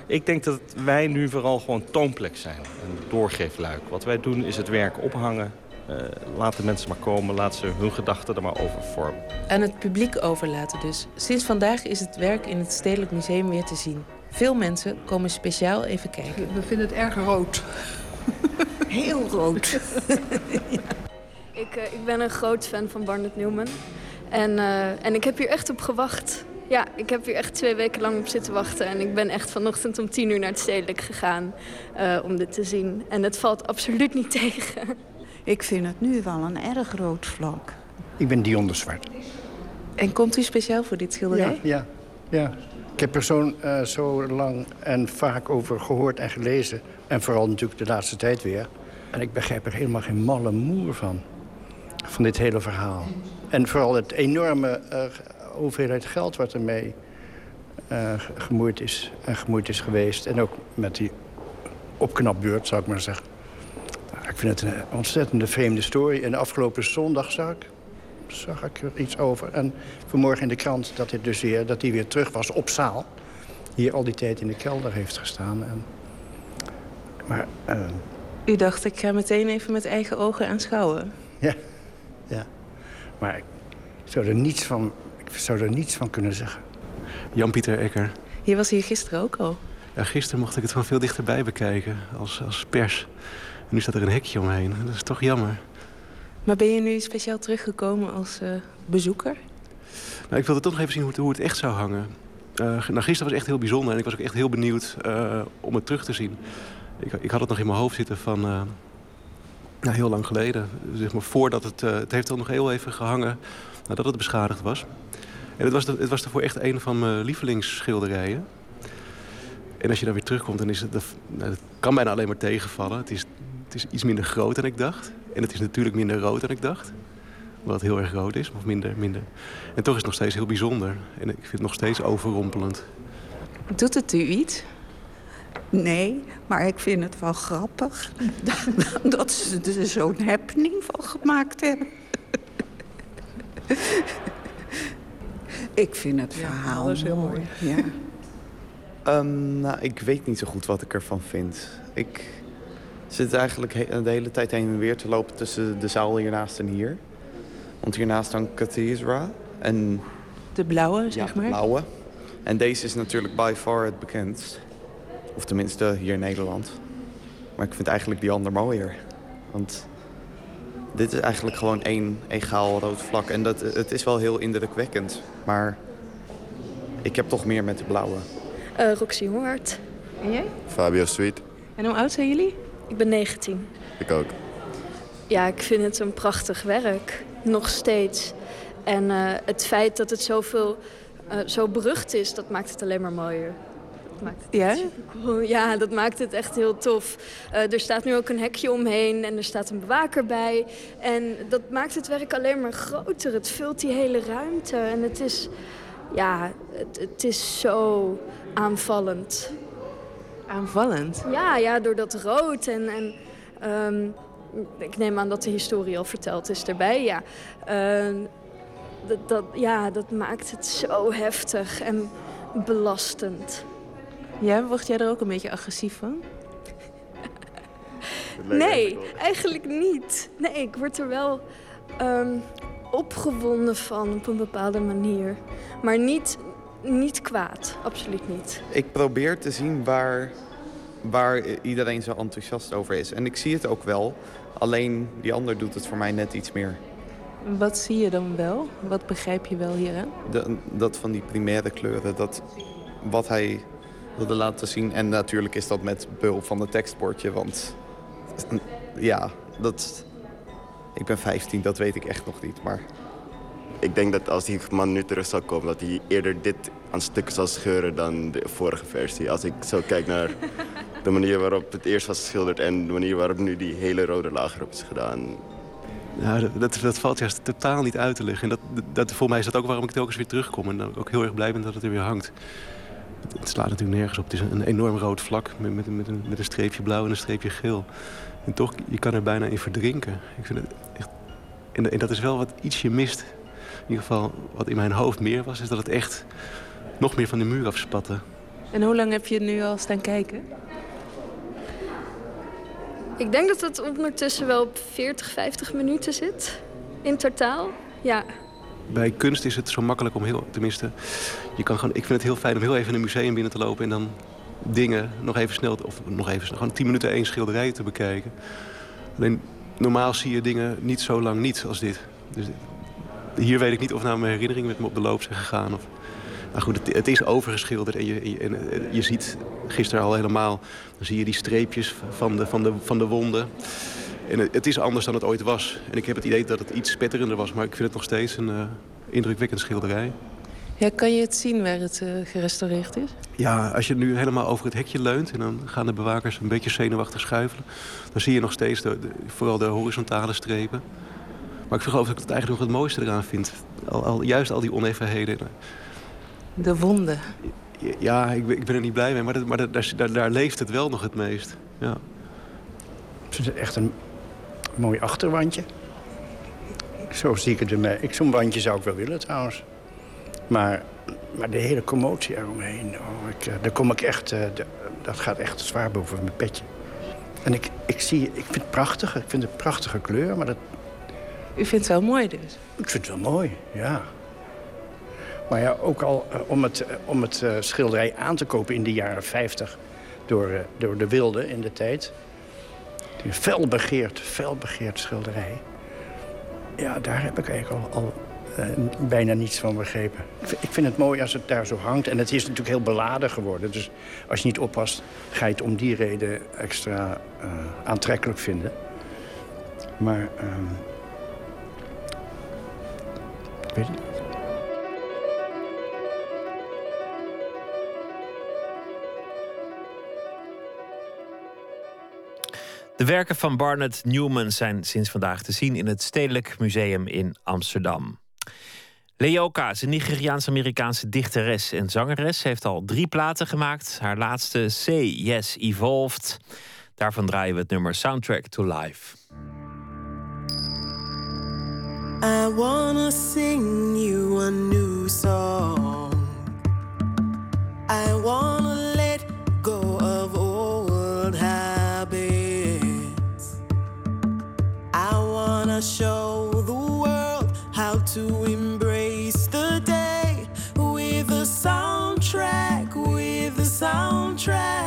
Ik denk dat wij nu vooral gewoon toonplek zijn. Een doorgeefluik. Wat wij doen is het werk ophangen. Uh, laat de mensen maar komen, laat ze hun gedachten er maar over vormen. Aan het publiek overlaten dus. Sinds vandaag is het werk in het Stedelijk Museum weer te zien. Veel mensen komen speciaal even kijken. We vinden het erg rood. Heel rood. ja. ik, uh, ik ben een groot fan van Barnett Newman. En, uh, en ik heb hier echt op gewacht. Ja, ik heb hier echt twee weken lang op zitten wachten. En ik ben echt vanochtend om tien uur naar het stedelijk gegaan uh, om dit te zien. En het valt absoluut niet tegen. Ik vind het nu wel een erg rood vlak. Ik ben Dion de Zwart. En komt u speciaal voor dit schilderij? Ja, ja. ja. Ik heb er zo, uh, zo lang en vaak over gehoord en gelezen. En vooral natuurlijk de laatste tijd weer. En ik begrijp er helemaal geen malle moer van. Van dit hele verhaal. En vooral het enorme uh, hoeveelheid geld wat ermee uh, gemoeid is. En gemoeid is geweest. En ook met die opknapbeurt, zou ik maar zeggen. Ik vind het een ontzettende vreemde story. En de afgelopen zondag zag ik, zag ik er iets over. En vanmorgen in de krant dat hij dus weer, dat hij weer terug was op zaal. Hier al die tijd in de kelder heeft gestaan. En, maar, uh, U dacht, ik ga meteen even met eigen ogen aanschouwen. Ja, ja. Maar ik zou er niets van, ik zou er niets van kunnen zeggen. Jan-Pieter Ecker. Je was hier gisteren ook al. Ja, gisteren mocht ik het van veel dichterbij bekijken als, als pers. En nu staat er een hekje omheen. Dat is toch jammer. Maar ben je nu speciaal teruggekomen als uh, bezoeker? Nou, ik wilde toch nog even zien hoe het, hoe het echt zou hangen. Uh, nou, gisteren was echt heel bijzonder en ik was ook echt heel benieuwd uh, om het terug te zien. Ik, ik, had het nog in mijn hoofd zitten van nou, heel lang geleden. Zeg maar voordat het, het heeft al nog heel even gehangen nadat het beschadigd was. En het was, de, het was daarvoor echt een van mijn lievelingsschilderijen. En als je dan weer terugkomt, dan is het, nou, het kan bijna alleen maar tegenvallen. Het is, het is iets minder groot dan ik dacht. En het is natuurlijk minder rood dan ik dacht. Wat heel erg rood is, of minder, minder. En toch is het nog steeds heel bijzonder. En ik vind het nog steeds overrompelend. Doet het u iets? Nee, maar ik vind het wel grappig dat ze er zo'n happening van gemaakt hebben. ik vind het verhaal dat is heel mooi. Ja. um, nou, ik weet niet zo goed wat ik ervan vind. Ik zit eigenlijk de hele tijd heen en weer te lopen tussen de zaal hiernaast en hier. Want hiernaast dan Cathedra. En, de blauwe, zeg ja, maar? de blauwe. En deze is natuurlijk by far het bekendst. Of tenminste hier in Nederland. Maar ik vind eigenlijk die ander mooier. Want dit is eigenlijk gewoon één egaal rood vlak. En dat, het is wel heel indrukwekkend. Maar ik heb toch meer met de blauwe. Uh, Roxy Hoort. En jij? Fabio Sweet. En hoe oud zijn jullie? Ik ben 19. Ik ook. Ja, ik vind het een prachtig werk. Nog steeds. En uh, het feit dat het zoveel, uh, zo berucht is, dat maakt het alleen maar mooier. Dat maakt het ja? Cool. Ja, dat maakt het echt heel tof. Uh, er staat nu ook een hekje omheen en er staat een bewaker bij. En dat maakt het werk alleen maar groter. Het vult die hele ruimte. En het is, ja, het, het is zo aanvallend. Aanvallend? Ja, ja door dat rood en... en um, ik neem aan dat de historie al verteld is erbij, ja. Uh, dat, dat, ja, dat maakt het zo heftig en belastend. Ja, word jij er ook een beetje agressief van? nee, eigenlijk niet. Nee, ik word er wel um, opgewonden van op een bepaalde manier. Maar niet, niet kwaad, absoluut niet. Ik probeer te zien waar, waar iedereen zo enthousiast over is. En ik zie het ook wel. Alleen die ander doet het voor mij net iets meer. Wat zie je dan wel? Wat begrijp je wel hieraan? De, dat van die primaire kleuren, dat wat hij wilde laten zien. En natuurlijk is dat met behulp van het tekstbordje, want ja, dat, ik ben 15, dat weet ik echt nog niet. Maar ik denk dat als die man nu terug zou komen, dat hij eerder dit aan stukken zal scheuren dan de vorige versie. Als ik zo kijk naar de manier waarop het eerst was geschilderd en de manier waarop nu die hele rode laag erop is gedaan. Dat, dat valt juist totaal niet uit te leggen. En dat, dat, voor mij is dat ook waarom ik telkens weer terugkom. En ook heel erg blij ben dat het er weer hangt. Het, slaat natuurlijk nergens op. Het is een, enorm rood vlak met, met, met, een, met een streepje blauw en een streepje geel. En toch, je kan er bijna in verdrinken. Ik vind het echt... en dat is wel wat ietsje mist. In ieder geval, wat in mijn hoofd meer was, is dat het echt nog meer van de muur afspatte. En hoe lang heb je nu al staan kijken? Ik denk dat het ondertussen wel op 40, 50 minuten zit. In totaal, ja. Bij kunst is het zo makkelijk om heel... Tenminste, je kan gewoon, ik vind het heel fijn om heel even in een museum binnen te lopen... en dan dingen nog even snel... of nog even gewoon 10 minuten één schilderij te bekijken. Alleen, normaal zie je dingen niet zo lang niet als dit. Dus hier weet ik niet of nou mijn herinneringen met me op de loop zijn gegaan. Of... Maar goed, het, het, is overgeschilderd en je, en je, en je ziet gisteren al helemaal... dan zie je die streepjes van de, van de, van de wonden. En het, het, is anders dan het ooit was. En ik heb het idee dat het iets spetterender was... maar ik vind het nog steeds een uh, indrukwekkend schilderij. Ja, kan je het zien waar het uh, gerestaureerd is? Ja, als je nu helemaal over het hekje leunt... en dan gaan de bewakers een beetje zenuwachtig schuifelen... dan zie je nog steeds de, de, vooral de horizontale strepen. Maar ik geloof dat ik het eigenlijk nog het mooiste eraan vind. Al, al, juist al die onevenheden. De wonden. Ja, ik ben, ik ben er niet blij mee, maar, dat, maar dat, daar, daar, leeft het wel nog het meest. Ja. Het is echt een mooi achterwandje. Zo zie ik het ermee. Ik, Zo'n wandje zou ik wel willen trouwens. Maar, maar de hele commotie eromheen, oh, ik, daar kom ik echt, uh, de, dat gaat echt zwaar boven mijn petje. En ik, ik, zie, ik vind het prachtig, ik vind het een prachtige kleur, maar dat... U vindt het wel mooi dus? Ik vind het wel mooi, ja. Maar ja, ook al uh, om het, uh, om het uh, schilderij aan te kopen in de jaren 50 door, door de wilde in de tijd. Een felbegeerd, felbegeerd schilderij. Ja, daar heb ik eigenlijk al, al eh, bijna niets van begrepen. Ik vind, het mooi als het daar zo hangt. En het is natuurlijk heel beladen geworden. Dus als je niet oppast, ga je het om die reden extra eh, aantrekkelijk vinden. Maar... ehm, De werken van Barnett Newman zijn sinds vandaag te zien in het Stedelijk Museum in Amsterdam. Leoka een Nigeriaans-Amerikaanse dichteres en zangeres. Heeft al drie platen gemaakt. Haar laatste Say Yes Evolved. Daarvan draaien we het nummer Soundtrack to Life. I wanna sing you a new song. I wanna let go of old habits. I wanna show the world how to embrace the day with a soundtrack, with a soundtrack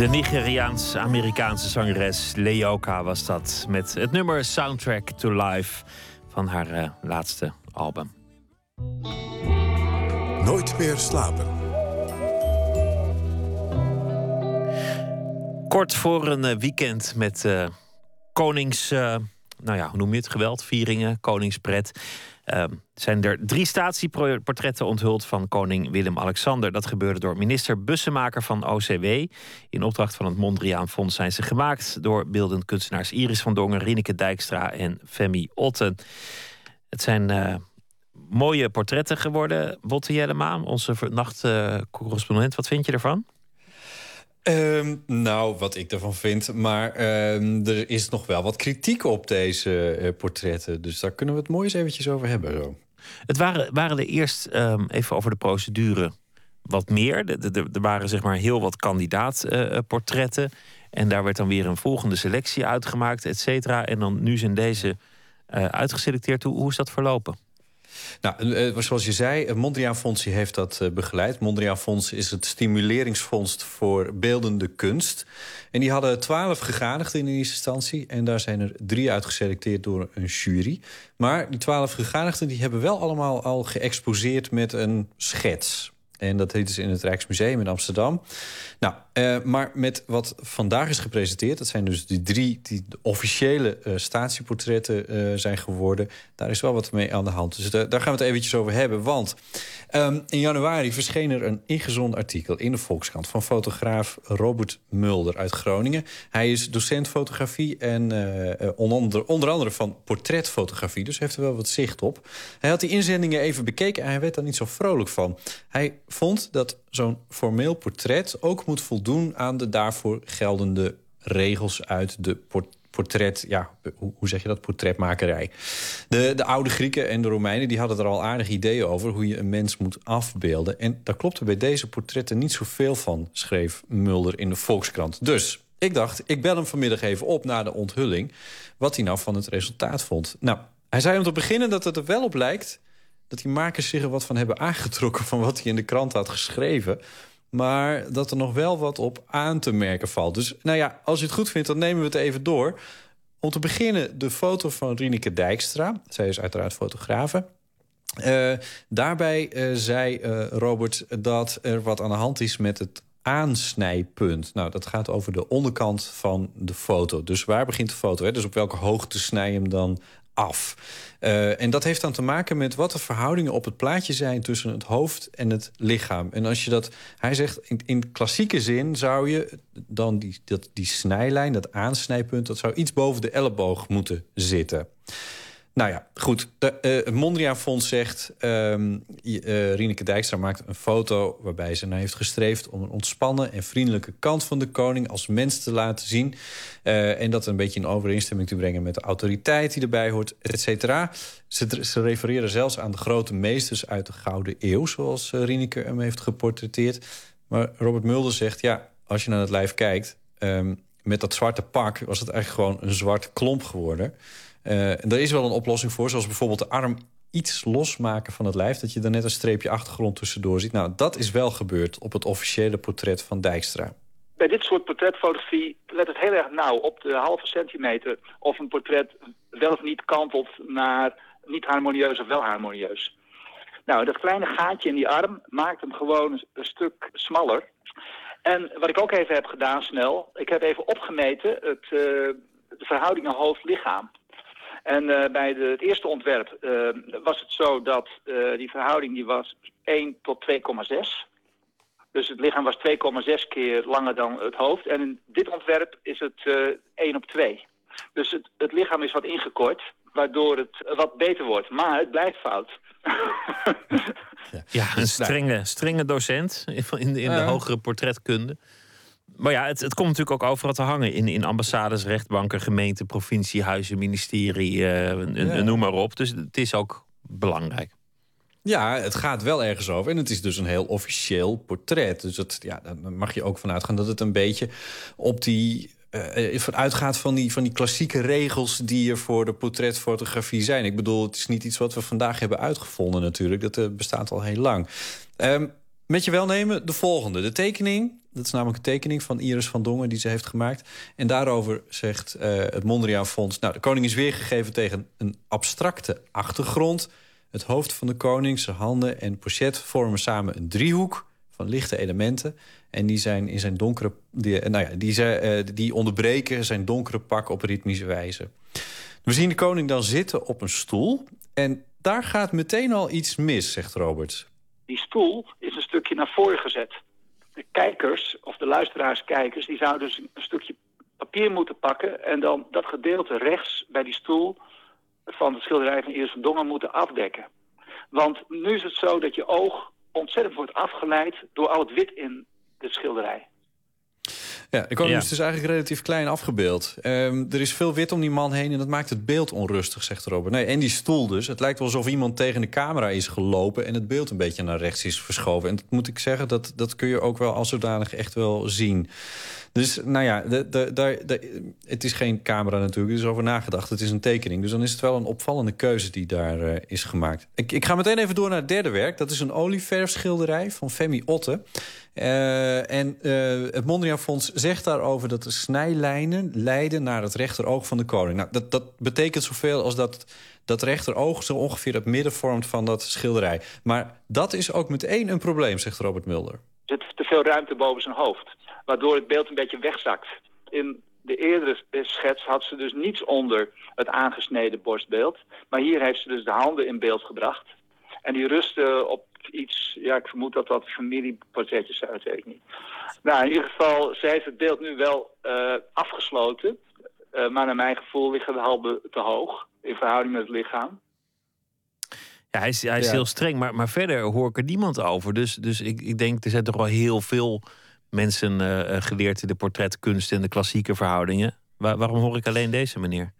De Nigeriaans-Amerikaanse zangeres Leoka was dat. Met het nummer Soundtrack to Life van haar eh, laatste album. Nooit meer slapen. Kort voor een eh, weekend met eh, konings... nou ja, hoe noem je het? Geweld, vieringen, koningspret. Eh, zijn er drie statieportretten onthuld van koning Willem-Alexander. Dat gebeurde door minister Bussemaker van OCW. In opdracht van het Mondriaan Fonds zijn ze gemaakt... door beeldend kunstenaars Iris van Dongen, Rieneke Dijkstra en Femi Otten. Het zijn eh, mooie portretten geworden. Botte Jellema, onze nachtcorrespondent, wat vind je ervan? Ehm, nou, wat ik ervan vind. Maar ehm, er is nog wel wat kritiek op deze eh, portretten. Dus daar kunnen we het mooi eens eventjes over hebben. Zo. Het waren, waren er eerst, ehm, even over de procedure... wat meer. Er waren zeg maar heel wat kandidaatportretten. en daar werd dan weer een volgende selectie uitgemaakt, et cetera. En dan nu zijn deze eh, uitgeselecteerd. Hoe is dat verlopen? Nou, eh, zoals je zei, het Mondriaan Fonds heeft dat eh, begeleid. Mondriaan Fonds is het stimuleringsfonds voor beeldende kunst. En die hadden twaalf gegadigden in eerste instantie. En daar zijn er drie uitgeselecteerd door een jury. Maar die twaalf gegadigden die hebben wel allemaal al geëxposeerd met een schets. En dat heet dus in het Rijksmuseum in Amsterdam. Nou, eh, maar met wat vandaag is gepresenteerd... dat zijn dus die drie die de officiële eh, statieportretten eh, zijn geworden... daar is wel wat mee aan de hand. Dus da- daar gaan we het eventjes over hebben. Want ehm, in januari verscheen er een ingezonden artikel in de Volkskrant... van fotograaf Robert Mulder uit Groningen. Hij is docent fotografie en onder, onder andere van portretfotografie. Dus heeft er wel wat zicht op. Hij had die inzendingen even bekeken en hij werd daar niet zo vrolijk van. Hij vond dat zo'n formeel portret ook moet voldoen aan de daarvoor geldende regels uit de port- portret, ja, hoe zeg je dat, portretmakerij. De, de oude Grieken en de Romeinen die hadden er al aardig ideeën over hoe je een mens moet afbeelden. En daar klopte bij deze portretten niet zoveel van, schreef Mulder in de Volkskrant. Dus ik dacht, ik bel hem vanmiddag even op na de onthulling, wat hij nou van het resultaat vond. Nou, hij zei om te beginnen dat het er wel op lijkt dat die makers zich er wat van hebben aangetrokken... van wat hij in de krant had geschreven. Maar dat er nog wel wat op aan te merken valt. Dus nou ja, als je het goed vindt, dan nemen we het even door. Om te beginnen de foto van Rineke Dijkstra. Zij is uiteraard fotografe. Eh, daarbij eh, zei eh, Robert dat er wat aan de hand is met het aansnijpunt. Nou, dat gaat over de onderkant van de foto. Dus waar begint de foto? Hè? Dus op welke hoogte snij je hem dan Eh, en dat heeft dan te maken met wat de verhoudingen op het plaatje zijn... tussen het hoofd en het lichaam. En als je dat... Hij zegt, in, in klassieke zin zou je dan die, dat, die snijlijn, dat aansnijpunt... dat zou iets boven de elleboog moeten zitten. Nou ja, goed. De, eh, het Mondriaan Fonds zegt... ehm uh, Rieneke Dijkstra maakt een foto waarbij ze naar heeft gestreefd... om een ontspannen en vriendelijke kant van de koning als mens te laten zien. Eh, en dat een beetje in overeenstemming te brengen met de autoriteit die erbij hoort, et cetera. Ze, ze refereren zelfs aan de grote meesters uit de Gouden Eeuw... zoals Rieneke hem heeft geportretteerd. Maar Robert Mulder zegt, ja, als je naar het lijf kijkt... ehm, met dat zwarte pak was het eigenlijk gewoon een zwart klomp geworden... En er is wel een oplossing voor, zoals bijvoorbeeld de arm iets losmaken van het lijf... dat je er net een streepje achtergrond tussendoor ziet. Nou, dat is wel gebeurd op het officiële portret van Dijkstra. Bij dit soort portretfotografie let het heel erg nauw op de halve centimeter... of een portret wel of niet kantelt naar niet harmonieus of wel harmonieus. Nou, dat kleine gaatje in die arm maakt hem gewoon een, stuk smaller. En wat ik ook even heb gedaan snel... ik heb even opgemeten het, uh, de verhoudingen hoofd-lichaam... En uh, bij de, het eerste ontwerp uh, was het zo dat uh, die verhouding die was 1 tot 2,6. Dus het lichaam was 2,6 keer langer dan het hoofd. En in dit ontwerp is het 1 op 2. Dus het, het, lichaam is wat ingekort, waardoor het wat beter wordt. Maar het blijft fout. ja, een strenge, strenge docent in, de, in de hogere portretkunde. Maar ja, het, het komt natuurlijk ook overal te hangen. In, in ambassades, rechtbanken, gemeenten, provinciehuizen, ministerie, uh, ja. noem maar op. Dus het is ook belangrijk. Ja, het gaat wel ergens over. En het is dus een heel officieel portret. Dus dat, ja, daar mag je ook vanuit gaan dat het een beetje op die... Uh, uitgaat van die, van die klassieke regels die er voor de portretfotografie zijn. Ik bedoel, het is niet iets wat we vandaag hebben uitgevonden natuurlijk. Dat uh, bestaat al heel lang. Um, met je welnemen de volgende. De tekening, dat is namelijk een tekening van Iris van Dongen... die ze heeft gemaakt. En daarover zegt uh, het Mondriaan Fonds... nou, de koning is weergegeven tegen een abstracte achtergrond. Het hoofd van de koning, zijn handen en pochet vormen samen een driehoek... van lichte elementen. En die zijn in zijn donkere... Die, nou ja, die, uh, die onderbreken zijn donkere pak op ritmische wijze. We zien de koning dan zitten op een stoel... en daar gaat meteen al iets mis, zegt Robert. Die stoel is een stukje naar voren gezet. De kijkers, of de luisteraarskijkers, die zouden dus een stukje papier moeten pakken... en dan dat gedeelte rechts bij die stoel van de schilderij van Iris van Dongen moeten afdekken. Want nu is het zo dat je oog ontzettend wordt afgeleid door al het wit in de schilderij. Ja, de koning Ja. is dus eigenlijk relatief klein afgebeeld. Ehm, er is veel wit om die man heen en dat maakt het beeld onrustig, zegt Robert. Nee, en die stoel dus. Het lijkt wel alsof iemand tegen de camera is gelopen... en het beeld een beetje naar rechts is verschoven. En dat moet ik zeggen, dat, dat kun je ook wel als zodanig echt wel zien. Dus nou ja, de, de, de, de- het is geen camera natuurlijk, er is over nagedacht. Het is een tekening, dus dan is het wel een opvallende keuze die daar eh, is gemaakt. Ik, ik ga meteen even door naar het derde werk. Dat is een olieverfschilderij van Femi Otte. Eh, en eh, het Mondriaan Fonds zegt daarover dat de snijlijnen leiden naar het rechteroog van de koning. Nou, dat, dat betekent zoveel als dat dat rechteroog zo ongeveer het midden vormt van dat schilderij. Maar dat is ook meteen een probleem, zegt Robert Mulder. Er zit te veel ruimte boven zijn hoofd. Waardoor het beeld een beetje wegzakt. In de eerdere schets had ze dus niets onder het aangesneden borstbeeld. Maar hier heeft ze dus de handen in beeld gebracht. En die rusten op iets, ja ik vermoed dat dat familieportretjes zijn, dat weet ik niet. Nou in ieder geval, ze heeft het beeld nu wel eh, afgesloten. Eh, maar naar mijn gevoel liggen de handen te hoog in verhouding met het lichaam. Ja, hij is, hij is Ja. heel streng, maar, maar verder hoor ik er niemand over. Dus, dus ik, ik denk, er zijn toch wel heel veel mensen eh, geleerd in de portretkunst en de klassieke verhoudingen. Waar- waarom hoor ik alleen deze meneer?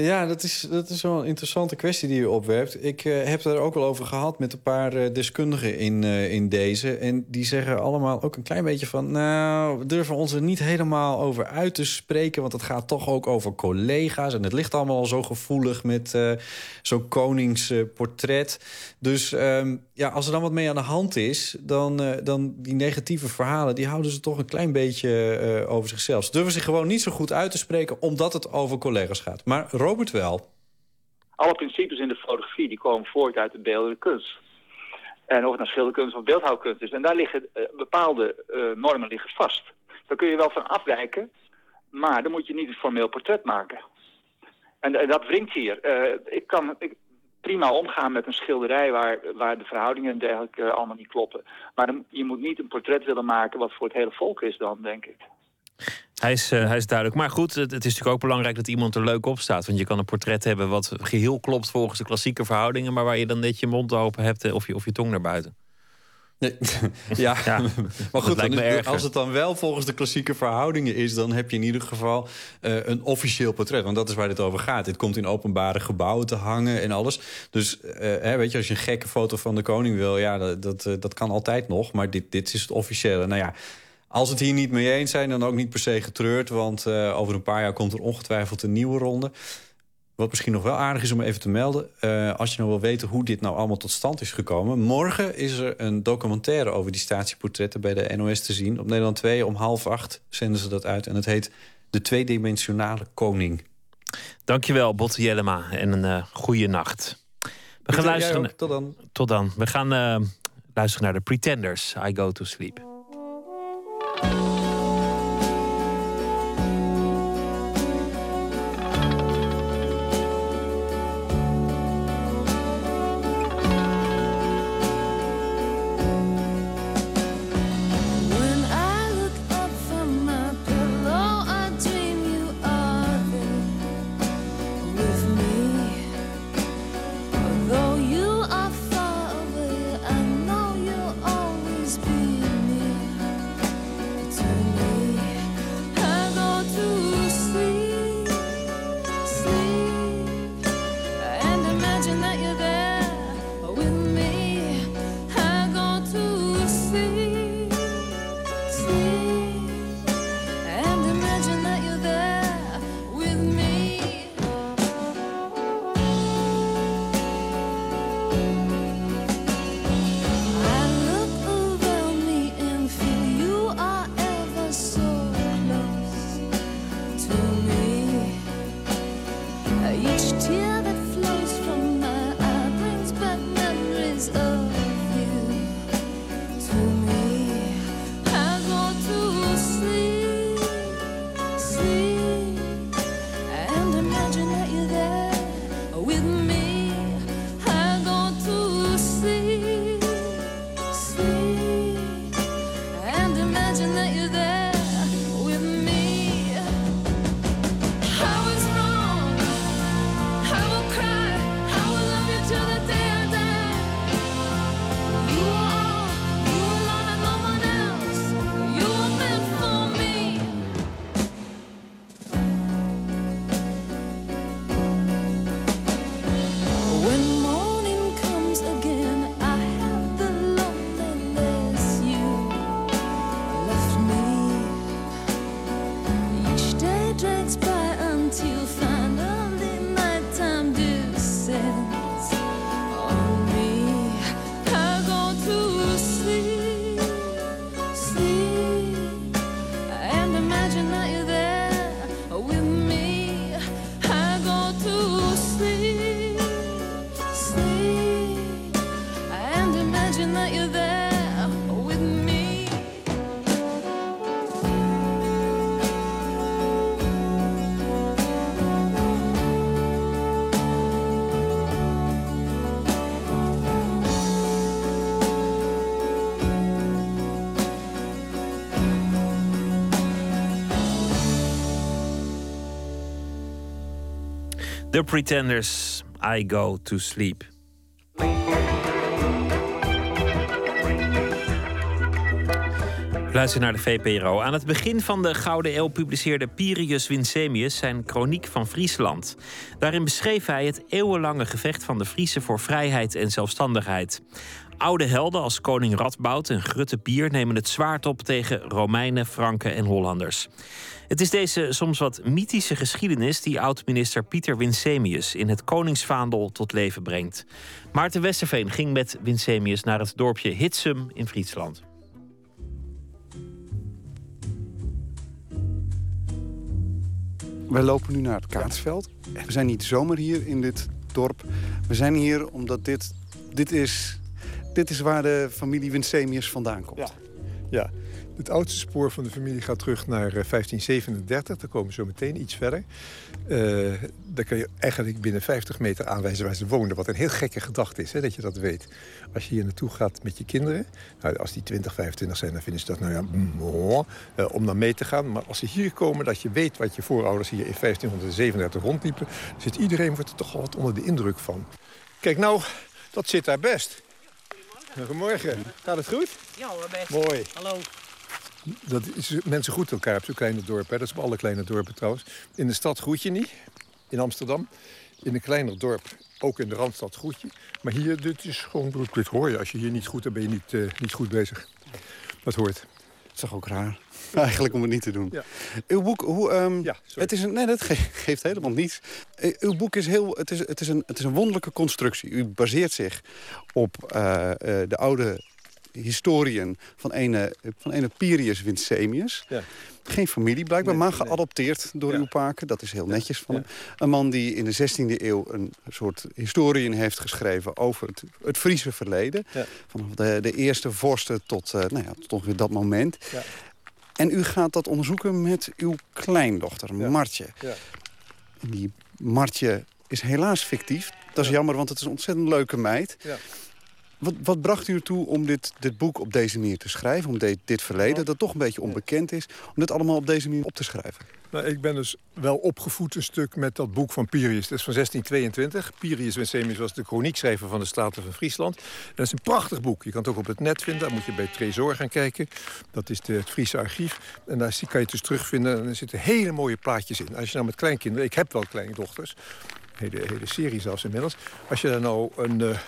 Ja, dat is, dat is wel een interessante kwestie die u opwerpt. Ik eh, heb er ook wel over gehad met een paar eh, deskundigen in, eh, in deze. En die zeggen allemaal ook een klein beetje van... nou, we durven ons er niet helemaal over uit te spreken... want het gaat toch ook over collega's. En het ligt allemaal al zo gevoelig met zo'n koningsportret. dus ehm, ja, als er dan wat mee aan de hand is... dan, dan die negatieve verhalen... die houden ze toch een klein beetje over zichzelf. Ze durven zich gewoon niet zo goed uit te spreken... omdat het over collega's gaat. Maar Robert wel. alle principes in de fotografie die komen voort uit de beeldende kunst. En of het nou schilderkunst of beeldhouwkunst is. En daar liggen eh, bepaalde eh, normen liggen vast. Daar kun je wel van afwijken, maar dan moet je niet een formeel portret maken. En eh, dat wringt hier. Ik kan ik, prima omgaan met een schilderij waar, waar de verhoudingen en dergelijke allemaal niet kloppen. Maar je moet niet een portret willen maken wat voor het hele volk is dan, denk ik. Hij is, eh, hij is duidelijk. Maar goed, het, het is natuurlijk ook belangrijk dat iemand er leuk op staat. Want je kan een portret hebben wat geheel klopt volgens de klassieke verhoudingen... maar waar je dan net je mond open hebt eh, of je, of je tong naar buiten. Nee, ja, maar goed, dan als het dan wel volgens de klassieke verhoudingen is... dan heb je in ieder geval eh, een officieel portret. Want dat is waar dit over gaat. Dit komt in openbare gebouwen te hangen en alles. Dus hè, weet je, als je een gekke foto van de koning wil... ja, dat, dat, dat kan altijd nog. Maar dit, dit is het officiële. Nou ja, als het hier niet mee eens zijn, dan ook niet per se getreurd. Want eh, over een paar jaar komt er ongetwijfeld een nieuwe ronde. Wat misschien nog wel aardig is om even te melden... eh, als je nou wil weten hoe dit nou allemaal tot stand is gekomen... morgen is er een documentaire over die statieportretten... bij de NOS te zien. Op Nederland 2 om half acht zenden ze dat uit. En het heet De Tweedimensionale Koning. Dankjewel, Botte Jellema. En een eh goede nacht. We gaan luisteren. Tot dan. Tot dan. We gaan luisteren naar de Pretenders. I go to sleep. Pretenders, I Go to Sleep. Luister naar de VPRO. Aan het begin van de Gouden Eeuw publiceerde Pirius Winsemius zijn Chroniek van Friesland. Daarin beschreef hij het eeuwenlange gevecht van de Friesen voor vrijheid en zelfstandigheid. Oude helden als koning Radboud en Grutte Pier nemen het zwaard op tegen Romeinen, Franken en Hollanders. Het is deze soms wat mythische geschiedenis die oud-minister Pieter Winsemius in het Koningsvaandel tot leven brengt. Maarten Westerveen ging met Winsemius naar het dorpje Hitsum in Friesland. Wij lopen nu naar het Kaatsveld. We zijn niet zomaar hier in dit dorp. We zijn hier omdat dit, dit, is, dit is waar de familie Winsemius vandaan komt. Ja. Ja, het oudste spoor van de familie gaat terug naar eh, 1537. Daar komen we zo meteen iets verder. Eh daar kun je eigenlijk binnen 50 meter aanwijzen waar ze woonden. Wat een heel gekke gedachte is, hè, dat je dat weet. Als je hier naartoe gaat met je kinderen... Nou, als die 20, 25 zijn, dan vinden ze dat nou ja, mooi, eh, om dan mee te gaan. Maar als ze hier komen, dat je weet wat je voorouders hier in 1537 rondliepen... zit iedereen wordt er toch wat onder de indruk van. Kijk nou, dat zit daar best. Goedemorgen. Gaat het goed? Ja hoor, best. Mooi. Hallo. Dat is, mensen groeten elkaar op zo'n kleine dorp. Dat is op alle kleine dorpen trouwens. In de stad groet je niet, in Amsterdam. In een kleiner dorp, ook in de Randstad groet je. Maar hier, dit is gewoon, dit hoor je. Als je hier niet goed dan ben je niet, eh, niet goed bezig. Dat hoort. Dat is toch ook raar? Eigenlijk om het niet te doen. Ja. Uw boek, hoe, ehm, het is een, nee, dat ge- geeft helemaal niets. Eh, Uw boek is heel, het is, het is, een, het is een wonderlijke constructie. U baseert zich op eh, de oude historiën van ene, van ene Pirius Winsemius. Ja. Geen familie blijkbaar, Nee, maar geadopteerd door uw paken. Dat is heel netjes van hem. Een man die in de 16e eeuw een soort historieën heeft geschreven... over het, het Friese verleden. Vanaf de, de eerste vorsten tot, eh, nou ja, tot ongeveer dat moment. Ja. En u gaat dat onderzoeken met uw kleindochter, Martje. Ja. En die Martje is helaas fictief. Dat is jammer, want het is een ontzettend leuke meid. Wat, wat bracht u ertoe om dit, dit boek op deze manier te schrijven? Om dit, dit verleden, dat toch een beetje onbekend is... om dit allemaal op deze manier op te schrijven? Nou, ik ben dus wel opgevoed een stuk met dat boek van Pirius. Dat is van 1622. Pirius Winsemius was de chroniekschrijver van de Staten van Friesland. En dat is een prachtig boek. Je kan het ook op het net vinden. Daar moet je bij Tresor gaan kijken. Dat is de, het Friese archief. En daar zie- kan je het dus terugvinden. En er zitten hele mooie plaatjes in. Als je nou met kleinkinderen... Ik heb wel kleindochters. Hele, hele serie zelfs inmiddels. Als je daar nou een... eh,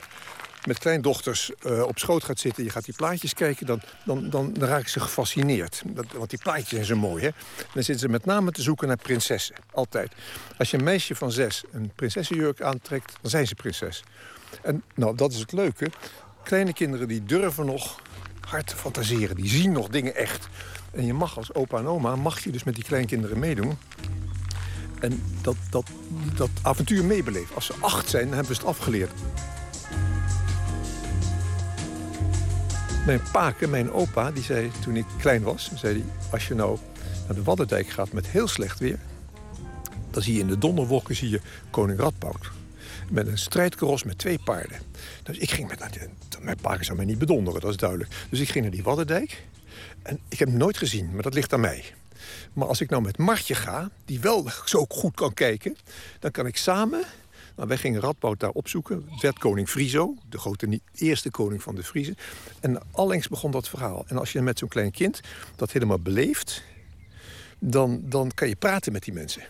met kleindochters eh, op schoot gaat zitten... je gaat die plaatjes kijken, dan, dan, dan, dan raken ze gefascineerd. Dat, want die plaatjes zijn zo mooi, hè? Dan zitten ze met name te zoeken naar prinsessen. Altijd. Als je een meisje van zes een prinsessenjurk aantrekt... dan zijn ze prinses. En nou, dat is het leuke. Kleine kinderen die durven nog hard te fantaseren. Die zien nog dingen echt. En je mag als opa en oma... mag je dus met die kleinkinderen meedoen... En dat, dat, dat avontuur meebeleven. Als ze acht zijn, dan hebben we het afgeleerd. Mijn paken, mijn opa, die zei toen ik klein was... zei hij, als je nou naar de Waddendijk gaat met heel slecht weer... dan zie je in de donderwolken zie je koning Radboud. Met een strijdkaros met twee paarden. Dus ik ging met... Mijn paken zou mij niet bedonderen, dat is duidelijk. Dus ik ging naar die Waddendijk. En ik heb hem nooit gezien, maar dat ligt aan mij. Maar als ik nou met Martje ga, die wel zo goed kan kijken... dan kan ik samen... Nou, wij gingen Radboud daar opzoeken. Werd koning Friso, de grote eerste koning van de Friezen. En allengs begon dat verhaal. En als je met zo'n klein kind dat helemaal beleeft... dan, dan kan je praten met die mensen.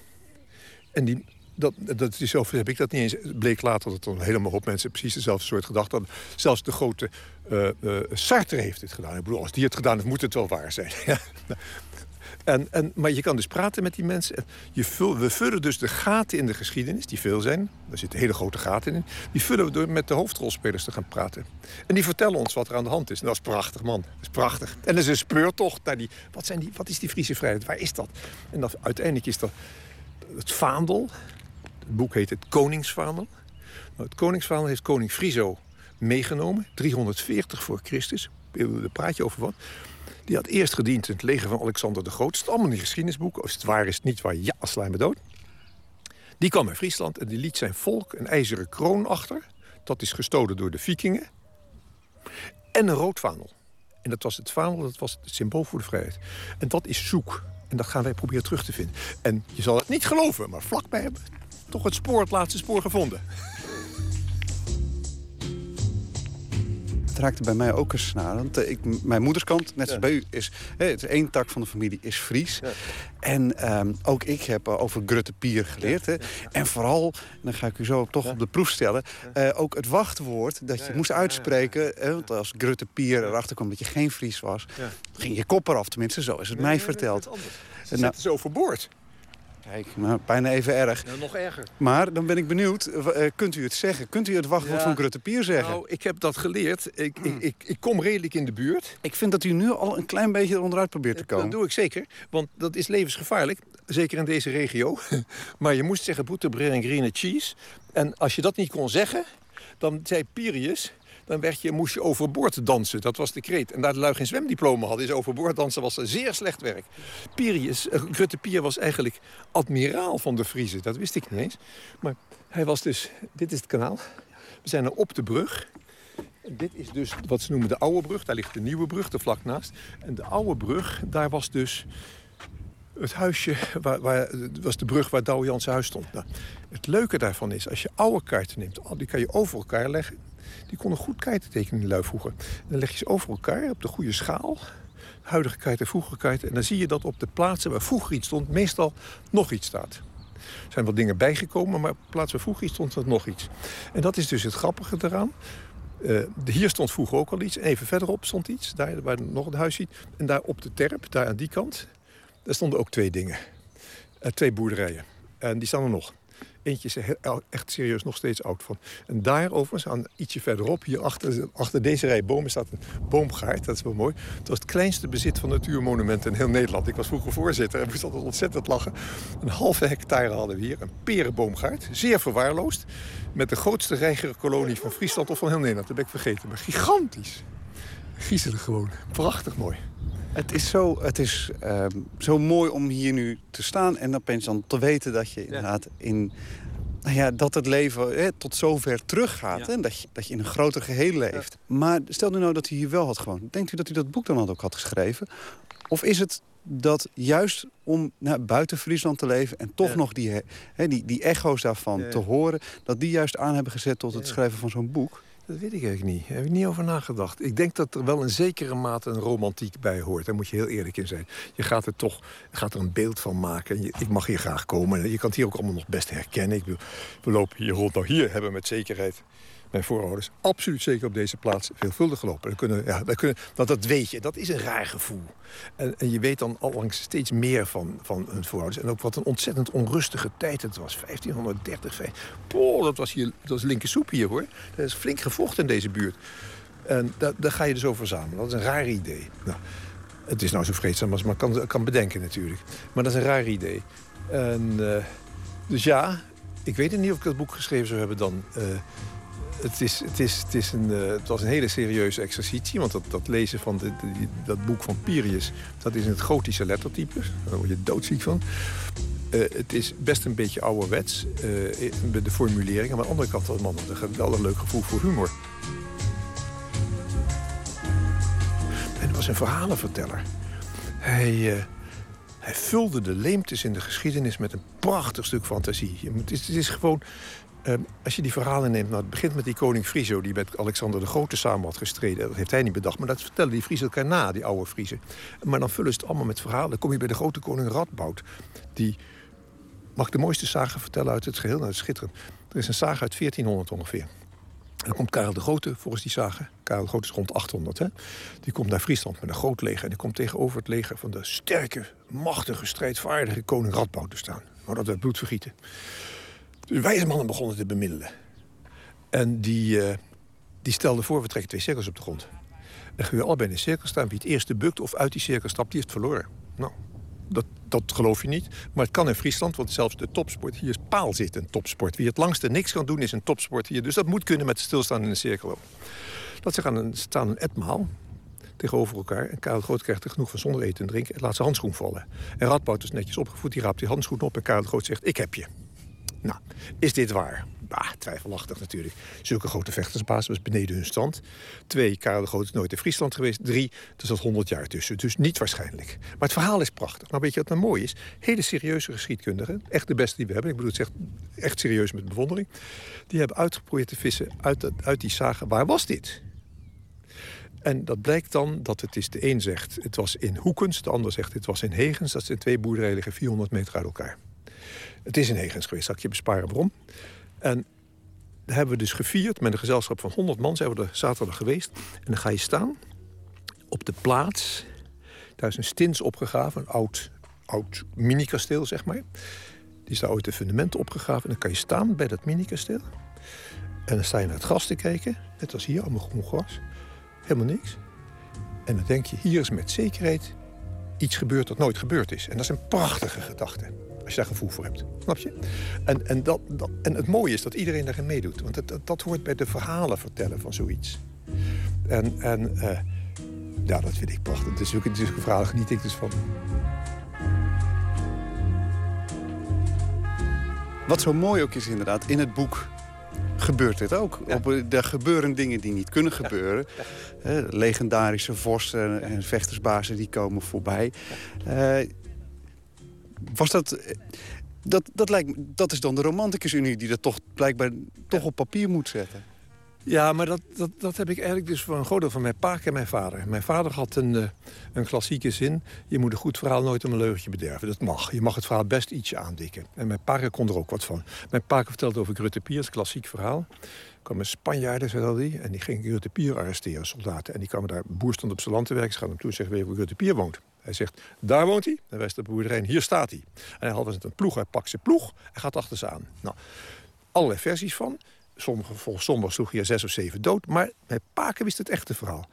En die, dat, dat zelf heb ik dat niet eens. Het bleek later dat er een helemaal hoop mensen precies dezelfde soort gedachten hadden. Zelfs de grote eh, Sartre heeft dit gedaan. Ik bedoel, als die het gedaan heeft, moet het wel waar zijn. En, en, maar je kan dus praten met die mensen. En Je we vullen dus de gaten in de geschiedenis, die veel zijn. Daar zitten hele grote gaten in. Die vullen we door met de hoofdrolspelers te gaan praten. En die vertellen ons wat er aan de hand is. En dat is prachtig, man. Dat is prachtig. En dat is een speurtocht naar die... Wat, zijn die, wat is die Friese vrijheid? Waar is dat? En uiteindelijk is dat het vaandel. Het boek heet Het Koningsvaandel. Nou, het Koningsvaandel heeft koning Friso meegenomen. 340 voor Christus. Daar praat je over wat. Die had eerst gediend in het leger van Alexander de Groot. Het allemaal in die geschiedenisboeken. Als het waar is, het niet waar. Ja, me dood. Die kwam in Friesland en die liet zijn volk een ijzeren kroon achter. Dat is gestolen door de vikingen. En een rood vaandel. En dat was het vaandel, dat was het symbool voor de vrijheid. En dat is zoek. En dat gaan wij proberen terug te vinden. En je zal het niet geloven, maar vlakbij hebben, toch het spoor, het laatste spoor gevonden. Raakte bij mij ook een snaar. Want eh, ik, mijn moederskant, net zoals bij u, is, hè, het is één tak van de familie is Fries. En ehm, ook ik heb eh, over Grutte Pier geleerd. Hè. En vooral, en dan ga ik u zo toch op de proef stellen... eh, ook het wachtwoord dat je moest uitspreken. hè, want als Grutte Pier erachter kwam dat je geen Fries was... ging je kop eraf, tenminste, zo is het mij verteld. Ze Nou, zetten ze overboord. Kijk, nou, bijna even erg. Nou, nog erger. Maar dan ben ik benieuwd, eh, kunt u het zeggen? Kunt u het wachtwoord Ja. van Grutte Pier zeggen? Nou, ik heb dat geleerd. Ik, ik, ik, ik kom redelijk in de buurt. Ik vind dat u nu al een klein beetje eronderuit probeert te komen. Dat doe ik zeker, want dat is levensgevaarlijk. Zeker in deze regio. maar je moest zeggen boetebril en green cheese. En als je dat niet kon zeggen, dan zei Pirius... dan werd je, moest je overboord dansen. Dat was de kreet. En daar de lui geen zwemdiploma hadden... is overboord dansen was een zeer slecht werk. Pirius, eh, Grutte Pier was eigenlijk admiraal van de Friezen. Dat wist ik niet eens. Maar hij was dus... Dit is het kanaal. We zijn er op de brug. Dit is dus wat ze noemen de oude brug. Daar ligt de nieuwe brug, er vlak naast. En de oude brug, daar was dus het huisje, waar, waar, was de brug waar Douwe Jansen huis stond. Nou, het leuke daarvan is, als je oude kaarten neemt, die kan je over elkaar leggen. Die konden goed kaarten tekenen in lui vroeger. En dan leg je ze over elkaar op de goede schaal. Huidige kaarten, vroegere kaarten. En dan zie je dat op de plaatsen waar vroeger iets stond, meestal nog iets staat. Er zijn wat dingen bijgekomen, maar op de plaats waar vroeger iets stond, er nog iets. En dat is dus het grappige eraan. Eh, hier stond vroeger ook al iets. En even verderop stond iets, daar waar nog een huis ziet. En daar op de terp, daar aan die kant, daar stonden ook twee dingen. Eh, twee boerderijen. En die staan er nog. Eentje is echt serieus nog steeds oud van. En daar overigens, aan ietsje verderop, hier achter, achter deze rij bomen, staat een boomgaard. Dat is wel mooi. Het was het kleinste bezit van natuurmonumenten in heel Nederland. Ik was vroeger voorzitter en moest altijd ontzettend lachen. Een halve hectare hadden we hier. Een perenboomgaard. Zeer verwaarloosd. Met de grootste reigerkolonie van Friesland of van heel Nederland. Dat ben ik vergeten. Maar gigantisch. Griezelig gewoon. Prachtig mooi. Het is, zo, het is ehm, zo mooi om hier nu te staan en opeens dan te weten dat je inderdaad in... Nou ja, dat het leven hè, tot zover teruggaat. Hè, dat, je, dat je in een groter geheel leeft. Maar stel nu nou dat u hier wel had gewoond. Denkt u dat u dat boek dan ook had geschreven? Of is het dat juist om nou, buiten Friesland te leven... en toch Ja. nog die, hè, die, die echo's daarvan Ja. te horen... dat die juist aan hebben gezet tot het schrijven van zo'n boek? Dat weet ik eigenlijk niet. Daar heb ik niet over nagedacht. Ik denk dat er wel een zekere mate een romantiek bij hoort. Daar moet je heel eerlijk in zijn. Je gaat er toch gaat er een beeld van maken. Ik mag hier graag komen. Je kan het hier ook allemaal nog best herkennen. Ik bedoel, we lopen hier rond. Nou, hier hebben we met zekerheid mijn voorouders absoluut zeker op deze plaats veelvuldig gelopen. Kunnen, ja, kunnen, dat, dat weet je. Dat is een raar gevoel. En, en je weet dan allangs steeds meer van, van hun voorouders. En ook wat een ontzettend onrustige tijd het was. 1530. vijf- Poh, dat was dat was linkersoep hier hoor. Er is flink gevochten in deze buurt. En daar, ga je dus over verzamelen. Dat is een raar idee. Nou, het is nou zo vreedzaam als men kan, kan bedenken natuurlijk. Maar dat is een raar idee. Eh, dus ja, ik weet niet of ik dat boek geschreven zou hebben dan. eh, het, is, het, is, het, is een, eh, het was een hele serieuze exercitie. Want dat, dat lezen van de, dat boek van Pirius... dat is in het gotische lettertype. Daar word je doodziek van. Eh, het is best een beetje ouderwets, met de formulering. Maar aan de andere kant had man een geweldig leuk gevoel voor humor. En hij was een verhalenverteller. Hij, hij vulde de leemtes in de geschiedenis met een prachtig stuk fantasie. Het is, het is gewoon... eh, als je die verhalen neemt, nou, het begint met die koning Friso... die met Alexander de Grote samen had gestreden. Dat heeft hij niet bedacht, maar dat vertellen die Friesen elkaar na, die oude Friesen. Maar dan vullen ze het allemaal met verhalen. Dan kom je bij de grote koning Radboud. Die mag de mooiste zagen vertellen uit het geheel. Nou, is schitterend. Er is een zaag uit 1400 ongeveer. Dan komt Karel de Grote volgens die zagen. Karel de Grote is rond 800. Hè? Die komt naar Friesland met een groot leger. En die komt tegenover het leger van de sterke, machtige, strijdvaardige koning Radboud te staan. Maar dat werd bloedvergieten. De wijze mannen begonnen te bemiddelen. En die, eh, die stelde voor, we trekken twee cirkels op de grond. Dan gaan we allebei in een cirkel staan. Wie het eerste bukt of uit die cirkel stapt, die heeft verloren. Nou, dat, dat geloof je niet. Maar het kan in Friesland, want zelfs de topsport... hier is paal zit een topsport. Wie het langste niks kan doen, is een topsport hier. Dus dat moet kunnen met stilstaan in een cirkel. Dat ze gaan staan een etmaal tegenover elkaar. En Karel Groot krijgt er genoeg van zonder eten en drinken... en laat zijn handschoen vallen. En Radboud is netjes opgevoed, die raapt die handschoen op... en Karel Groot zegt, ik heb je. Nou, is dit waar? Bah, twijfelachtig natuurlijk. Zulke grote vechtersbaas was beneden hun stand. Twee, Karel de Groot is nooit in Friesland geweest. Drie, er zat 100 jaar tussen. Dus niet waarschijnlijk. Maar het verhaal is prachtig. Nou, weet je wat nou mooi is? Hele serieuze geschiedkundigen. Echt de beste die we hebben. Ik bedoel, het zegt echt serieus met bewondering. Die hebben uitgeprobeerd te vissen uit, uit die zagen. Waar was dit? En dat blijkt dan dat het is de een zegt het was in Hoekens, de ander zegt het was in Hegens. Dat zijn twee boerderijen liggen 400 meter uit elkaar. Het is in Hegens geweest, zal je besparen waarom. En dat hebben we dus gevierd met een gezelschap van 100 man. Zijn we er zaterdag geweest. En dan ga je staan op de plaats. Daar is een stins opgegraven, een oud, oud mini-kasteel, zeg maar. Die is daar ooit de fundamenten opgegraven. En dan kan je staan bij dat mini-kasteel. En dan sta je naar het gras te kijken. Net als hier, allemaal groen gras. Helemaal niks. En dan denk je, hier is met zekerheid iets gebeurd dat nooit gebeurd is. En dat is een prachtige gedachte. Als je daar gevoel voor hebt. Snap je? En, en, dat, dat- en het mooie is dat iedereen daarin meedoet. Want dat, dat, dat hoort bij de verhalen vertellen van zoiets. En, en eh, ja, dat vind ik prachtig. Dus zulke, zulke verhalen geniet ik dus van. Wat zo mooi ook is inderdaad, in het boek gebeurt dit ook. Op, eh, er gebeuren dingen die niet kunnen gebeuren. Hè, legendarische vorsten en vechtersbazen die komen voorbij. Eh, was dat... Dat, dat, lijkt, dat is dan de romanticusunie die dat toch blijkbaar toch op papier moet zetten. Ja, maar dat, dat, dat heb ik eigenlijk dus voor een groot deel van mijn pa en mijn vader. Mijn vader had een, eh, een klassieke zin. Je moet een goed verhaal nooit om een leugentje bederven. Dat mag. Je mag het verhaal best ietsje aandikken. En mijn pa kon er ook wat van. Mijn pa vertelde over Grutte Piers, klassiek verhaal. Kwamen Spanjaarden, zei hij, en die gingen Grutte Pier arresteren, soldaten. En die kwamen daar, boer stond op zijn land te werken. Ze gaan hem toe en zeggen, weet je waar Grutte Pier woont? Hij zegt, daar woont hij. Dan wijst de boerderij hier staat hij. En hij had een ploeg, hij pakt zijn ploeg en gaat achter ze aan. Nou, allerlei versies van. Sommige, volgens sommigen sloeg hij er zes of zeven dood. Maar mijn paken wist het echte verhaal.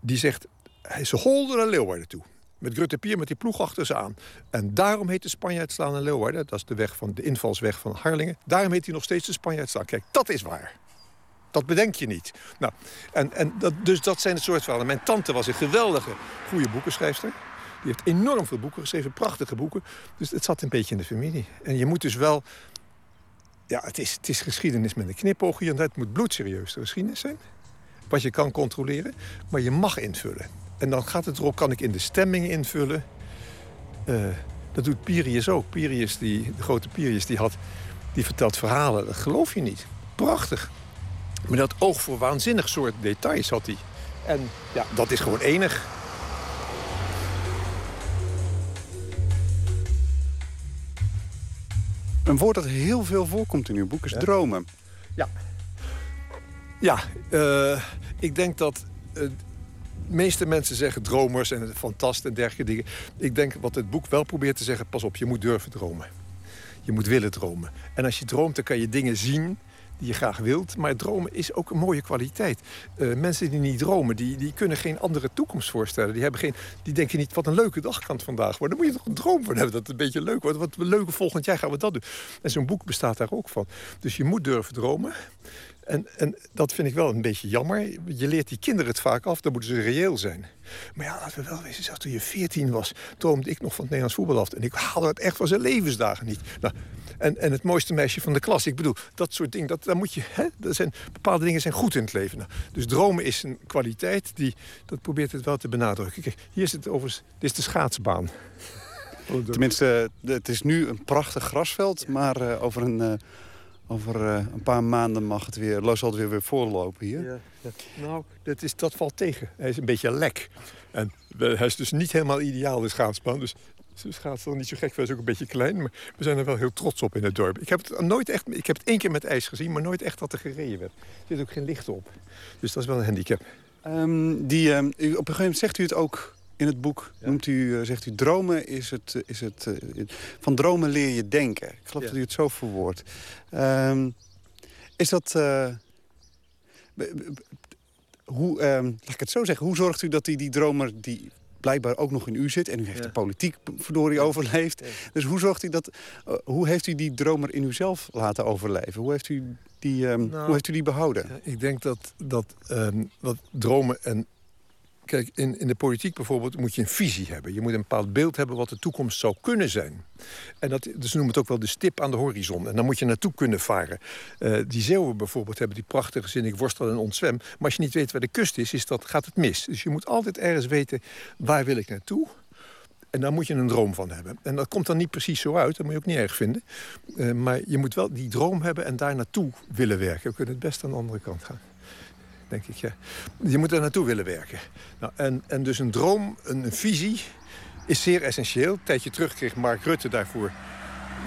Die zegt, hij- ze holden naar Leeuwarden toe. Met Grutte Pier met die ploeg achter ze aan. En daarom heet de Spanjaardslaan in Leeuwarden. Dat is de, weg van, de invalsweg van Harlingen. Daarom heet hij nog steeds de Spanjaardslaan. Kijk, dat is waar. Dat bedenk je niet. Nou, en, en dat, dus dat zijn het soort verhalen. Mijn tante was een geweldige, goede boekenschrijfster. Die heeft enorm veel boeken geschreven, prachtige boeken. Dus het zat een beetje in de familie. En je moet dus wel... Ja, het is, het is geschiedenis met een knipoog hier en. Het moet bloedserieus de geschiedenis zijn. Wat je kan controleren, maar je mag invullen. En dan gaat het erop, kan ik in de stemming invullen. Eh, dat doet Pirius ook. Pirius, die, de grote Pirius, die, had, die vertelt verhalen. Dat geloof je niet. Prachtig. Maar dat oog voor waanzinnig soort details had hij. En ja, dat is gewoon enig. Een woord dat heel veel voorkomt in uw boek is dromen. Ja. Ja, eh, ik denk dat eh, meeste mensen zeggen dromers en fantast en dergelijke dingen. Ik denk wat het boek wel probeert te zeggen, pas op, je moet durven dromen. Je moet willen dromen. En als je droomt, dan kan je dingen zien die je graag wilt. Maar dromen is ook een mooie kwaliteit. Eh, mensen die niet dromen, die, die kunnen geen andere toekomst voorstellen. Die, hebben geen, die denken niet, wat een leuke dag kan het vandaag worden. Dan moet je toch een droom van hebben dat het een beetje leuk wordt. Wat een leuke volgend jaar gaan we dat doen. En zo'n boek bestaat daar ook van. Dus je moet durven dromen. En, en dat vind ik wel een beetje jammer. Je leert die kinderen het vaak af, dan moeten ze reëel zijn. Maar ja, laten we wel wezen, zelfs toen je 14 was... droomde ik nog van het Nederlands voetbal af. En ik haalde het echt van zijn levensdagen niet. Nou, en, en het mooiste meisje van de klas. Ik bedoel, dat soort dingen, dat, daar moet je... Hè, dat zijn, bepaalde dingen zijn goed in het leven. Nou, dus dromen is een kwaliteit, die, dat probeert het wel te benadrukken. Kijk, hier is het overigens, dit is de schaatsbaan. Tenminste, het is nu een prachtig grasveld, maar eh, over, een, eh, over eh, een paar maanden mag het weer, zal het weer, weer voorlopen hier. Ja, ja. Nou, dat, is, dat valt tegen. Hij is een beetje lek. En hij is dus niet helemaal ideaal, de schaatsbaan. Dus de schaats is niet zo gek, hij is ook een beetje klein. Maar we zijn er wel heel trots op in het dorp. Ik heb het, nooit echt, ik heb het één keer met ijs gezien, maar nooit echt dat er gereden werd. Er zit ook geen licht op. Dus dat is wel een handicap. Ehm, die, ehm, op een gegeven moment zegt u het ook in het boek. Noemt u, eh, zegt u, dromen is het... eh, Is het eh, van dromen leer je denken. Ik geloof dat u het zo verwoordt. Ehm, is dat... hoe, ehm, laat ik het zo zeggen, hoe zorgt u dat die, die dromer die blijkbaar ook nog in u zit... en u heeft Ja. de politiek verdorie overleefd. Dus hoe zorgt u dat... hoe heeft u die dromer in uzelf laten overleven? Hoe heeft u die, ehm, Nou, hoe heeft u die behouden? Ik denk dat, dat wat dromen en... Kijk, in, in de politiek bijvoorbeeld moet je een visie hebben. Je moet een bepaald beeld hebben wat de toekomst zou kunnen zijn. En dat, dus ze noemen het ook wel de stip aan de horizon. En dan moet je naartoe kunnen varen. Eh, die Zeeuwen bijvoorbeeld hebben die prachtige zin... ik worstel en ontzwem. Maar als je niet weet waar de kust is, is dat, gaat het mis. Dus je moet altijd ergens weten, waar wil ik naartoe? En daar moet je een droom van hebben. En dat komt dan niet precies zo uit, dat moet je ook niet erg vinden. Eh, maar je moet wel die droom hebben en daar naartoe willen werken. We kunnen het best aan de andere kant gaan denk ik. Je moet er naartoe willen werken. Nou, en, en dus een droom, een, visie, is zeer essentieel. Een tijdje terug kreeg Mark Rutte daarvoor...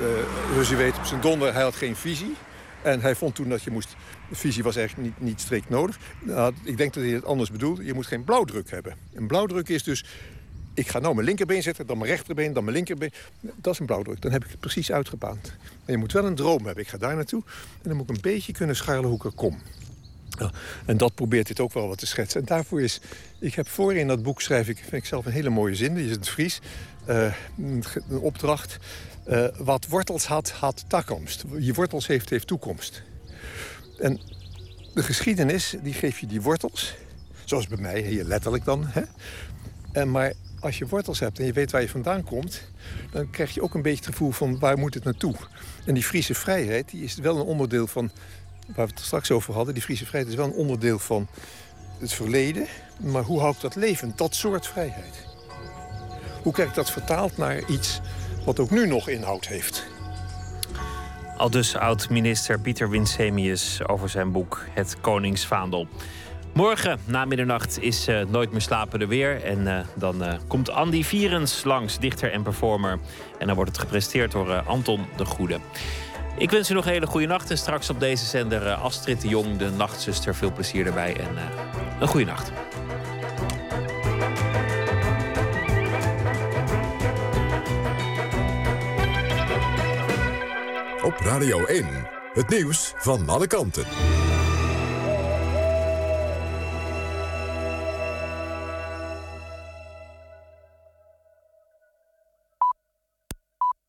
Uh, dus u weet, op zijn donder, hij had geen visie. En hij vond toen dat je moest... Visie was eigenlijk niet, niet strikt nodig. Nou, ik denk dat hij het anders bedoelde. Je moet geen blauwdruk hebben. Een blauwdruk is dus... Ik ga nou mijn linkerbeen zetten, dan mijn rechterbeen, dan mijn linkerbeen. Dat is een blauwdruk. Dan heb ik het precies uitgebaand. En je moet wel een droom hebben. Ik ga daar naartoe. En dan moet ik een beetje kunnen schuilen hoe ik er kom. En dat probeert dit ook wel wat te schetsen. En daarvoor is, ik heb voor in dat boek schrijf ik, vind ik zelf een hele mooie zin, die is het Fries. Uh, een opdracht. Uh, wat wortels had, had toekomst. Je wortels heeft, heeft toekomst. En de geschiedenis, die geeft je die wortels. Zoals bij mij, hier letterlijk dan. Hè? En maar als je wortels hebt en je weet waar je vandaan komt... dan krijg je ook een beetje het gevoel van waar moet het naartoe. En die Friese vrijheid die is wel een onderdeel van waar we het straks over hadden, die Friese vrijheid is wel een onderdeel van het verleden. Maar hoe hou ik dat levend, dat soort vrijheid? Hoe krijg ik dat vertaald naar iets wat ook nu nog inhoud heeft? Al dus oud-minister Pieter Winsemius over zijn boek Het Koningsvaandel. Morgen na middernacht is uh, Nooit meer slapen er weer. En uh, dan uh, komt Andy Vierens langs, dichter en performer. En dan wordt het gepresenteerd door Anton de Goede. Ik wens u nog een hele goede nacht. En straks op deze zender uh, Astrid de Jong, de nachtzuster. Veel plezier erbij en uh, een goede nacht. Op Radio 1, het nieuws van alle kanten.